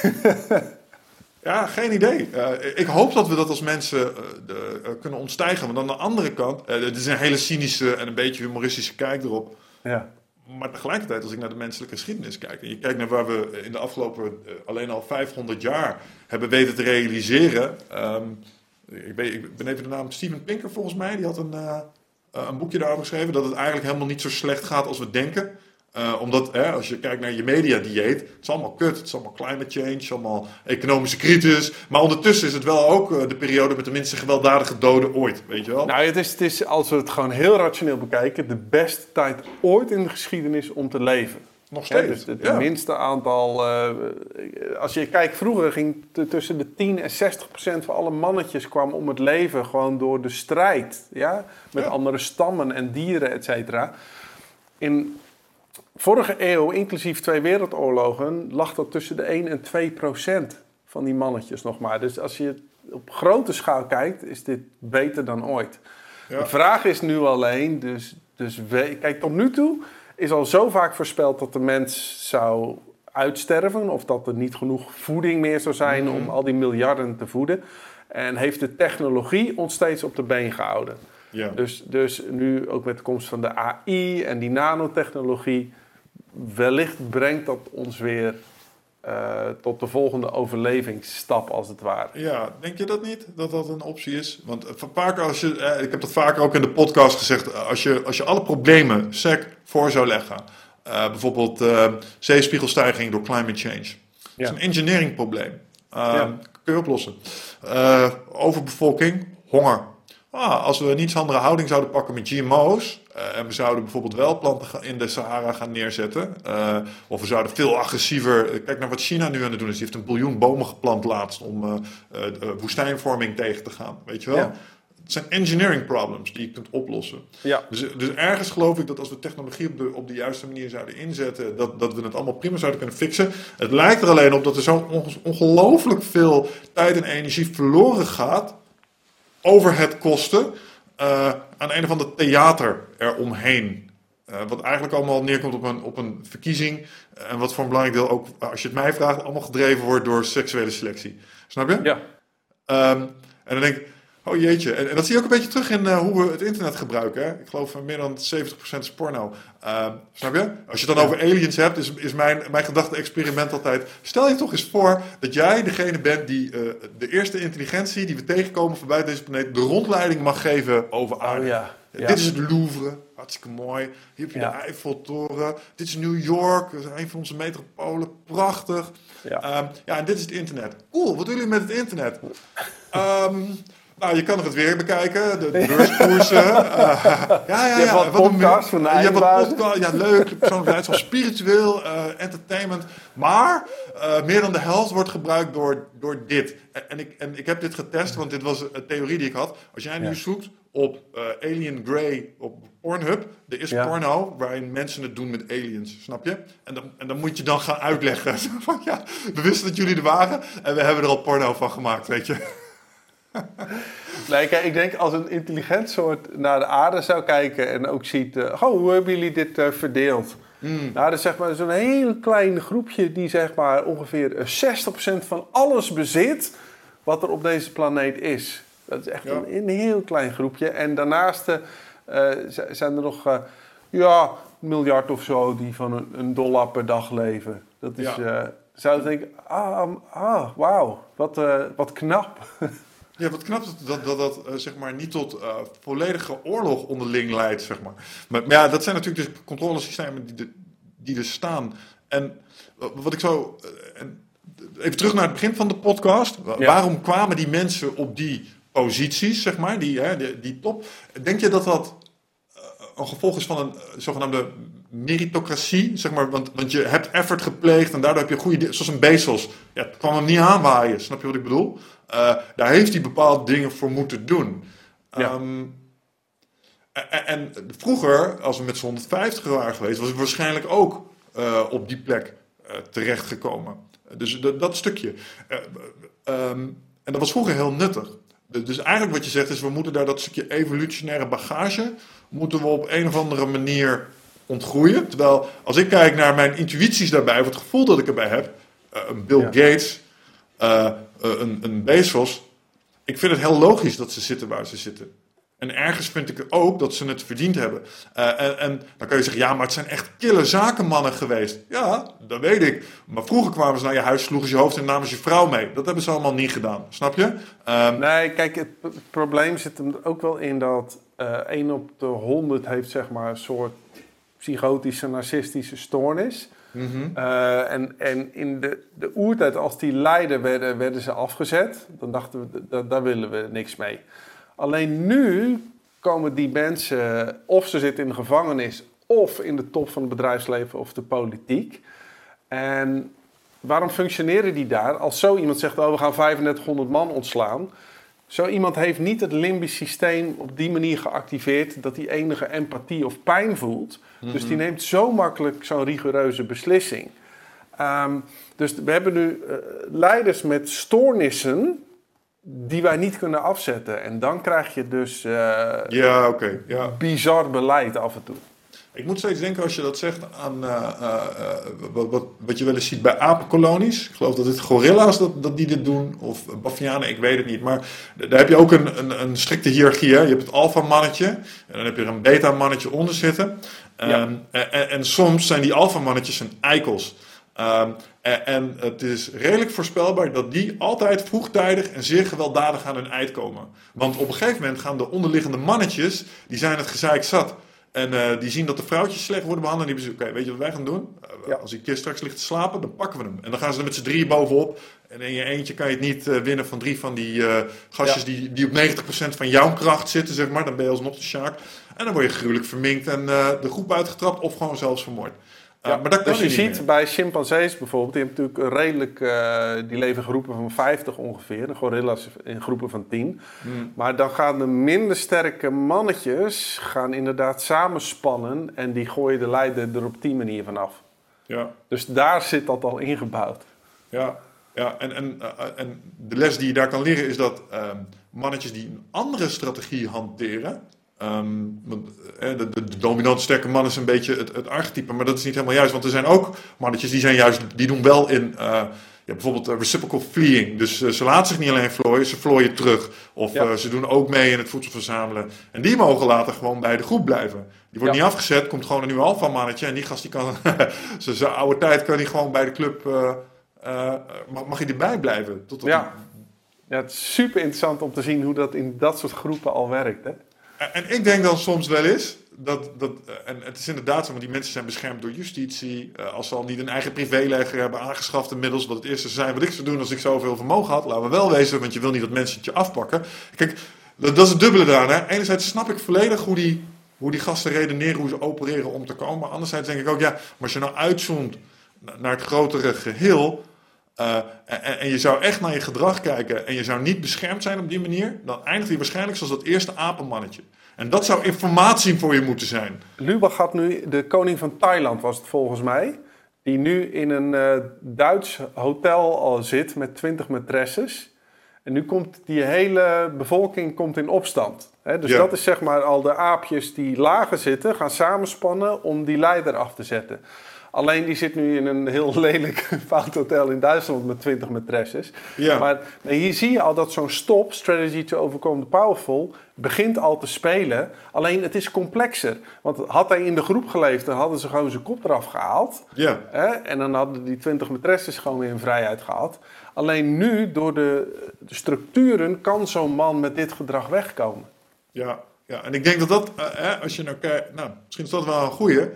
A: Ja, geen idee. Ik hoop dat we dat als mensen de- kunnen ontstijgen. Want aan de andere kant, het is een hele cynische en een beetje humoristische kijk erop.
B: ja.
A: Maar tegelijkertijd, als ik naar de menselijke geschiedenis kijk... en je kijkt naar waar we in de afgelopen eh, alleen al 500 jaar hebben weten te realiseren... ehm, ik, weet, ik ben even de naam Steven Pinker volgens mij, die had een, eh, eh, een boekje daarover geschreven... dat het eigenlijk helemaal niet zo slecht gaat als we denken... Eh, omdat hè, als je kijkt naar je mediadieet, het is allemaal kut. Het is allemaal climate change, het is allemaal economische crisis. Maar ondertussen is het wel ook eh, de periode met de minste gewelddadige doden ooit, weet je wel?
B: Nou, het is, het is, als we het gewoon heel rationeel bekijken, de beste tijd ooit in de geschiedenis om te leven.
A: Nog steeds.
B: dus het
A: ja.
B: minste aantal. eh, als je kijkt, vroeger ging tussen de 10 en 60 procent van alle mannetjes kwam om het leven gewoon door de strijd. Ja? Met
A: Ja.
B: andere stammen en dieren, et cetera. In vorige eeuw, inclusief twee wereldoorlogen, lag dat tussen de 1 en 2 procent van die mannetjes nog maar. Dus als je op grote schaal kijkt, is dit beter dan ooit.
A: Ja.
B: De vraag is nu alleen, dus, dus we- kijk, tot nu toe is al zo vaak voorspeld dat de mens zou uitsterven. Of dat er niet genoeg voeding meer zou zijn
A: Mhm.
B: om al die miljarden te voeden. En heeft de technologie ons steeds op de been gehouden.
A: Ja.
B: Dus, dus nu ook met de komst van de AI en die nanotechnologie, wellicht brengt dat ons weer eh, tot de volgende overlevingsstap, als het ware.
A: Ja, denk je dat niet? Dat dat een optie is? Want eh, vaker als je, eh, ik heb dat vaker ook in de podcast gezegd, als je, als je alle problemen sec voor zou leggen, bijvoorbeeld zeespiegelstijging door climate change, dat is een engineering probleem.
B: Ja.
A: Kun je oplossen. Overbevolking, honger. Ah, als we een iets andere houding zouden pakken met GMO's. Eh, en we zouden bijvoorbeeld wel planten in de Sahara gaan neerzetten. eh, of we zouden veel agressiever. eh, Kijk naar wat China nu aan het doen is. Die heeft een biljoen bomen geplant laatst om woestijnvorming tegen te gaan. Weet je wel?
B: Ja.
A: Het zijn engineering problems die je kunt oplossen.
B: Ja.
A: Dus, dus ergens geloof ik dat als we technologie op de, op de juiste manier zouden inzetten, dat, dat we het allemaal prima zouden kunnen fixen. Het lijkt er alleen op dat er zo onge- ongelooflijk veel tijd en energie verloren gaat over het kosten eh, aan een of ander theater eromheen. Eh wat eigenlijk allemaal neerkomt op een, op een verkiezing. En wat voor een belangrijk deel ook, als je het mij vraagt, allemaal gedreven wordt door seksuele selectie. Snap je?
B: Ja.
A: Ehm, en dan denk ik, oh jeetje. En, en dat zie je ook een beetje terug in eh, hoe we het internet gebruiken. Hè? Ik geloof uh, meer dan 70% is porno. Ehm, snap je? Als je het dan over aliens hebt, is, is mijn, mijn gedachte-experiment altijd... Stel je toch eens voor dat jij degene bent die eh, de eerste intelligentie die we tegenkomen van buiten deze planeet... de rondleiding mag geven over aarde.
B: Oh ja. Ja.
A: Dit is het Louvre, hartstikke mooi. Hier heb je
B: Ja.
A: de Eiffeltoren. Dit is New York, dat is een van onze metropolen. Prachtig.
B: Ja.
A: Ehm, ja, en dit is het internet. Cool, wat doen jullie met het internet? *laughs* Ehm, nou, je kan er het weer bekijken, de, beurskoersen. *laughs* Eh, ja, ja, ja.
B: Je hebt wat
A: een-
B: podcasts van de
A: Je hebt wat podcasts, ja, leuk. Spiritueel, eh, entertainment. Maar eh, meer dan de helft wordt gebruikt door, door dit. En, en ik, en ik heb dit getest, want dit was een theorie die ik had. Als jij nu
B: Ja.
A: zoekt op Alien Grey op Pornhub, er is
B: Ja.
A: porno waarin mensen het doen met aliens, snap je? En dan, en dan moet je dan gaan uitleggen. *laughs* Van, ja, we wisten dat jullie er waren en we hebben er al porno van gemaakt, weet je?
B: Nee, kijk, ik denk als een intelligent soort naar de aarde zou kijken en ook ziet, eh, oh, hoe hebben jullie dit eh, verdeeld?
A: Hmm.
B: Nou, dat is zeg maar zo'n heel klein groepje die zeg maar ongeveer eh, 60% van alles bezit wat er op deze planeet is. Dat is echt
A: Ja.
B: een, een heel klein groepje. En daarnaast eh, eh, zijn er nog, eh, ja, een miljard of zo die van een, een dollar per dag leven. Dat is,
A: Ja.
B: eh, zou je denken, ah, ah wauw, wat, eh, wat knap. *laughs*
A: Ja, wat knap dat dat, dat, eh, zeg maar niet tot eh, volledige oorlog onderling leidt, zeg maar. maar. maar ja, dat zijn natuurlijk dus controlesystemen die, de- die er staan. En eh, wat ik zo... en even terug naar het begin van de podcast.
B: Ja.
A: Waarom kwamen die mensen op die posities, zeg maar, die, hè, die, die top? Denk je dat dat een gevolg is van een zogenaamde meritocratie, zeg maar, want, want je hebt effort gepleegd en daardoor heb je goede, zoals een Bezos, ja, het kwam hem niet aanwaaien, snap je wat ik bedoel? Eh, daar heeft hij bepaalde dingen voor moeten doen.
B: Ja.
A: Ehm, en, en vroeger, als we met z'n 150 waren geweest, was ik waarschijnlijk ook eh, op die plek eh, terechtgekomen. Dus dat, stukje. Eh, ehm, en dat was vroeger heel nuttig. Dus- eigenlijk wat je zegt is, we moeten daar dat stukje evolutionaire bagage, moeten we op een of andere manier ontgroeien. Terwijl als ik kijk naar mijn intuïties daarbij, of het gevoel dat ik erbij heb, een Bill
B: Ja.
A: Gates, een, een Bezos, ik vind het heel logisch dat ze zitten waar ze zitten. En ergens vind ik ook dat ze het verdiend hebben. Eh, en, dan kun je zeggen, ja, maar het zijn echt kille zakenmannen geweest. Ja, dat weet ik. Maar vroeger kwamen ze naar je huis, sloegen ze je hoofd en namen je vrouw mee. Dat hebben ze allemaal niet gedaan, snap je? Ehm,
B: Nee, kijk, het, het probleem zit hem er ook wel in dat eh 1 op de 100 heeft zeg maar een soort psychotische, narcistische stoornis.
A: Mhm.
B: Eh, en, en in de, de oertijd, als die leider werden, werden ze afgezet. Dan dachten we, da- daar willen we niks mee. Alleen nu komen die mensen, of ze zitten in de gevangenis, of in de top van het bedrijfsleven of de politiek. En waarom functioneren die daar? Als zo iemand zegt, oh, we gaan 3500 man ontslaan. Zo iemand heeft niet het limbisch systeem op die manier geactiveerd dat hij enige empathie of pijn voelt. Dus die neemt zo makkelijk zo'n rigoureuze beslissing. Ehm, dus we hebben nu eh, leiders met stoornissen die wij niet kunnen afzetten. En dan krijg je dus eh,
A: Ja, oké. ja.
B: bizar beleid af en toe.
A: Ik moet steeds denken als je dat zegt aan eh, eh, eh, wat, wat, wat je wel eens ziet bij apenkolonies. Ik geloof dat het gorilla's dat, dat die dit doen, of bavianen, ik weet het niet. Maar daar heb je ook een, een, een strikte hiërarchie. Hè? Je hebt het alfa-mannetje en dan heb je er een beta-mannetje onder zitten. Ehm,
B: Ja.
A: en, en, en soms zijn die alfa-mannetjes een eikels. Ehm, en, en het is redelijk voorspelbaar dat die altijd vroegtijdig en zeer gewelddadig aan hun eind komen. Want op een gegeven moment gaan de onderliggende mannetjes, die zijn het gezeik zat. En eh, die zien dat de vrouwtjes slecht worden behandeld. En die hebben ze, oké, weet je wat wij gaan doen? Eh,
B: Ja.
A: Als die kist straks ligt te slapen, dan pakken we hem. En dan gaan ze er met z'n drieën bovenop. En in je eentje kan je het niet eh, winnen van drie van die gastjes
B: Ja.
A: die, die op 90% van jouw kracht zitten, zeg maar. Dan ben je alsnog de shark. En dan word je gruwelijk verminkt en de groep uitgetrapt of gewoon zelfs vermoord.
B: Ja,
A: maar dat kan
B: dus je ziet
A: meer.
B: bij chimpansees bijvoorbeeld, die hebben natuurlijk een redelijk, eh, die leven in groepen van 50 ongeveer, de gorilla's in groepen van 10.
A: Hmm.
B: Maar dan gaan de minder sterke mannetjes gaan inderdaad samenspannen en die gooien de leider er op die manier vanaf.
A: Ja.
B: Dus daar zit dat al ingebouwd.
A: Ja, ja en, en, eh, en de les die je daar kan leren is dat ehm, mannetjes die een andere strategie hanteren. Eh, de, de, de dominant sterke man is een beetje het, het archetype, maar dat is niet helemaal juist. Want er zijn ook mannetjes die zijn juist, die doen wel in eh, ja, bijvoorbeeld eh, reciprocal fleeing. Dus ze laten zich niet alleen vlooien, ze vlooien terug. Of
B: Ja.
A: ze doen ook mee in het voedsel verzamelen. En die mogen later gewoon bij de groep blijven. Die wordt
B: Ja.
A: niet afgezet, komt gewoon een nieuw alfa mannetje. En die gast die kan, *laughs* zijn oude tijd kan die gewoon bij de club. mag, mag je erbij blijven? Tot
B: Ja. Ja, het is super interessant om te zien hoe dat in dat soort groepen al werkt. Hè?
A: En, ik denk dan soms wel eens. Dat, dat, eh, en het is inderdaad zo, want die mensen zijn beschermd door justitie. Eh, als ze al niet een eigen privéleger hebben aangeschaft inmiddels. Wat het eerste zijn wat ik zou doen als ik zoveel vermogen had. Laten we wel wezen, want je wil niet dat mensen het je afpakken. Kijk, dat, is het dubbele eraan. Enerzijds snap ik volledig hoe die, hoe die gasten redeneren, hoe ze opereren om te komen. Maar anderzijds denk ik ook, ja, maar als je nou uitzoomt na- naar het grotere geheel. Eh, en, en je zou echt naar je gedrag kijken en je zou niet beschermd zijn op die manier, dan eindigt hij waarschijnlijk zoals dat eerste apenmannetje. En dat zou informatie voor je moeten zijn.
B: Lubach had nu, de koning van Thailand was het volgens mij, die nu in een uh, Duits hotel al zit met 20 matresses. En nu komt die hele bevolking komt in opstand. Hè? Dus
A: Ja.
B: dat is zeg maar al de aapjes die lager zitten, gaan samenspannen om die leider af te zetten. Alleen die zit nu in een heel *laughs* lelijk fout hotel in Duitsland met 20 matresses.
A: Ja.
B: Maar hier zie je al dat zo'n stop, strategy to overcome the powerful, begint al te spelen. Alleen het is complexer. Want had hij in de groep geleefd, dan hadden ze gewoon zijn kop eraf gehaald.
A: Ja,
B: Hè? En dan hadden die 20 matresses gewoon weer in vrijheid gehad. Alleen nu, door de, de structuren, kan zo'n man met dit gedrag wegkomen.
A: ja, ja. En ik denk dat dat, eh, hè, als je nou kijkt, nou, misschien is dat wel een goeie.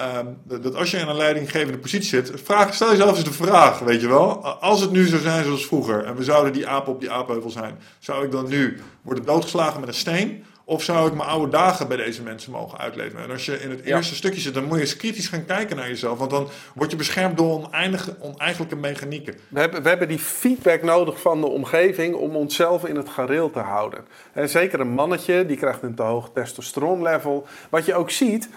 A: Ehm, dat dat als je in een leidinggevende positie zit, vraag, stel jezelf eens de vraag, weet je wel. Als het nu zou zijn zoals vroeger en we zouden die apen op die aapheuvel zijn, zou ik dan nu worden doodgeslagen met een steen? Of zou ik mijn oude dagen bij deze mensen mogen uitleven? En als je in het
B: Ja.
A: eerste stukje zit, dan moet je eens kritisch gaan kijken naar jezelf. Want dan word je beschermd door oneindige, oneigenlijke mechanieken.
B: We hebben, we hebben die feedback nodig van de omgeving om onszelf in het gareel te houden. En zeker een mannetje, die krijgt een te hoog testosteronlevel. Wat je ook ziet,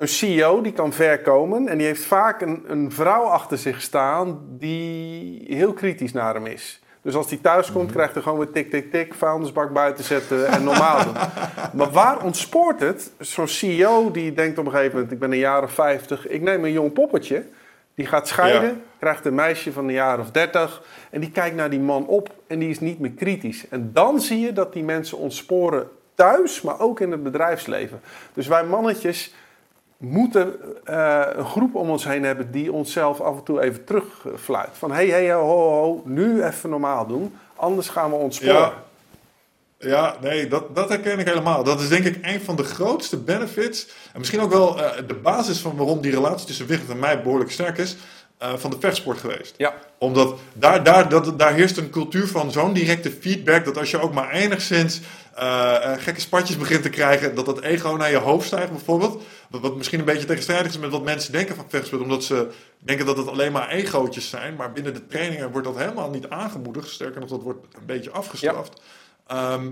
B: een CEO die kan ver komen en die heeft vaak een, een vrouw achter zich staan die heel kritisch naar hem is. Dus als hij thuis komt, krijgt hij gewoon weer tik, tik, tik, vuilnisbak buiten zetten en normaal doen. *laughs* Maar waar ontspoort het? Zo'n CEO die denkt op een gegeven moment, ik ben een jaar of 50, ik neem een jong poppetje. Die gaat scheiden,
A: Ja.
B: krijgt een meisje van een jaar of 30 en die kijkt naar die man op en die is niet meer kritisch. En dan zie je dat die mensen ontsporen thuis, maar ook in het bedrijfsleven. Dus wij mannetjes moeten eh, een groep om ons heen hebben die onszelf af en toe even terugfluit. Van hé, hey, hey, ho, ho, nu even normaal doen, anders gaan we ontsporen.
A: Ja, ja nee, dat, dat herken ik helemaal. Dat is denk ik een van de grootste benefits. En misschien ook wel eh, de basis van waarom die relatie tussen Wigert en mij behoorlijk sterk is. Eh, van de vechtsport geweest.
B: Ja.
A: Omdat daar, daar, dat, daar heerst een cultuur van zo'n directe feedback. Dat als je ook maar enigszins eh, eh, gekke spatjes begint te krijgen. Dat dat ego naar je hoofd stijgt bijvoorbeeld. Wat, wat misschien een beetje tegenstrijdig is met wat mensen denken van vechtsport. Omdat ze denken dat het alleen maar egootjes zijn. Maar binnen de trainingen wordt dat helemaal niet aangemoedigd. Sterker nog, dat wordt een beetje afgestraft. Ehm,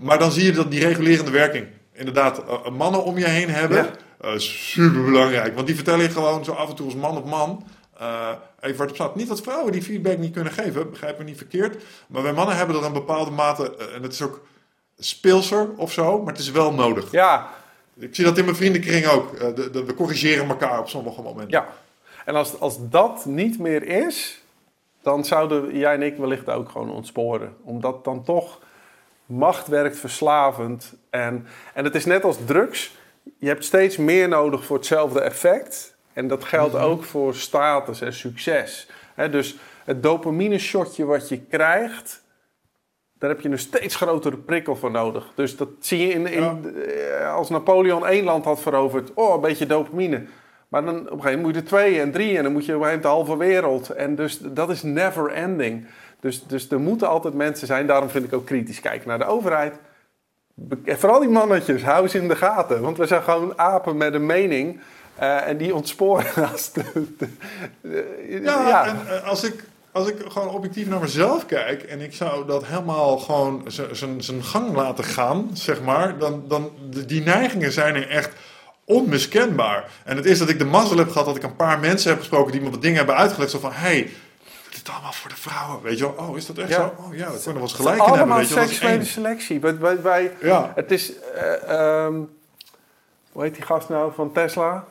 A: maar dan zie je dat die regulerende werking. Inderdaad, mannen om je heen hebben.
B: Ja.
A: Eh, super belangrijk. Want die vertellen je gewoon zo af en toe als man op man. eh, even het op staat. Niet dat vrouwen die feedback niet kunnen geven, begrijp me niet verkeerd. Maar wij mannen hebben dat een bepaalde mate. eh, en het is ook speelser of zo, maar het is wel nodig.
B: Ja,
A: Ik zie dat in mijn vriendenkring ook. De, de- we corrigeren elkaar op sommige momenten.
B: ja. En als, als dat niet meer is, dan zouden jij en ik wellicht ook gewoon ontsporen. Omdat dan toch macht werkt verslavend. En, en het is net als drugs. Je hebt steeds meer nodig voor hetzelfde effect. En dat geldt ook voor status en succes. Dus het dopamine shotje wat je krijgt, daar heb je een steeds grotere prikkel voor nodig. Dus dat zie je in, in, eh, als Napoleon één land had veroverd. Oh, een beetje dopamine. Maar dan op een gegeven moment moet je er twee en drie en dan moet je op een gegeven moment de halve wereld. En dus dat is never ending. Dus, dus er moeten altijd mensen zijn. Daarom vind ik ook kritisch kijken naar de overheid. Vooral die mannetjes, hou ze in de gaten. Want we zijn gewoon apen met een mening. eh, en die ontsporen *laughs* als de, de- de-
A: Ja,
B: ja.
A: en eh, als ik, als ik gewoon objectief naar mezelf kijk en ik zou dat helemaal gewoon zijn gang laten gaan, zeg maar, dan, dan die neigingen zijn er echt onmiskenbaar. En het is dat ik de mazzel heb gehad dat ik een paar mensen heb gesproken die me wat dingen hebben uitgelegd, zo van, hey, is allemaal voor de vrouwen, weet je wel? Oh, is dat echt
B: Ja.
A: zo? Oh ja, dat kan er wel eens
B: Het
A: gelijk in hebben, weet je wel?
B: Seksuele selectie. Wij, wij-
A: Ja.
B: Het is... eh, ehm, hoe heet die gast nou van Tesla?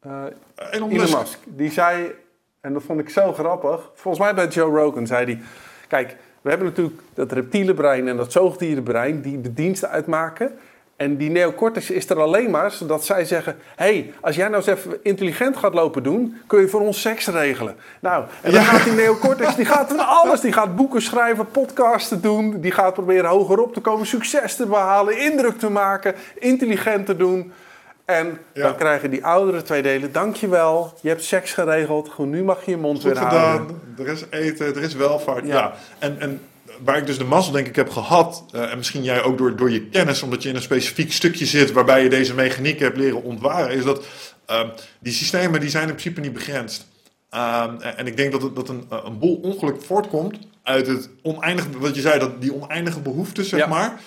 B: Eh,
A: Elon
B: Elon
A: Musk.
B: Musk. Die zei, en dat vond ik zo grappig. Volgens mij bij Joe Rogan zei hij... Kijk, we hebben natuurlijk dat reptiele brein en dat zoogdierenbrein... die de diensten uitmaken. En die neocortex is er alleen maar zodat zij zeggen... hé, hey, als jij nou eens even intelligent gaat lopen doen... kun je voor ons seks regelen. Nou, en dan
A: Ja.
B: gaat die neocortex... die gaat van alles. Die gaat boeken schrijven, podcasten doen. Die gaat proberen hoger op te komen... succes te behalen, indruk te maken... intelligent te doen... En
A: Ja.
B: dan krijgen die oudere twee delen, dankjewel, je hebt seks geregeld, goed, nu mag je je mond
A: Goed
B: weer houden.
A: gedaan, er is eten, er is welvaart. Ja.
B: Ja.
A: En, en waar ik dus de mazzel denk ik heb gehad, eh, en misschien jij ook door, door je kennis, omdat je in een specifiek stukje zit waarbij je deze mechanieken hebt leren ontwaren, is dat ehm, die systemen die zijn in principe niet begrensd. Ehm, en, en ik denk dat, het, dat een, een boel ongeluk voortkomt uit het oneindige, wat je zei, dat die oneindige behoefte, zeg
B: Ja.
A: maar.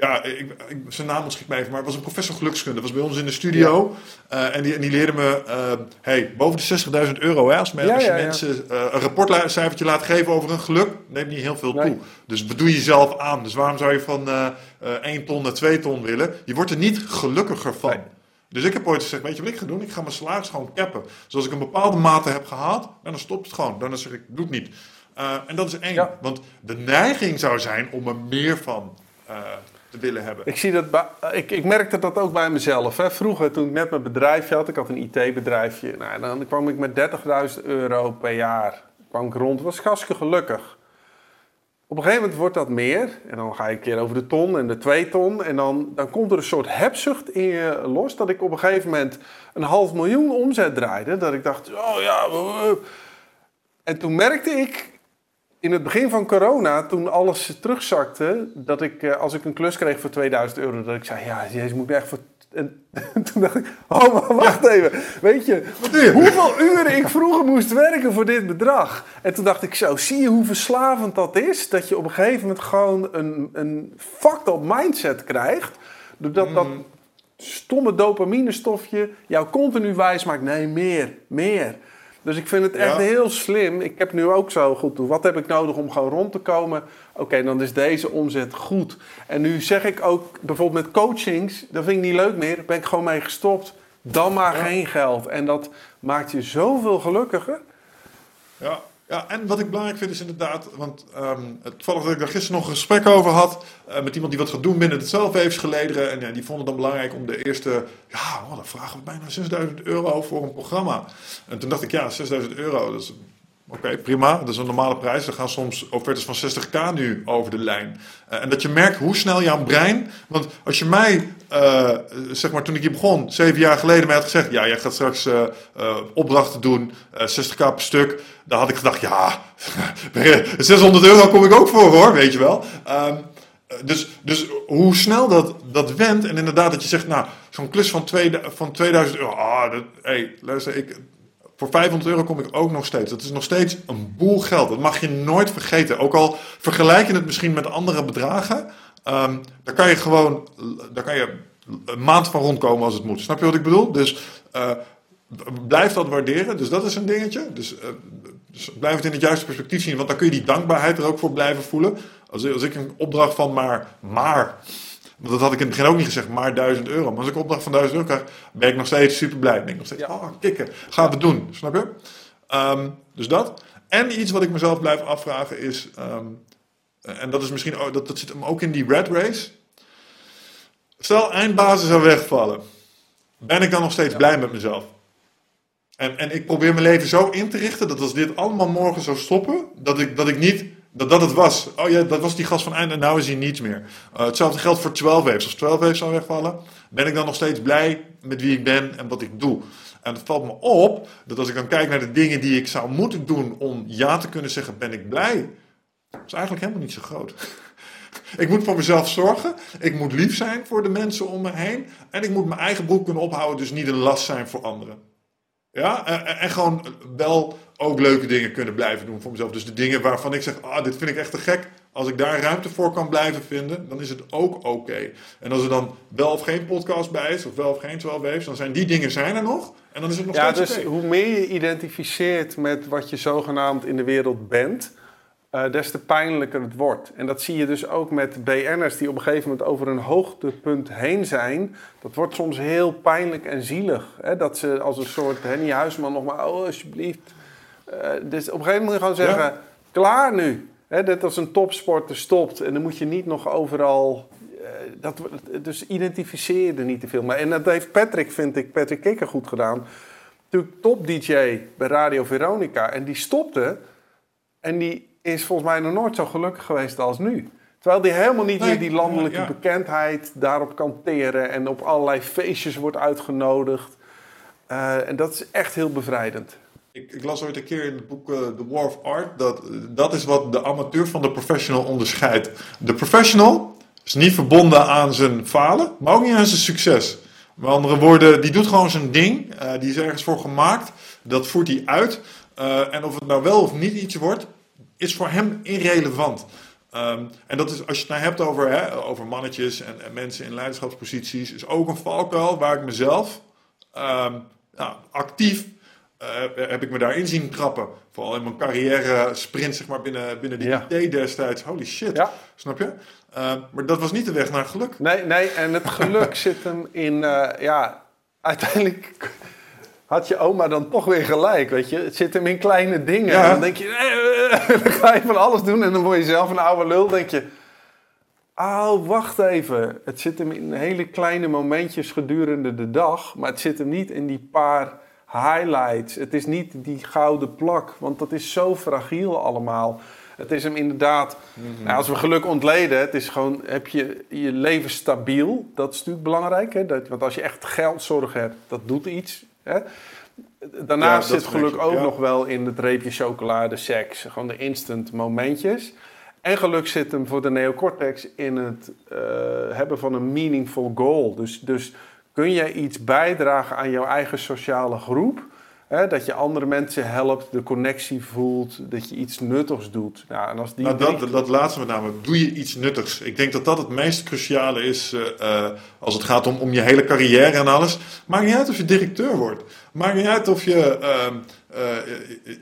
A: Ja, ik, ik, zijn naam ontschiet mij even, maar het was een professor gelukskunde. was bij ons in de studio. Eh, en, die, en die leerde me, uh, hey, boven de 60.000 euro, hè, als, men, als je mensen uh, een rapportcijfertje laat geven over een geluk, neemt niet heel veel toe. Dus bedoel je jezelf aan. Dus waarom zou je van 1 ton naar 2 ton willen? Je wordt er niet gelukkiger van. Dus ik heb ooit gezegd, weet je wat ik ga doen? Ik ga mijn salaris gewoon cappen. Dus als ik een bepaalde mate heb gehaald, dan stopt het gewoon. Dan zeg ik, doe het niet. en dat is één. Want de neiging zou zijn om er meer van te willen hebben.
B: Ik, zie dat ik, ik merkte dat ook bij mezelf. Hè. Vroeger, toen ik net mijn bedrijfje had, ik had een IT-bedrijfje. Nou, dan kwam ik met 30.000 euro per jaar kwam ik rond. was hartstikke gelukkig. Op een gegeven moment wordt dat meer. En dan ga je een keer over de ton en de twee ton. En dan, dan komt er een soort hebzucht in je los. Dat ik op een gegeven moment een half miljoen omzet draaide. Dat ik dacht, oh ja. En toen merkte ik in het begin van corona, toen alles terugzakte, dat ik, eh, als ik een klus kreeg voor 2000 euro, dat ik zei, ja, jezus, moet ik echt voor... En, *laughs* toen dacht ik, oh, maar wacht even. Weet je, hoeveel uren ik vroeger moest werken voor dit bedrag? En toen dacht ik zo, zie je hoe verslavend dat is? Dat je op een gegeven moment gewoon een, een fucked up mindset krijgt. Doordat dat mm. stomme dopamine stofje jou continu wijs maakt, nee, meer, meer. Dus ik vind het echt heel slim. Ik heb nu ook zo goed toe. Wat heb ik nodig om gewoon rond te komen? Oké, dan is deze omzet goed. En nu zeg ik ook bijvoorbeeld met coachings, dat vind ik niet leuk meer. Daar ben ik gewoon mee gestopt. Dan maar geen geld. En dat maakt je zoveel gelukkiger.
A: Ja, ja, en wat ik belangrijk vind is inderdaad, want um, het toevallig dat ik daar gisteren nog een gesprek over had uh, met iemand die wat gaat doen binnen het zelfweefsgelederen. En ja, die vonden het dan belangrijk om de eerste, ja, oh, dan vragen we bijna 6000 euro voor een programma. En toen dacht ik, ja, 6000 euro, dat is Oké, prima. Dat is een normale prijs. Er gaan soms offertes van 60k nu over de lijn. Uh, en dat je merkt hoe snel jouw brein. Want als je mij, uh, zeg maar toen ik hier begon, zeven jaar geleden, mij had gezegd: Ja, jij gaat straks uh, opdrachten doen, 60k per stuk. Dan had ik gedacht: Ja, *laughs* 600 euro kom ik ook voor hoor, weet je wel. Um, dus, dus hoe snel dat, dat wendt. En inderdaad, dat je zegt: Nou, zo'n klus van, twee, van 2000 euro. Ah, dat, hey, luister, ik voor 500 euro kom ik ook nog steeds. Dat is nog steeds een boel geld. Dat mag je nooit vergeten. Ook al vergelijk je het misschien met andere bedragen. Um, daar kan je gewoon daar kan je een maand van rondkomen als het moet. Snap je wat ik bedoel? Dus uh, blijf dat waarderen. Dus dat is een dingetje. Dus, uh, dus, blijf het in het juiste perspectief zien. Want dan kun je die dankbaarheid er ook voor blijven voelen. Als, als ik een opdracht van maar, maar dat had ik in het begin ook niet gezegd, maar 1000 euro. Maar als ik een opdracht van 1000 euro krijg, ben ik nog steeds super blij. Ben ik nog steeds, oh, kikken, gaan we doen. Snap je? Um, dus dat. En iets wat ik mezelf blijf afvragen is, um, en dat is misschien, dat, dat zit hem ook in die red race. Stel, eindbazen zou wegvallen. Ben ik dan nog steeds blij met mezelf? En, en ik probeer mijn leven zo in te richten dat als dit allemaal morgen zou stoppen, dat ik, dat ik niet dat dat het was. Oh ja, dat was die gast van einde en nou is hij niets meer. Uh, hetzelfde geldt voor 12 waves. Als 12 waves zou wegvallen, ben ik dan nog steeds blij met wie ik ben en wat ik doe. En het valt me op dat als ik dan kijk naar de dingen die ik zou moeten doen om ja te kunnen zeggen, ben ik blij. Dat is eigenlijk helemaal niet zo groot. ik moet voor mezelf zorgen. Ik moet lief zijn voor de mensen om me heen. En ik moet mijn eigen broek kunnen ophouden, dus niet een last zijn voor anderen. Ja, en, en gewoon wel ook leuke dingen kunnen blijven doen voor mezelf. Dus de dingen waarvan ik zeg, ah, dit vind ik echt te gek. Als ik daar ruimte voor kan blijven vinden, dan is het ook oké. En als er dan wel of geen podcast bij is, of wel of geen 12 waves, dan zijn die dingen zijn er nog. En dan is het nog
B: ja,
A: steeds
B: dus hoe meer je identificeert met wat je zogenaamd in de wereld bent, uh, des te pijnlijker het wordt. En dat zie je dus ook met BN'ers die op een gegeven moment over een hoogtepunt heen zijn. Dat wordt soms heel pijnlijk en zielig. Hè? Dat ze als een soort Henny Huisman nog maar, oh alsjeblieft, uh, dus op een gegeven moment moet je gewoon zeggen, klaar nu. Hè, dat als een topsporter stopt en dan moet je niet nog overal... Uh, dat, dus identificeer er niet te veel mee. En dat heeft Patrick, vind ik, Patrick Kikker goed gedaan. Natuurlijk top-dj bij Radio Veronica. En die stopte en die is volgens mij nog nooit zo gelukkig geweest als nu. Terwijl die helemaal niet meer die landelijke bekendheid daarop kan teren en op allerlei feestjes wordt uitgenodigd. Uh, en dat is echt heel bevrijdend.
A: Ik, ik, las ooit een keer in het boek uh, The War of Art dat dat is wat de amateur van de professional onderscheidt. De professional is niet verbonden aan zijn falen, maar ook niet aan zijn succes. Met andere woorden, die doet gewoon zijn ding, uh, die is ergens voor gemaakt, dat voert hij uit. Uh, en of het nou wel of niet iets wordt, is voor hem irrelevant. Ehm, en dat is, als je het nou hebt over, hè, over mannetjes en, en mensen in leiderschapsposities, is ook een valkuil waar ik mezelf ehm, nou, actief uh, heb ik me daarin zien trappen. Vooral in mijn carrière sprint, zeg maar, binnen, binnen de
B: Ja.
A: IT destijds. Holy shit,
B: Ja.
A: snap je? Ehm, maar dat was niet de weg naar geluk.
B: Nee, nee, en het geluk *laughs* zit hem in, eh, ja, uiteindelijk had je oma dan toch weer gelijk, weet je. Het zit hem in kleine dingen.
A: Ja.
B: En dan denk je, eh, eh, *laughs* dan ga je van alles doen en dan word je zelf een oude lul. denk je, oh, wacht even. Het zit hem in hele kleine momentjes gedurende de dag, maar het zit hem niet in die paar highlights. Het is niet die gouden plak, want dat is zo fragiel allemaal. Het is hem inderdaad, nou, als we geluk ontleden, het is gewoon, heb je je leven stabiel. Dat is natuurlijk belangrijk, hè? Dat, want als je echt geldzorg hebt, dat doet iets. Hè? Daarnaast zit geluk ook
A: ja.
B: nog wel in het reepje chocolade, seks. Gewoon de instant momentjes. En geluk zit hem voor de neocortex in het eh, hebben van een meaningful goal. Dus, dus kun jij iets bijdragen aan jouw eigen sociale groep? Hè, dat je andere mensen helpt, de connectie voelt, dat je iets nuttigs doet. Ja, en als die
A: Nou, dat, dat laatste met name, doe je iets nuttigs. Ik denk dat dat het meest cruciale is eh, eh, als het gaat om, om je hele carrière en alles. Maakt niet uit of je directeur wordt. Maakt niet uit of je ehm, eh,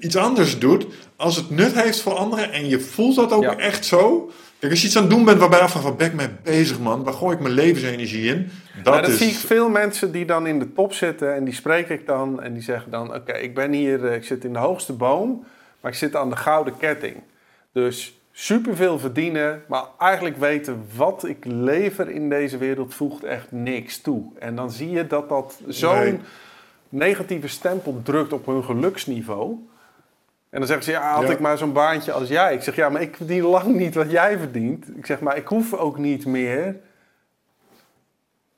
A: iets anders doet. Als het nut heeft voor anderen en je voelt dat ook
B: Ja.
A: echt zo. Kijk, als je iets aan het doen bent waarbij je van, waar ben ik mee bezig man? Waar gooi ik mijn levensenergie in? Dat,
B: Nou, dat
A: is...
B: zie ik veel mensen die dan in de top zitten en die spreek ik dan en die zeggen dan: Oké, ik ben hier, eh, ik zit in de hoogste boom, maar ik zit aan de gouden ketting. Dus superveel verdienen, maar eigenlijk weten wat ik lever in deze wereld voegt echt niks toe. En dan zie je dat dat zo'n
A: Nee.
B: negatieve stempel drukt op hun geluksniveau. En dan zeggen ze, ja, had
A: Ja.
B: ik maar zo'n baantje als jij. Ik zeg, ja, maar ik verdien lang niet wat jij verdient. Ik zeg, maar ik hoef ook niet meer.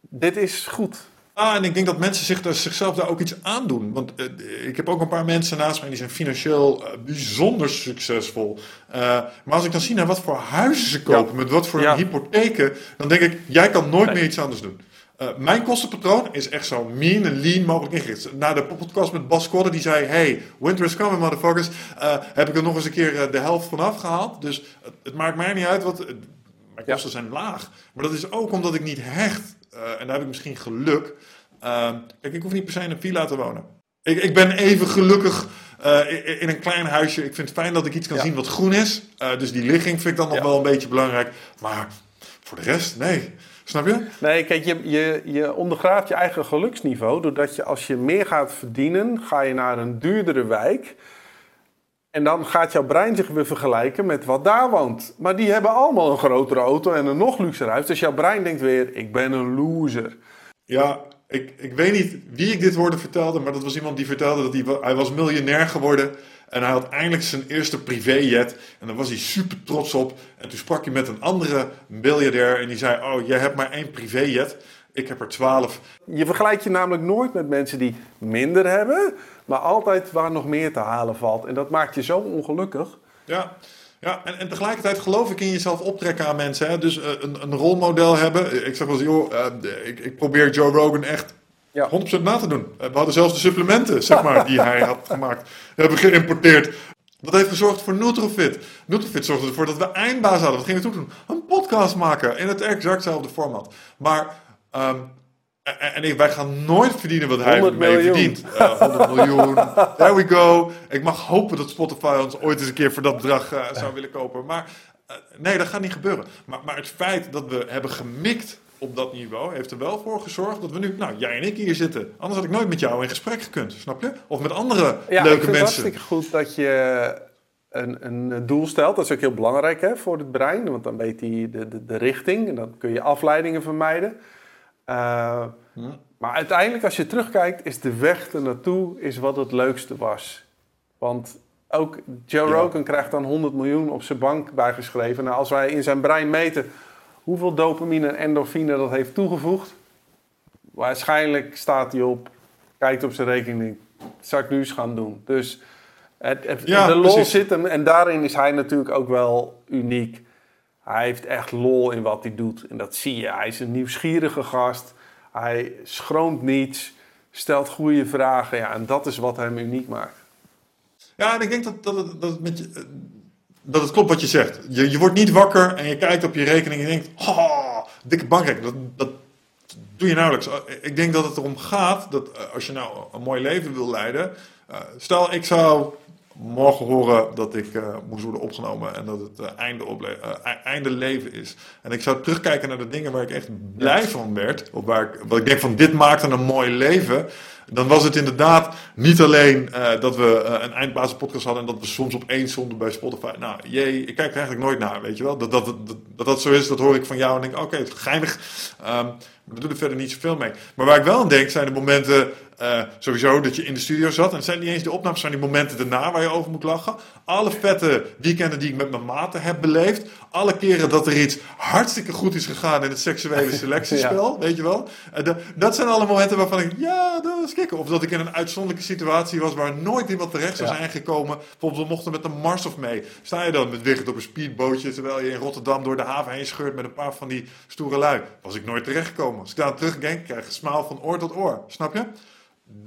B: Dit is goed.
A: Ah, en ik denk dat mensen zich, daar- zichzelf daar ook iets aandoen. Want eh, ik heb ook een paar mensen naast mij die zijn financieel eh, bijzonder succesvol. Eh, maar als ik dan zie naar wat voor huizen ze kopen, met wat voor
B: Ja.
A: hypotheken, dan denk ik, jij kan nooit
B: Nee.
A: meer iets anders doen. Eh, mijn kostenpatroon is echt zo mean en lean mogelijk ingericht. Na de podcast met Bas Kodde, die zei: Hey, winter is coming, motherfuckers. eh, heb ik er nog eens een keer eh, de helft van afgehaald. Dus het, het maakt mij niet uit wat. het- mijn
B: Ja.
A: kosten zijn laag. Maar dat is ook omdat ik niet hecht. en daar heb ik misschien geluk. Ehm, kijk, ik hoef niet per se in een villa te wonen. Ik, ik ben even gelukkig in, een klein huisje. Ik vind het fijn dat ik iets kan
B: Ja.
A: zien wat groen is. Dus die ligging vind ik dan nog
B: Ja.
A: wel een beetje belangrijk. Maar voor de rest, nee. Snap je?
B: Nee, kijk, je, je, je ondergraaft je eigen geluksniveau. Doordat je als je meer gaat verdienen, ga je naar een duurdere wijk. En dan gaat jouw brein zich weer vergelijken met wat daar woont. Maar die hebben allemaal een grotere auto en een nog luxer huis. Dus jouw brein denkt weer, ik ben een loser.
A: Ja, ik, ik weet niet wie ik dit hoorde vertelde, maar dat was iemand die vertelde dat hij, hij was miljonair geworden. En hij had eindelijk zijn eerste privéjet. En daar was hij super trots op. En toen sprak hij met een andere miljardair. En die zei, oh, jij hebt maar één privéjet. Ik heb er twaalf.
B: Je vergelijkt je namelijk nooit met mensen die minder hebben, maar altijd waar nog meer te halen valt. En dat maakt je zo ongelukkig.
A: Ja, ja en, en tegelijkertijd geloof ik in jezelf optrekken aan mensen. Hè? Dus eh, een, een rolmodel hebben. Ik zeg wel eens, joh, eh, ik, ik probeer Joe Rogan echt
B: Ja.
A: 100% na te doen. Eh, We hadden zelfs de supplementen, zeg maar, die hij had gemaakt, hebben geïmporteerd. Dat heeft gezorgd voor Nutrofit. Nutrofit zorgde ervoor dat we eindbaas hadden. Wat gingen we toen doen? Een podcast maken in het exactzelfde format. Maar, ehm, en, wij gaan nooit verdienen wat hij
B: 100
A: mee
B: miljoen.
A: verdient. Eh, 100 miljoen. There we go. Ik mag hopen dat Spotify ons ooit eens een keer voor dat bedrag eh, zou willen kopen. Maar eh, nee, dat gaat niet gebeuren. Maar, maar het feit dat we hebben gemikt op dat niveau heeft er wel voor gezorgd dat we nu, nou, jij en ik hier zitten. Anders had ik nooit met jou in gesprek gekund, snap je? Of met andere
B: Ja, ik
A: leuke
B: vind het
A: mensen.
B: hartstikke goed dat je een, een doel stelt. Dat is ook heel belangrijk hè, voor het brein, want dan weet hij de, de, de richting en dan kun je afleidingen vermijden. Eh,
A: Ja.
B: Maar uiteindelijk, als je terugkijkt, is de weg ernaartoe is wat het leukste was. Want ook Joe
A: Ja.
B: Rogan krijgt dan 100 miljoen op zijn bank bijgeschreven. Nou, als wij in zijn brein meten hoeveel dopamine en endorfine dat heeft toegevoegd, waarschijnlijk staat hij op, kijkt op zijn rekening, zou ik nu eens gaan doen. Dus het, het-
A: Ja,
B: de lol
A: precies.
B: zit hem en daarin is hij natuurlijk ook wel uniek. Hij heeft echt lol in wat hij doet en dat zie je. Hij is een nieuwsgierige gast, hij schroomt niets, stelt goede vragen ja, en dat is wat hem uniek maakt.
A: Ja, en ik denk dat, dat, dat het met je... eh, dat het klopt wat je zegt. Je, je wordt niet wakker en je kijkt op je rekening en je denkt, oh, dikke bankrekening. Dat, dat doe je nauwelijks. Ik denk dat het erom gaat dat eh, als je nou een mooi leven wil leiden. Uh, stel, ik zou morgen horen dat ik uh, moest worden opgenomen en dat het uh, einde, uh, einde leven is. En ik zou terugkijken naar de dingen waar ik echt blij van werd. Of waar ik, wat ik denk van dit maakte een mooi leven. Dan was het inderdaad niet alleen dat we een eindbasis podcast hadden en dat we soms opeens stonden bij Spotify. Nou, jee, ik kijk er eigenlijk nooit naar, weet je wel. Dat dat, dat, dat, dat zo is, dat hoor ik van jou en denk, oké, okay, het is geinig. Um, we doen er verder niet zoveel mee. Maar waar ik wel aan denk, zijn de momenten uh, sowieso dat je in de studio zat. En het zijn niet eens de opnames, zijn die momenten daarna waar je over moet lachen. Alle vette weekenden die ik met mijn maten heb beleefd. Alle keren dat er iets hartstikke goed is gegaan in het seksuele *laughs* selectiespel, weet je wel. Uh, de, dat zijn alle momenten waarvan ik, ja, dat was kicken. Of dat ik in een uitzonderlijke situatie was waar nooit iemand terecht zou zijn gekomen. Bijvoorbeeld, we mochten met de Mars of mee. Sta je dan met Wigert op een speedbootje terwijl je in Rotterdam door de haven heen scheurt met een paar van die stoere lui. Was ik nooit terechtgekomen. Als ik daar terugdenk, krijg ik smaal van oor tot oor. Snap je?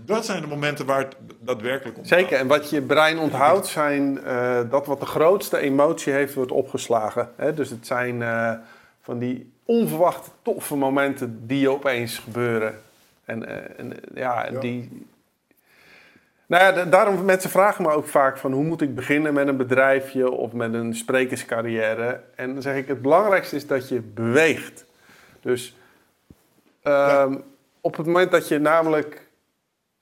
A: Dat zijn de momenten waar het daadwerkelijk om
B: Zeker, en wat je brein onthoudt zijn uh, dat wat de grootste emotie heeft, wordt opgeslagen. Hè? Dus het zijn uh, van die onverwachte toffe momenten die opeens gebeuren. En, uh, en ja, ja, die... Nou ja, daarom mensen vragen me ook vaak van hoe moet ik beginnen met een bedrijfje of met een sprekerscarrière. En dan zeg ik het belangrijkste is dat je beweegt. Dus ja. op het moment dat je namelijk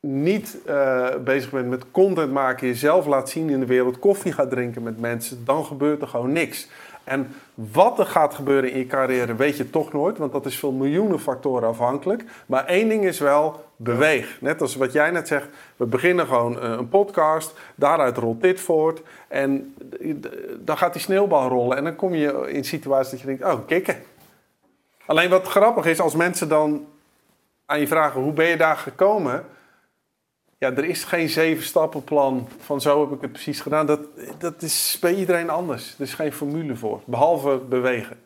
B: niet uh, bezig bent met content maken, jezelf laat zien in de wereld, koffie gaat drinken met mensen, dan gebeurt er gewoon niks. En wat er gaat gebeuren in je carrière weet je toch nooit, want dat is van miljoenen factoren afhankelijk. Maar één ding is wel, beweeg. Net als wat jij net zegt, we beginnen gewoon uh, een podcast, daaruit rolt dit voort. En dan gaat die sneeuwbal rollen en dan kom je in situaties dat je denkt, oh, kikken. Alleen wat grappig is, als mensen dan aan je vragen, hoe ben je daar gekomen ja, er is geen zeven stappenplan van zo heb ik het precies gedaan. Dat, dat is bij iedereen anders. Er is geen formule voor, behalve bewegen.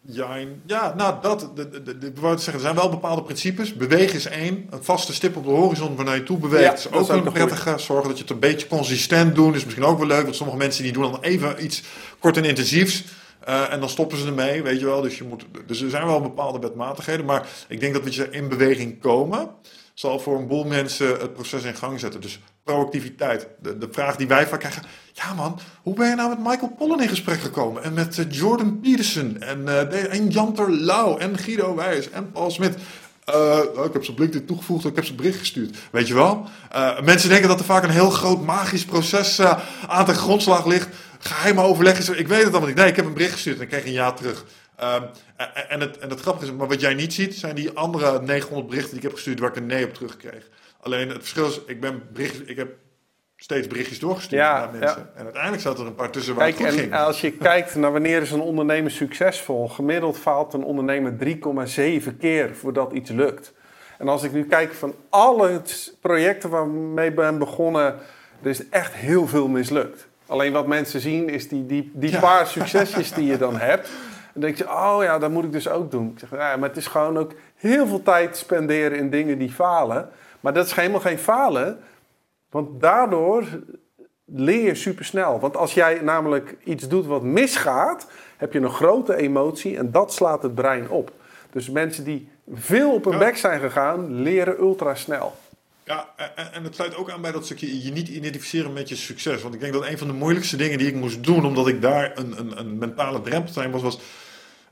A: Ja, ja nou dat, de, de, de, zeggen, er zijn wel bepaalde principes. Bewegen is één. Een vaste stip op de horizon waarnaar je toe beweegt ja, is ook een prettige. Zorgen dat je het een beetje consistent doet is misschien ook wel leuk. Want sommige mensen die doen dan even iets kort en intensiefs. Uh, en dan stoppen ze ermee, weet je wel. Dus, je moet, dus er zijn wel bepaalde wetmatigheden. Maar ik denk dat we in beweging komen zal voor een boel mensen het proces in gang zetten. Dus proactiviteit. De, de vraag die wij vaak krijgen: ja man, hoe ben je nou met Michael Pollen in gesprek gekomen? En met uh, Jordan Peterson en, uh, en Jan Terlouw en Guido Wijs en Paul Smit. Uh, ik heb ze LinkedIn toegevoegd, ik heb ze bericht gestuurd. Weet je wel? mensen denken dat er vaak een heel groot magisch proces aan de grondslag ligt. Geheime overleg is. Ik weet het allemaal niet. Nee, ik heb een bericht gestuurd en ik kreeg een ja terug. Um, en, het, en het grappige is, maar wat jij niet ziet, zijn die andere 900 berichten die ik heb gestuurd waar ik een nee op terugkreeg. Alleen het verschil is, ik, ben bericht, ik heb steeds berichtjes doorgestuurd ja, naar mensen. Ja. En uiteindelijk zat er een paar tussen waar
B: Kijk, het
A: goed ging.
B: Als je *laughs* kijkt naar wanneer is een ondernemer succesvol, gemiddeld faalt een ondernemer 3,7 keer voordat iets lukt. En als ik nu kijk van alle projecten waarmee ik ben begonnen, er is echt heel veel mislukt. Alleen wat mensen zien is die, die, die ja. paar succesjes die je dan hebt. *laughs* Dan denk je, oh ja, dat moet ik dus ook doen. Ik zeg, ja, maar het is gewoon ook heel veel tijd spenderen in dingen die falen. Maar dat is helemaal geen falen, want daardoor leer je supersnel. Want als jij namelijk iets doet wat misgaat, heb je een grote emotie en dat slaat het brein op. Dus mensen die veel op hun bek zijn gegaan, leren ultra snel.
A: Ja, en het sluit ook aan bij dat stukje je niet identificeren met je succes. Want ik denk dat een van de moeilijkste dingen die ik moest doen, omdat ik daar een, een, een mentale drempel was, was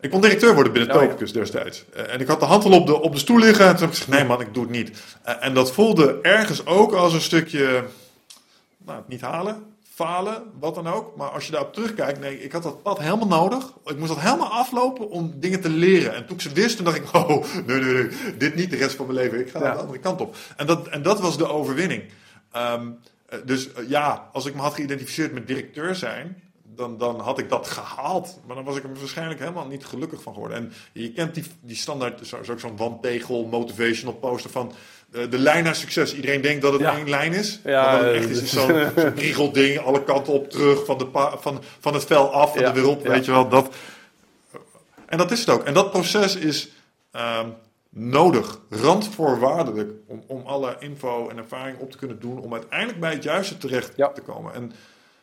A: ik kon directeur worden binnen oh, Topicus ja. destijds. Uh, en ik had de hand al op de, op de stoel liggen. En toen heb ik gezegd, nee man, ik doe het niet. Uh, en dat voelde ergens ook als een stukje... Nou, het niet halen, falen, wat dan ook. Maar als je daarop terugkijkt, nee, ik had dat pad helemaal nodig. Ik moest dat helemaal aflopen om dingen te leren. En toen ik ze wist, toen dacht ik, *laughs* oh, nee, nee, nee, dit niet de rest van mijn leven. Ik ga ja. de andere kant op. En dat, en dat was de overwinning. Um, dus uh, ja, als ik me had geïdentificeerd met directeur zijn dan, dan had ik dat gehaald. Maar dan was ik er waarschijnlijk helemaal niet gelukkig van geworden. En je kent die, die standaard, zo, zo zo'n wandtegel, motivational poster van de, de, lijn naar succes. Iedereen denkt dat het één lijn is. Ja, maar dat het echt is, is *laughs* zo'n zo priegelding, alle kanten op terug, van, de van, van het vel af, van ja, de weer op, weet je wel. Dat. En dat is het ook. En dat proces is um, nodig, randvoorwaardelijk, om, om alle info en ervaring op te kunnen doen, om uiteindelijk bij het juiste terecht te komen. En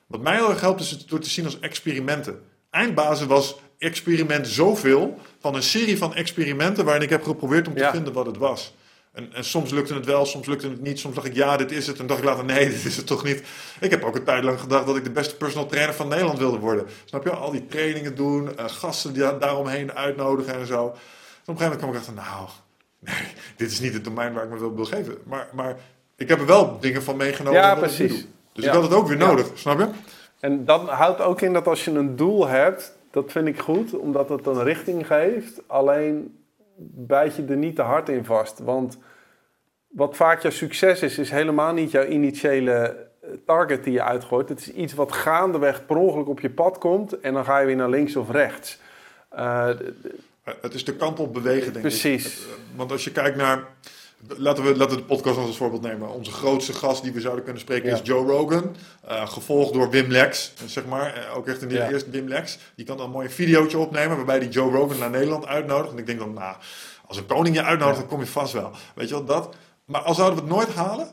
A: Wat mij heel erg helpt is het door te zien als experimenten. Eindbazen was experiment zoveel van een serie van experimenten waarin ik heb geprobeerd om te
B: Ja.
A: vinden wat het was. En, en soms lukte het wel, soms lukte het niet. Soms dacht ik, ja, dit is het. En dacht ik later, nee, *laughs* dit is het toch niet. Ik heb ook een tijd lang gedacht dat ik de beste personal trainer van Nederland wilde worden. Snap je? Al die trainingen doen, eh, gasten die da- daaromheen uitnodigen en zo. En op een gegeven moment kwam ik achter, nou, nee, *laughs* dit is niet het domein waar ik me wil begeven. Maar, maar ik heb er wel dingen van meegenomen.
B: Ja,
A: ik
B: precies.
A: Dus
B: Ja.
A: ik had het ook weer
B: Ja.
A: nodig, snap je?
B: En dat houdt ook in dat als je een doel hebt, dat vind ik goed, omdat het een richting geeft. Alleen bijt je er niet te hard in vast. Want wat vaak jouw succes is, is helemaal niet jouw initiële eh, target die je uitgooit. Het is iets wat gaandeweg per ongeluk op je pad komt en dan ga je weer naar links of rechts. Eh,
A: Eh, Het is de kant op bewegen, denk ik.
B: Precies.
A: Want als je kijkt naar... Laten we, laten we de podcast als voorbeeld nemen. Onze grootste gast die we zouden kunnen spreken
B: Ja.
A: is Joe Rogan. eh, gevolgd door Wim Lex, zeg maar. Eh, ook echt in de
B: Ja.
A: eerste Wim Lex. Die kan dan een mooi videootje opnemen waarbij die Joe Rogan naar Nederland uitnodigt. En ik denk dan, nou, als een koning je uitnodigt, dan kom je vast wel. Weet je wel, dat. Maar al zouden we het nooit halen...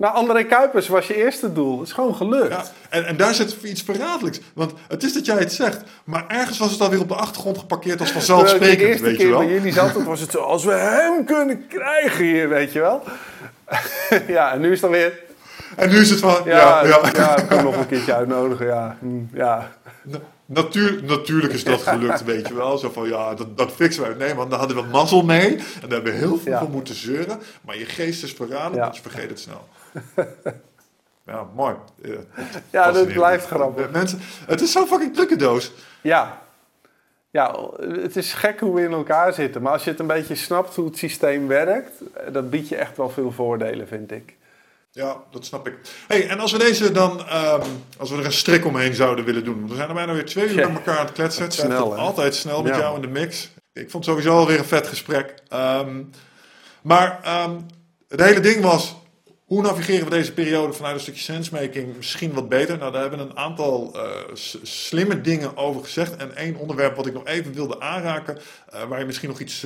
B: Nou, André Kuipers was je eerste doel. Het is gewoon gelukt.
A: Ja, en, en daar zit iets verraderlijks. Want het is dat jij het zegt. Maar ergens was het alweer op de achtergrond geparkeerd als *laughs*
B: ik de
A: vanzelfsprekend,
B: eerste
A: weet je
B: keer
A: wel.
B: bij jullie zat, het was het zo, als we hem kunnen krijgen hier, weet je wel. *laughs* ja, en nu is het dan weer,
A: En nu is het van,
B: ja,
A: ja,
B: ja,
A: ja.
B: ik kan nog een keertje uitnodigen, ja. Hm, ja.
A: Na- Natuur, natuurlijk is dat gelukt, weet je wel. Zo van, ja, dat, dat fixen we. Nee, want daar hadden we mazzel mee. En daar hebben we heel veel
B: Ja.
A: voor moeten zeuren. Maar je geest is verraden,
B: Ja.
A: want je vergeet het snel. *laughs* Ja, mooi. Ja,
B: Ja, dat blijft grappig.
A: Mensen, het is zo'n fucking trucendoos.
B: Ja. Ja, het is gek hoe we in elkaar zitten. Maar als je het een beetje snapt hoe het systeem werkt, eh, dat biedt je echt wel veel voordelen, vind ik.
A: Ja, dat snap ik. hey, en als we deze dan, ehm, als we er een strik omheen zouden willen doen. Want we zijn er bijna weer twee uur met elkaar aan het kletsen. Het
B: Snel,
A: altijd snel met
B: Ja.
A: jou in de mix. Ik vond het sowieso alweer een vet gesprek. Ehm, maar ehm, het hele ding was, hoe navigeren we deze periode vanuit een stukje sensemaking misschien wat beter? Nou, daar hebben we een aantal eh, slimme dingen over gezegd. En één onderwerp wat ik nog even wilde aanraken, eh, waar je misschien nog iets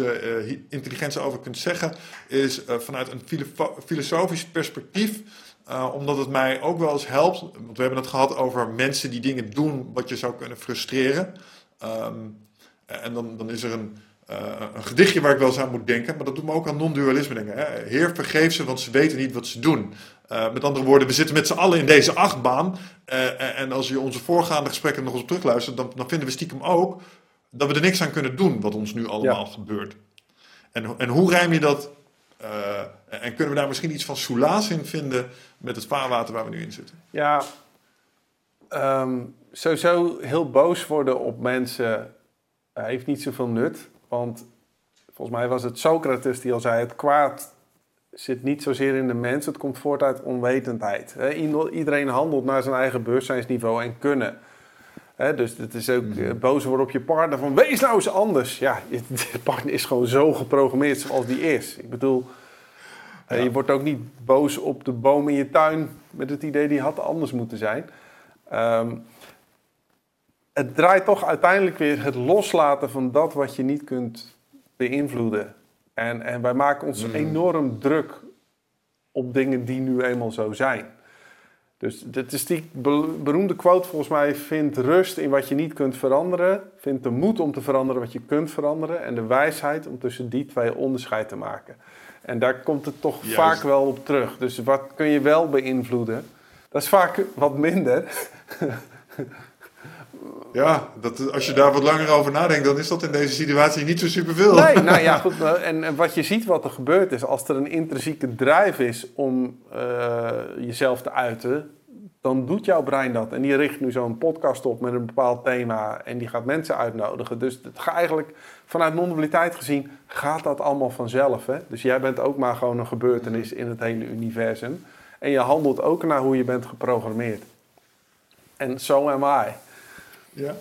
A: hi- intelligents over kunt zeggen, is vanuit een filosofisch perspectief. omdat het mij ook wel eens helpt. Want we hebben het gehad over mensen die dingen doen wat je zou kunnen frustreren. Ehm, en dan, dan is er een, eh, een gedichtje waar ik wel eens aan moet denken. Maar dat doet me ook aan non-dualisme denken. Hè? Heer, vergeef ze, want ze weten niet wat ze doen. Eh, met andere woorden, we zitten met z'n allen in deze achtbaan. Eh, en als je onze voorgaande gesprekken nog eens op terugluistert... Dan, dan vinden we stiekem ook dat we er niks aan kunnen doen... wat ons nu allemaal gebeurt. En, en hoe rijm je dat... en kunnen we daar misschien iets van soelaas in vinden... met het vaarwater waar we nu in zitten?
B: Ja, ehm, sowieso heel boos worden op mensen heeft niet zoveel nut. Want volgens mij was het Socrates die al zei: het kwaad zit niet zozeer in de mens, het komt voort uit onwetendheid. Iedereen handelt naar zijn eigen bewustzijnsniveau en kunnen. Dus het is ook eh, boos worden op je partner van wees nou eens anders. Ja, je *laughs* partner is gewoon zo geprogrammeerd zoals die is. Ik bedoel, eh, je wordt ook niet boos op de boom in je tuin met het idee die had anders moeten zijn. Ehm, het draait toch uiteindelijk weer het loslaten van dat wat je niet kunt beïnvloeden. En, en wij maken ons enorm druk op dingen die nu eenmaal zo zijn. Dus dit is die be- beroemde quote volgens mij: vind rust in wat je niet kunt veranderen. Vind de moed om te veranderen wat je kunt veranderen. En de wijsheid om tussen die twee onderscheid te maken. En daar komt het toch
A: Juist.
B: vaak wel op terug. Dus wat kun je wel beïnvloeden? Dat is vaak wat minder. *laughs*
A: Ja, dat, als je daar wat langer over nadenkt... dan is dat in deze situatie niet zo superveel.
B: Nee, nou ja, *laughs* goed. En, en wat je ziet wat er gebeurt is, als er een intrinsieke drive is om eh, jezelf te uiten, dan doet jouw brein dat. En die richt nu zo'n podcast op met een bepaald thema en die gaat mensen uitnodigen. Dus het gaat eigenlijk vanuit non-dualiteit gezien, gaat dat allemaal vanzelf. Hè? Dus jij bent ook maar gewoon een gebeurtenis in het hele universum. En je handelt ook naar hoe je bent geprogrammeerd. En so am I.
A: Ja.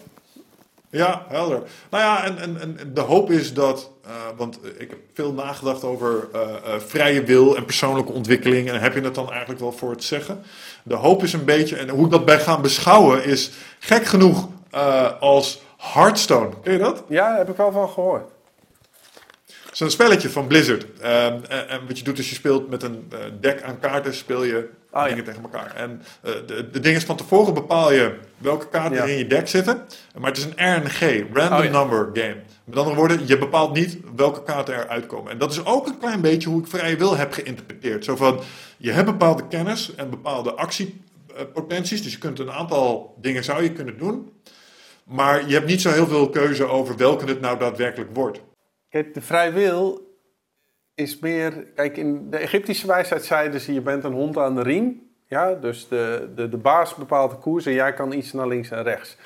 A: Ja, helder. Nou ja, en, en, en de hoop is dat, eh, want ik heb veel nagedacht over eh, eh, vrije wil en persoonlijke ontwikkeling. En heb je het dan eigenlijk wel voor het zeggen? De hoop is een beetje, en hoe ik dat bij gaan beschouwen, is gek genoeg als Hearthstone. Ken je dat?
B: Ja, daar heb ik wel van gehoord.
A: Zo'n spelletje van Blizzard. Ehm, en, wat je doet is je speelt met een deck aan kaarten, speel je
B: ja.
A: dingen tegen elkaar. En eh, de, de ding is van tevoren bepaal je welke kaarten
B: Ja.
A: er in je deck zitten. Maar het is een RNG, Random
B: Oh, ja.
A: Number Game. Met andere woorden, je bepaalt niet welke kaarten er uitkomen. En dat is ook een klein beetje hoe ik vrije wil heb geïnterpreteerd. Zo van, je hebt bepaalde kennis en bepaalde actiepotenties. Dus je kunt een aantal dingen zou je kunnen doen. Maar je hebt niet zo heel veel keuze over welke het nou daadwerkelijk wordt.
B: Kijk, de vrije wil is meer... Kijk, in de Egyptische wijsheid zeiden ze... je bent een hond aan de riem. Ja, dus de, de, de baas bepaalt de koers en jij kan iets naar links en rechts.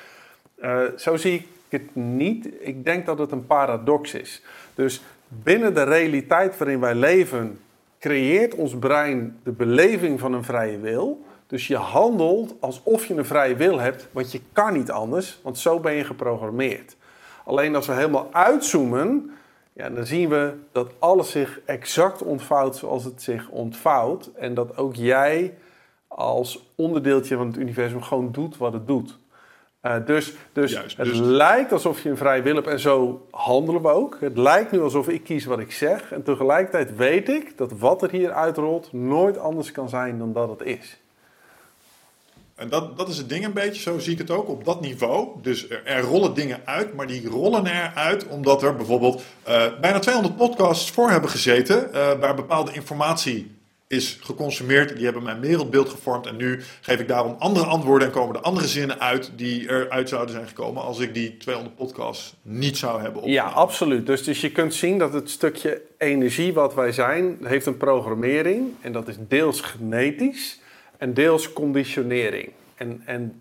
B: Eh, zo zie ik het niet. Ik denk dat het een paradox is. Dus binnen de realiteit waarin wij leven... creëert ons brein de beleving van een vrije wil... Dus je handelt alsof je een vrije wil hebt, want je kan niet anders, want zo ben je geprogrammeerd. Alleen als we helemaal uitzoomen, ja, dan zien we dat alles zich exact ontvouwt zoals het zich ontvouwt. En dat ook jij als onderdeeltje van het universum gewoon doet wat het doet. Eh, dus dus
A: Juist,
B: het
A: dus-
B: lijkt alsof je een vrije wil hebt en zo handelen we ook. Het lijkt nu alsof ik kies wat ik zeg. En tegelijkertijd weet ik dat wat er hier uitrolt nooit anders kan zijn dan dat het is.
A: En dat, dat is het ding een beetje, zo zie ik het ook op dat niveau. Dus er, er rollen dingen uit, maar die rollen eruit omdat er bijvoorbeeld eh, bijna 200 podcasts voor hebben gezeten. eh, waar bepaalde informatie is geconsumeerd. Die hebben mijn wereldbeeld gevormd. En nu geef ik daarom andere antwoorden en komen er andere zinnen uit die eruit zouden zijn gekomen als ik die 200 podcasts niet zou hebben
B: Ja,
A: opgenomen.
B: absoluut. Dus, dus je kunt zien dat het stukje energie wat wij zijn, heeft een programmering. En dat is deels genetisch en deels conditionering. En, en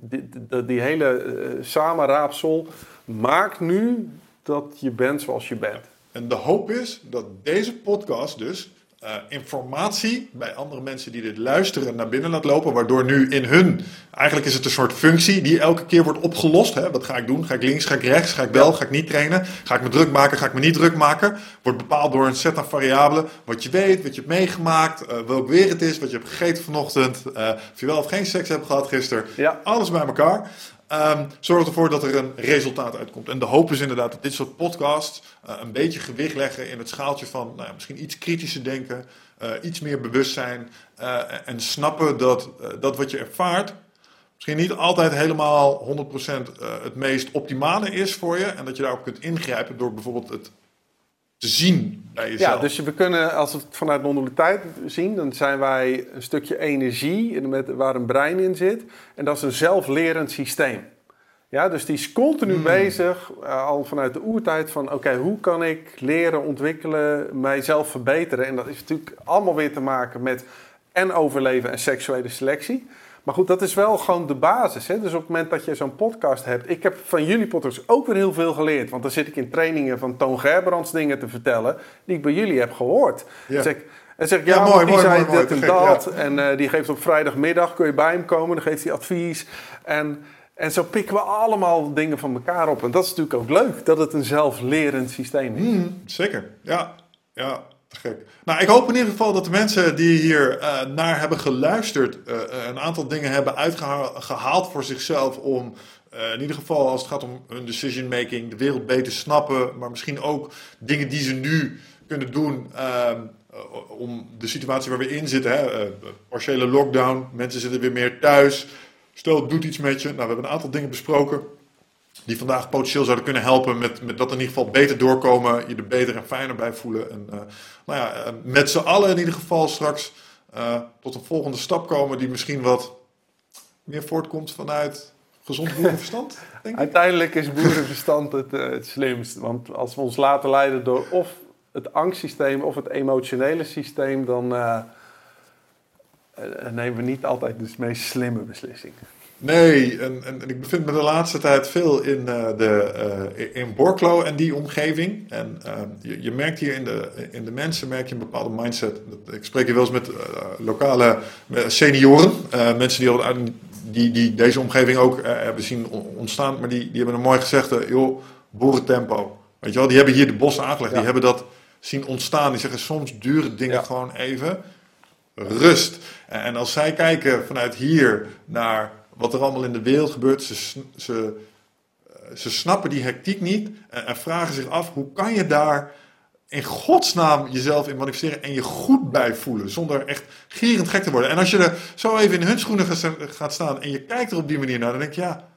B: die, hele eh, samenraapsel maakt nu dat je bent zoals je bent.
A: En de hoop is dat deze podcast dus eh, informatie bij andere mensen die dit luisteren naar binnen laat lopen. Waardoor nu in hun, eigenlijk is het een soort functie die elke keer wordt opgelost. Hè? Wat ga ik doen? Ga ik links? Ga ik rechts? Ga ik wel? Ga ik niet trainen? Ga ik me druk maken? Ga ik me niet druk maken? Wordt bepaald door een set aan variabelen. Wat je weet, wat je hebt meegemaakt, eh, welk weer het is, wat je hebt gegeten vanochtend. eh, of je wel of geen seks hebt gehad gisteren.
B: Ja.
A: Alles bij elkaar. Ehm zorgt ervoor dat er een resultaat uitkomt. En de hoop is inderdaad dat dit soort podcasts eh, een beetje gewicht leggen in het schaaltje van nou ja, misschien iets kritischer denken, eh, iets meer bewustzijn eh, en snappen dat, dat wat je ervaart misschien niet altijd helemaal 100% eh, het meest optimale is voor je. En dat je daarop kunt ingrijpen door bijvoorbeeld het te zien bij jezelf.
B: Ja, dus we kunnen, als we het vanuit non-dualiteit zien, dan zijn wij een stukje energie met, waar een brein in zit. En dat is een zelflerend systeem. Ja, dus die is continu
A: Hmm.
B: bezig, eh, al vanuit de oertijd, van oké, hoe kan ik leren, ontwikkelen, mijzelf verbeteren? En dat is natuurlijk allemaal weer te maken met en overleven en seksuele selectie. Maar goed, dat is wel gewoon de basis. Hè? Dus op het moment dat je zo'n podcast hebt. Ik heb van jullie podcast ook weer heel veel geleerd. Want dan zit ik in trainingen van Toon Gerbrands dingen te vertellen. die ik bij jullie heb gehoord.
A: Ja.
B: Dan zeg ik, en zeg ik, ja,
A: mooi,
B: die
A: mooi,
B: zei
A: mooi,
B: dit en dat. En eh, die geeft op vrijdagmiddag, kun je bij hem komen. Dan geeft hij advies. En, en zo pikken we allemaal dingen van elkaar op. En dat is natuurlijk ook leuk, dat het een zelflerend systeem is.
A: Mm, zeker, ja. Ja, Nou, ik hoop in ieder geval dat de mensen die hier eh, naar hebben geluisterd... eh, eh, een aantal dingen hebben uitgehaald voor zichzelf om... in ieder geval als het gaat om hun decision making, de wereld beter snappen, maar misschien ook dingen die ze nu kunnen doen ehm, eh, om de situatie waar we in zitten, hè, partiële lockdown, mensen zitten weer meer thuis, stel het doet iets met je. Nou, we hebben een aantal dingen besproken die vandaag potentieel zouden kunnen helpen met, met dat in ieder geval beter doorkomen, je er beter en fijner bij voelen. En uh, nou ja, uh, met z'n allen in ieder geval straks uh, tot een volgende stap komen die misschien wat meer voortkomt vanuit gezond boerenverstand. *laughs* Denk ik.
B: Uiteindelijk is boerenverstand het, het slimst. Want als we ons laten leiden door of het angstsysteem of het emotionele systeem, dan nemen we niet altijd de meest slimme beslissingen.
A: Nee, en, en, en, ik bevind me de laatste tijd veel in, uh, de, uh, in Borklo en die omgeving. En uh, je, je, merkt hier in de, in de mensen merk je een bepaalde mindset. Ik spreek hier wel eens met lokale senioren, mensen die, al, die, die deze omgeving ook hebben zien ontstaan. Maar die, die hebben een mooi gezegde, joh, boerentempo. Weet je wel, die hebben hier de bossen aangelegd, ja. die hebben dat zien ontstaan. Die zeggen, soms duren dingen ja. gewoon even rust. En als zij kijken vanuit hier naar wat er allemaal in de wereld gebeurt. Ze, ze, ze snappen die hectiek niet en, en, vragen zich af hoe kan je daar in godsnaam jezelf in manifesteren en je goed bij voelen. Zonder echt gierend gek te worden. En als je er zo even in hun schoenen gaat staan en je kijkt er op die manier naar, dan denk je, ja,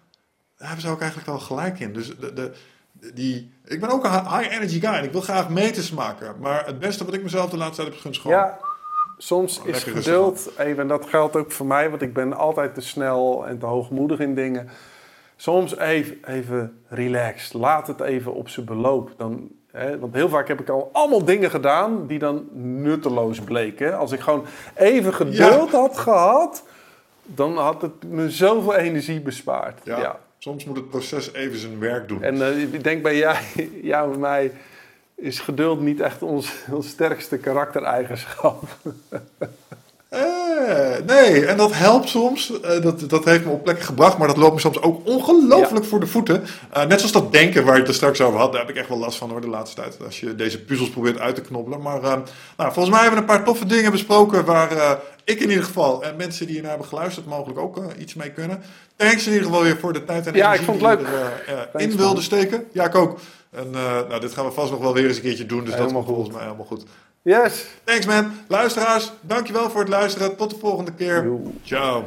A: daar hebben ze ook eigenlijk wel gelijk in. Dus de, de, die, ik ben ook een high energy guy en ik wil graag meters maken. Maar het beste wat ik mezelf de laatste tijd heb gegund gewoon...
B: soms is geduld even, en dat geldt ook voor mij, want ik ben altijd te snel en te hoogmoedig in dingen. Soms even, even relaxed, laat het even op zijn beloop. Dan, hè, want heel vaak heb ik al allemaal dingen gedaan die dan nutteloos bleken. Als ik gewoon even geduld had gehad, dan had het me zoveel energie bespaard. ja.
A: Soms moet het proces even zijn werk doen.
B: En uh, ik denk bij *laughs* jij, jou en mij is geduld niet echt ons, ons sterkste karaktereigenschap. *laughs*
A: Eh, nee, en dat helpt soms. Uh, dat, dat heeft me op plekken gebracht, maar dat loopt me soms ook ongelooflijk voor de voeten. Uh, net zoals dat denken waar je het er straks over had, daar heb ik echt wel last van hoor de laatste tijd. Als je deze puzzels probeert uit te knobbelen. Maar nou, volgens mij hebben we een paar toffe dingen besproken waar ik in ieder geval en mensen die hiernaar hebben geluisterd mogelijk ook iets mee kunnen. Thanks in ieder geval weer voor de tijd en
B: ja, energie die
A: je erin wilde steken. Ja, ik ook. En nou, dit gaan we vast nog wel weer eens een keertje doen, dus dat is volgens mij helemaal goed.
B: Yes.
A: Thanks man. Luisteraars, dankjewel voor het luisteren. Tot de volgende keer. Ciao.